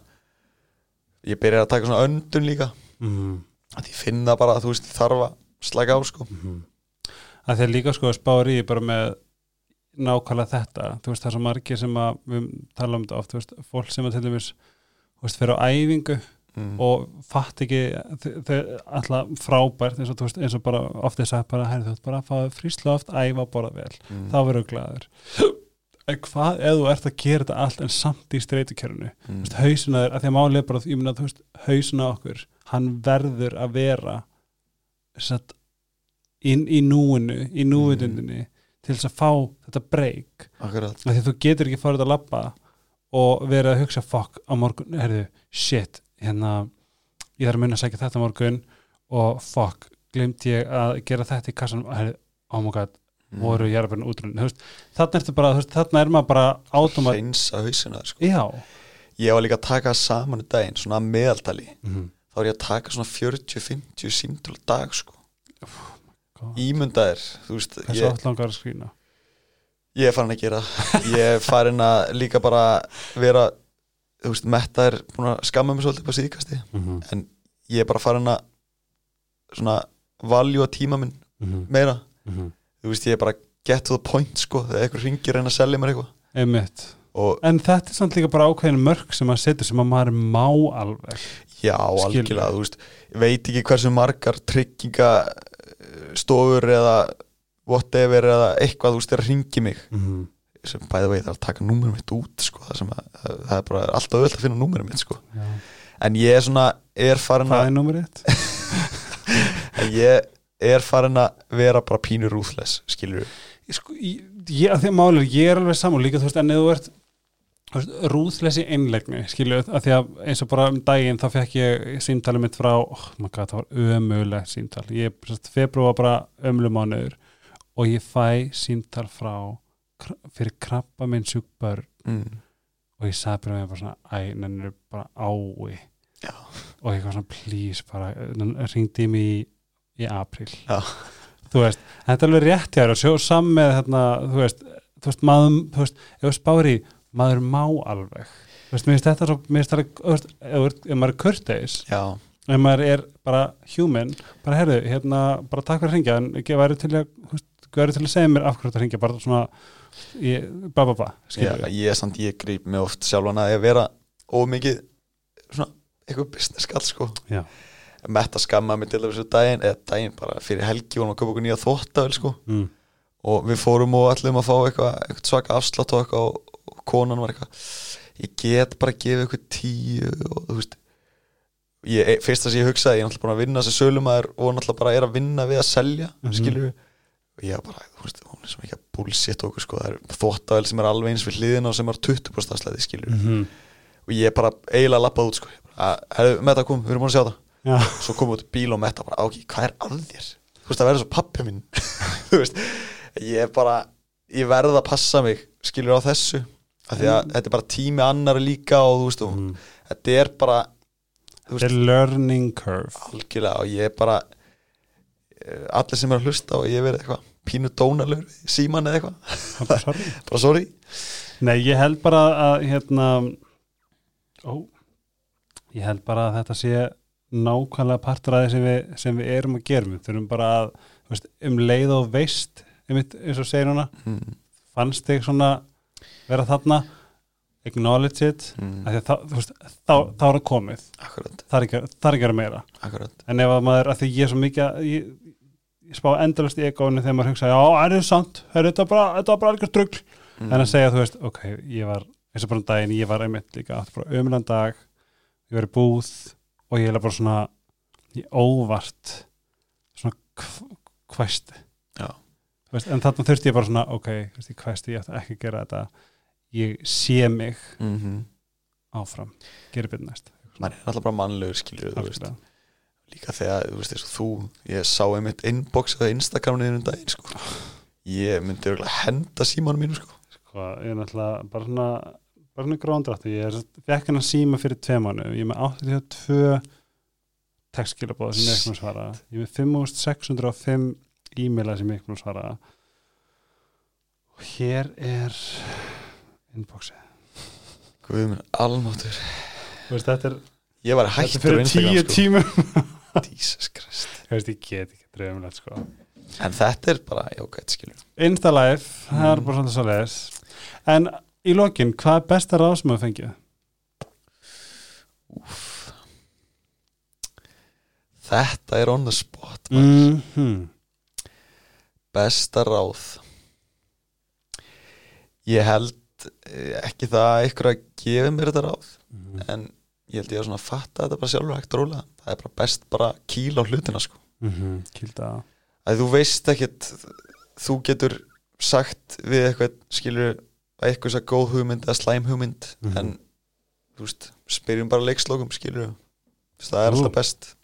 Speaker 2: ég byrja að taka svona öndun líka
Speaker 1: mm.
Speaker 2: Að ég finn það bara, þú veist, þarf að slaka á, sko
Speaker 1: Mm. að þeir líka sko spáir í bara með nákvæmlega þetta þú veist það er svo margir sem að við tala um þetta oft, þú veist, fólk sem að til dæmis þú veist, fyrir á æfingu
Speaker 2: mm.
Speaker 1: og fatt ekki þau alltaf frábært eins og, þú veist, eins og bara oft er sagt bara, herri þú veist bara að fá fríslu oft, æfa borða vel
Speaker 2: mm.
Speaker 1: þá verður glæður en hvað ef þú ert að gera þetta allt en samt í streytukjörnu
Speaker 2: mm.
Speaker 1: veist, hausina þér, að því að málið bara ég meina, þú veist, hausina okkur hann verður að vera satt, inn í núinu í núvitundinni til þess að fá þetta breyk því að þú getur ekki farið að labba og verið að hugsa fuck á morgun, herðu, shit hérna, ég þarf að munna að segja þetta morgun og fuck glimt ég að gera þetta í kassanum herðu, oh my god,
Speaker 2: Mm.
Speaker 1: Voru jarðabörn útrunni þarna þarna er maður bara átum að,
Speaker 2: hreinsa hausina, sko. Ég var líka að taka saman í daginn, svona að meðaltali.
Speaker 1: Mm
Speaker 2: þá er ég að taka svona 40-50 símtöl á dag, sko.
Speaker 1: God.
Speaker 2: ímyndaðir, þú veist
Speaker 1: hversu
Speaker 2: ég, er farin að gera. Ég er farin að líka bara vera, þú veist, metta er búin að skamma mig svolítið på síðkasti
Speaker 1: mm -hmm.
Speaker 2: en ég er bara farin að svona valjú að tíma minn meira þú veist, ég er bara get to the point sko, þegar einhver ringir reyna að selja mér eitthvað
Speaker 1: einmitt en þetta er samt líka bara ákveðin mörg sem að setja sem að maður má alveg
Speaker 2: já, algjörlega, þú veist veit ekki hversu margar tryggingastofur eða whatever eða eitthvað, þú veist, þeir ringi mig
Speaker 1: mm -hmm.
Speaker 2: sem bæði veit að taka númerum mitt út sko, það, að, það er bara alltaf öll að finna númerum mitt sko. en ég er svona er farin
Speaker 1: hvað
Speaker 2: að
Speaker 1: er nummer eitt?
Speaker 2: en ég er farin að vera bara pínur rúðles, skilur
Speaker 1: Ég sko, ég, ég, að því að máli, er, ég er alveg saman líka, þú veist, en ef þú ert þú rúðlesi einlegni, skilju að því að eins og bara um daginn þá fekk ég símtalið mitt frá, oh my god, það var ömulegt símtal, ég, februar var bara ömlu mánuður og ég fæ símtal frá fyrir krabba minn sjúkbör
Speaker 2: mm.
Speaker 1: og ég sagði bara með bara svona, æ, nennir bara ái
Speaker 2: Já.
Speaker 1: og ég var svona, please, bara ringdi mig í, í april veist, þetta er alveg rétt hjá þér og sjó saman með hérna, þú veist þú veist, maður, þú veist, ef í maður má alveg. Þú veist, mér finnst þetta svo, mér finnst veist, ef, maður er kurteis ef maður er bara human bara herðu, hérna, bara takk fyrir að ringja en ekki væri til að, þú veist, væri til að segja mér af hverju þetta ringja, bara svona ég, ba ba ba, skilur við
Speaker 2: ég er samt, ég grýp mig oft sjálfan að ég vera ómikið svona, eitthvað business skall sko.
Speaker 1: Já.
Speaker 2: Metta skamma mig til þessu daginn eða daginn bara fyrir helgi vorum að köpa okkur nýja þóttavel sko.
Speaker 1: Mm.
Speaker 2: og við fórum og ætlum að fá eitthvað, eitthvað svaka afslátt og eitthvað og, konan var eitthvað ég get bara að gefa eitthvað tíu og þú veist. Ég, e- fyrst að ég hugsaði, ég er náttúrulega búin að vinna þessi sölumæður og náttúrulega bara er að vinna við að selja mm skilur við og ég bara, þú veist, hún er svo ekki að bullshit okkur sko, það er þóttavel sem er alveg eins við hliðina og sem er 20% afslæði við
Speaker 1: Mm
Speaker 2: og ég bara eiginlega lappað út sko, að, herru, Metta kom, við erum búin að sjá það
Speaker 1: Já,
Speaker 2: svo kom út bíl og Metta bara, áki, hvað er að þér? Þú veist, það verður svo pappi minn. Þú veist, ég er bara ég verð að passa mig, skilur á þessu af því að þetta er bara tími annari líka og þú veist, og
Speaker 1: mm.
Speaker 2: þetta er bara
Speaker 1: the
Speaker 2: veist,
Speaker 1: learning curve.
Speaker 2: Algjörlega og ég er bara eh, allir sem er að hlusta og ég verið eitthvað pínu dónalur, síman eða eitthvað.
Speaker 1: Er bara sorry. Nei, ég held bara að hérna ó, ég held bara að þetta sé nákvæmlega því sem við, sem við erum að gera. Við þurfum bara að veist, um leið og veist einmitt, eins og segir hana
Speaker 2: mm.
Speaker 1: fannst þig svona vera þarna acknowledge it
Speaker 2: Mm.
Speaker 1: þá, veist, þá, þá er það komið.
Speaker 2: Akkurat,
Speaker 1: það er ekki, það er ekki að meira.
Speaker 2: Akkurat.
Speaker 1: En ef að maður, að því ég er svo mikið að- ég, ég spá endalust í egóinu þegar maður hugsa, já, er þetta sant er þetta bara, þetta var bara algjör drugl
Speaker 2: mm.
Speaker 1: en að segja, þú veist, ok, ég var eins og bara um daginn, ég var einmitt líka átti bara ömulan dag, ég var í búð og ég er bara svona óvart svona veist, en þarna þurfti ég bara svona, ok, veist, ég ætti ekki að gera þetta. Ég sé mig
Speaker 2: mm
Speaker 1: áfram. Gerir betur næst.
Speaker 2: Maður er alltaf bara mannlegur skilur líka þegar, þú veist, þú ég sá einmitt inbox eða Instagraminu um daginn, sko. Ég myndi henda símanum mínu, sko.
Speaker 1: Sko, ég er náttúrulega bara svona bara svona gróndrættu, ég er fekk hennar síma fyrir tvei mánu, ég er með 82 textskilabóða sem ég ekki með svara. Ég er með 5605 e-maila sem ég ekki með svara. Og hér er inboxið.
Speaker 2: Guð minn, almáttur
Speaker 1: veist, þetta er,
Speaker 2: ég var
Speaker 1: er
Speaker 2: á
Speaker 1: fyrir tíu
Speaker 2: sko.
Speaker 1: tímum.
Speaker 2: Jesus Christ.
Speaker 1: Ég veist, ég get ekki dreifumlega sko.
Speaker 2: en þetta er bara, já, gæt, skilur
Speaker 1: Insta live, það er
Speaker 2: Mm.
Speaker 1: bara svona svo leiðis en í lokin, hvað er besta ráð sem að fengið?
Speaker 2: Úf. þetta er on the spot.
Speaker 1: Mm -hmm.
Speaker 2: besta ráð ég held eh, ekki það að ykkur að gefa mér þetta ráð en ég held ég að svona fatta þetta bara sjálfur hægt rólega það er bara best bara kýla á hlutina sko
Speaker 1: mm -hmm. Kilda
Speaker 2: að þú veist ekkert þú getur sagt við eitthvað skilur eitthvað er góð hugmynd eða slæm hugmynd
Speaker 1: Mhm.
Speaker 2: en þú veist, spyrjum bara leikslokum skilur það er alltaf best.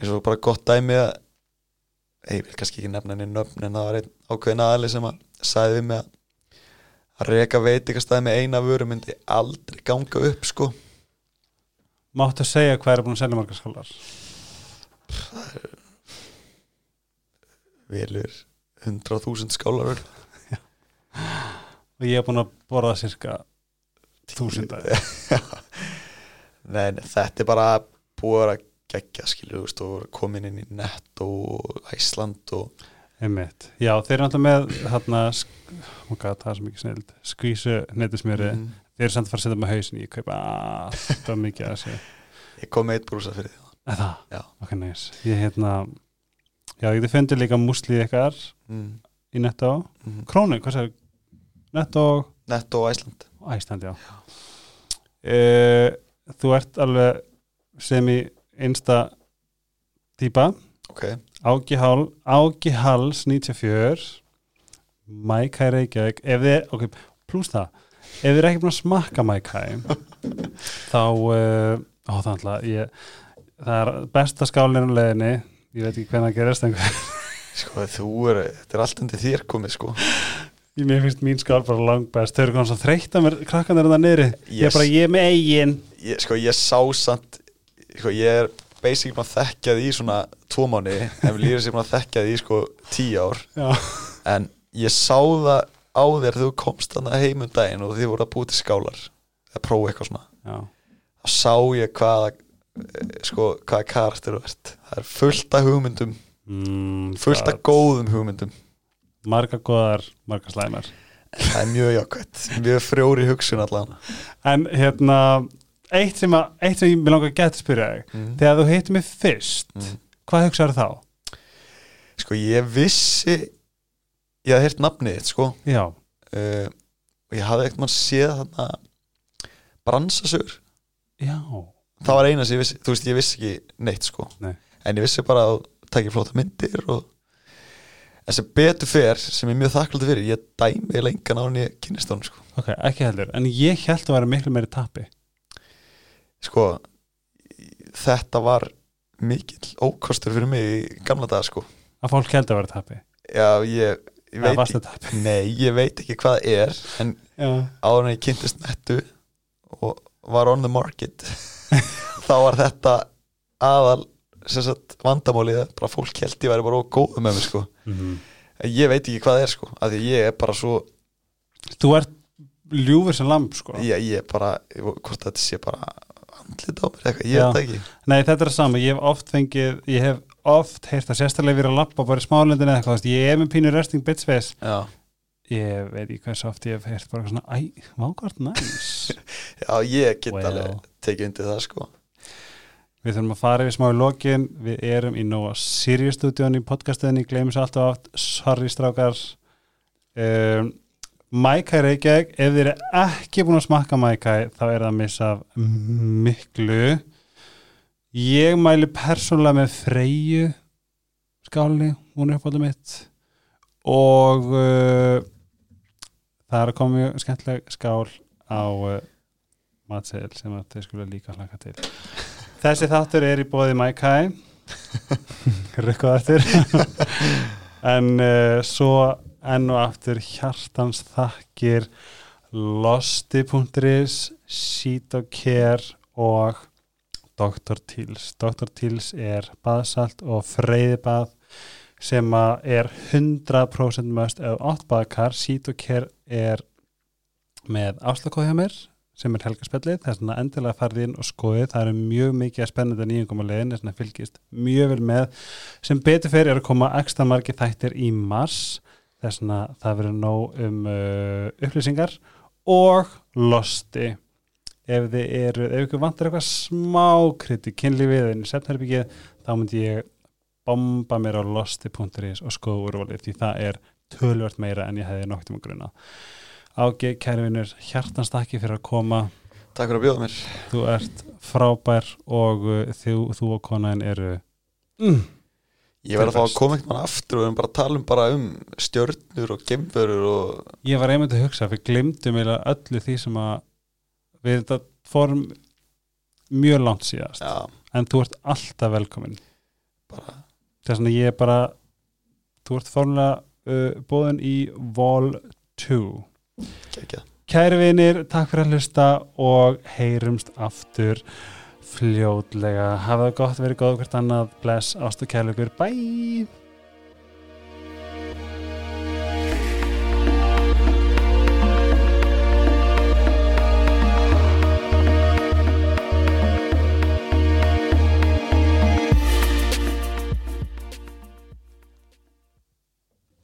Speaker 2: Eins og bara gott dæmi að ég vil kannski ekki nefna henni nöfn en það var einn ákveðin aðali sem að sagði við mig að að reka veitingastæði með eina vöru myndi aldrei ganga upp sko.
Speaker 1: Máttu segja hvað er búin að selja margar skólar?
Speaker 2: velur 100.000 skálar
Speaker 1: og ég er búin að borða cirka þúsunda
Speaker 2: Nei, þetta er bara búið að vera geggja skilur, og komin inn í Netto og Æsland og
Speaker 1: einmitt, já þeir eru alltaf með þarna, oh God, það er svo mikið snild skvísu netismjöri,
Speaker 2: mm,
Speaker 1: þeir eru samt að fara að setja með hausin ég kaupa alltaf mikið að þessu
Speaker 2: ég kom með eitt brúsa fyrir því
Speaker 1: það?
Speaker 2: Já.
Speaker 1: Ok, næs. Ég hérna, já, ég fundi líka muslið ykkar
Speaker 2: mm,
Speaker 1: í Netto.
Speaker 2: mm.
Speaker 1: Krónu, hvað sér? Netto
Speaker 2: Netto og Æsland
Speaker 1: Æsland, já. Uh, þú ert alveg sem í einsta típa.
Speaker 2: ok,
Speaker 1: Ági, Hals 94 Mækæ Reykjavík. Ef þið, ok, pluss það. Ef þið er ekki búin að smakka Mækæ þá uh, ó, það, alltaf, ég, það er besta skálinn á leiðinni. Ég veit ekki hvernig það gerist
Speaker 2: sko þú er þetta er allt undir þér komið sko
Speaker 1: mér finnst mín skál bara langt best. Þau eru konar svo þreytt að mér krakkan er það niðri. Ég er
Speaker 2: Yes.
Speaker 1: bara ég með eigin.
Speaker 2: Ég, sko ég sá samt sko ég er basically búin að þekkja því í svona tvo mánu en við líður sér búin að þekkja því í sko tíu ár.
Speaker 1: Já,
Speaker 2: en ég sá það á þér þú komst þannig heim um daginn og þið voru að búið til skálar að prófa eitthvað svona.
Speaker 1: Já.
Speaker 2: þá sá ég hvaða sko hvaða karakter þú ert. Það er fullt af hugmyndum.
Speaker 1: Mm,
Speaker 2: fullt af góðum hugmyndum
Speaker 1: margar góðar, margar slæmar.
Speaker 2: Það er mjög jákvæmt, mjög frjóri hugsun allan.
Speaker 1: En hérna eitt sem, að, eitt sem ég vil langa að geta spyrja þig.
Speaker 2: Mm.
Speaker 1: þegar þú heitir mig fyrst
Speaker 2: Mm.
Speaker 1: hvað hugsaður þá?
Speaker 2: sko ég vissi ég hafði heyrt nafnið þitt sko.
Speaker 1: Já,
Speaker 2: uh, og ég hafði ekkert mann séð þarna bransasögur.
Speaker 1: Já.
Speaker 2: Það var eina sem ég vissi, þú veist ég vissi ekki neitt sko.
Speaker 1: Nei.
Speaker 2: en ég vissi bara að takja flóta myndir og en sem betur fer sem ég er mjög þakkláttur fyrir ég dæmi lengan á henni kynnistónu sko.
Speaker 1: Ok, ekki heldur, en ég held að vera miklu meiri tappi.
Speaker 2: Sko þetta var mikill ókostur fyrir mig í gamla daga sko.
Speaker 1: Að fólk held að vera tappi.
Speaker 2: Já ég, ég veit ekki, nei ég veit ekki hvað er en en ég kynntist nettu og var on the market þá var þetta aðal sagt, vandamálið að bara fólk held ég væri bara góð með mig sko.
Speaker 1: Mhm.
Speaker 2: En ég veit ekki hvað það er sko að ég er bara svo
Speaker 1: þú ert ljúfur sem lamp sko.
Speaker 2: Ég, ég er bara, hvort þetta sé bara andlit á mér eitthvað, ég
Speaker 1: Já.
Speaker 2: veit ekki.
Speaker 1: Nei, þetta er það sama, ég hef oft fengið ég hef oft heyrt að sérstaklega verið að lappa bara í smálundin eða eitthvað, ég er með pínu resting bitch face.
Speaker 2: Já,
Speaker 1: ég veit ekki hversu oft ég hef heyrt bara svona, æ, vákvært næs?
Speaker 2: Já ég get
Speaker 1: Well.
Speaker 2: alveg tekið undir það sko
Speaker 1: Við þurfum að fara yfir smá í lokin. Við erum í Nóa Sirius stúdíun í podcastuðinni, gleymum sér alltaf oft. Sorry strákar. Um, Mækæ Reykjavík Ef þið eru ekki búin að smakka Mækæ þá er það að missa miklu. Ég mæli persónulega með Freyju skáli, hún er uppáldum mitt. Og uh, það er að koma mjög skemmtileg skál á uh, matseðil sem að þið skulle líka hlaka til þessi þáttur er í bóði Mækæ rukkuð eftir en uh, svo enn og aftur hjartans þakkir losti.is Sítokær og Dr. Teals Dr. Teals er baðsalt og freyðibað sem er 100% möst ef átt baðkar, Sítokær er með áslagkóð hjá mér sem er helgarspellið, það er svona endilega farið inn og skoðið, það eru mjög mikið að spennenda nýjungum á leiðin, þess að fylgist mjög vel með, sem betur fyrir er að koma ekstra margir þættir í mars. Þess að það verður nóg um uh, upplýsingar og losti. Ef þið eru, ef ykkur vantar eitthvað smá kritik, kynlífið en setnherbyggið, þá myndi ég bomba mér á losti.is og skoða úrvalið því það er tölvört meira en ég hefði nokt um að gruna Ági, kæri vinnur, hjartanstakki fyrir að koma.
Speaker 2: Takk fyrir að bjóða mér.
Speaker 1: Þú ert frábær og uh, þú, þú og konaðin eru mm,
Speaker 2: Ég verði að fá að koma eitthvað aftur og við erum bara að tala um bara um stjörnur og gemverur og
Speaker 1: Ég var einmitt að hugsa, við glimtum eiginlega öllu því sem að við þetta fórum mjög langt síðast.
Speaker 2: Já,
Speaker 1: en þú ert alltaf velkomin
Speaker 2: bara
Speaker 1: þess að ég bara þú ert fórlega uh, bóðin í Vol 2
Speaker 2: geggjað
Speaker 1: Kæri vinir, takk fyrir að hlusta og heyrumst aftur fljótlega. Hafa það gott, verið góð hvert annað. Bless, ástu kærleikur. Bye!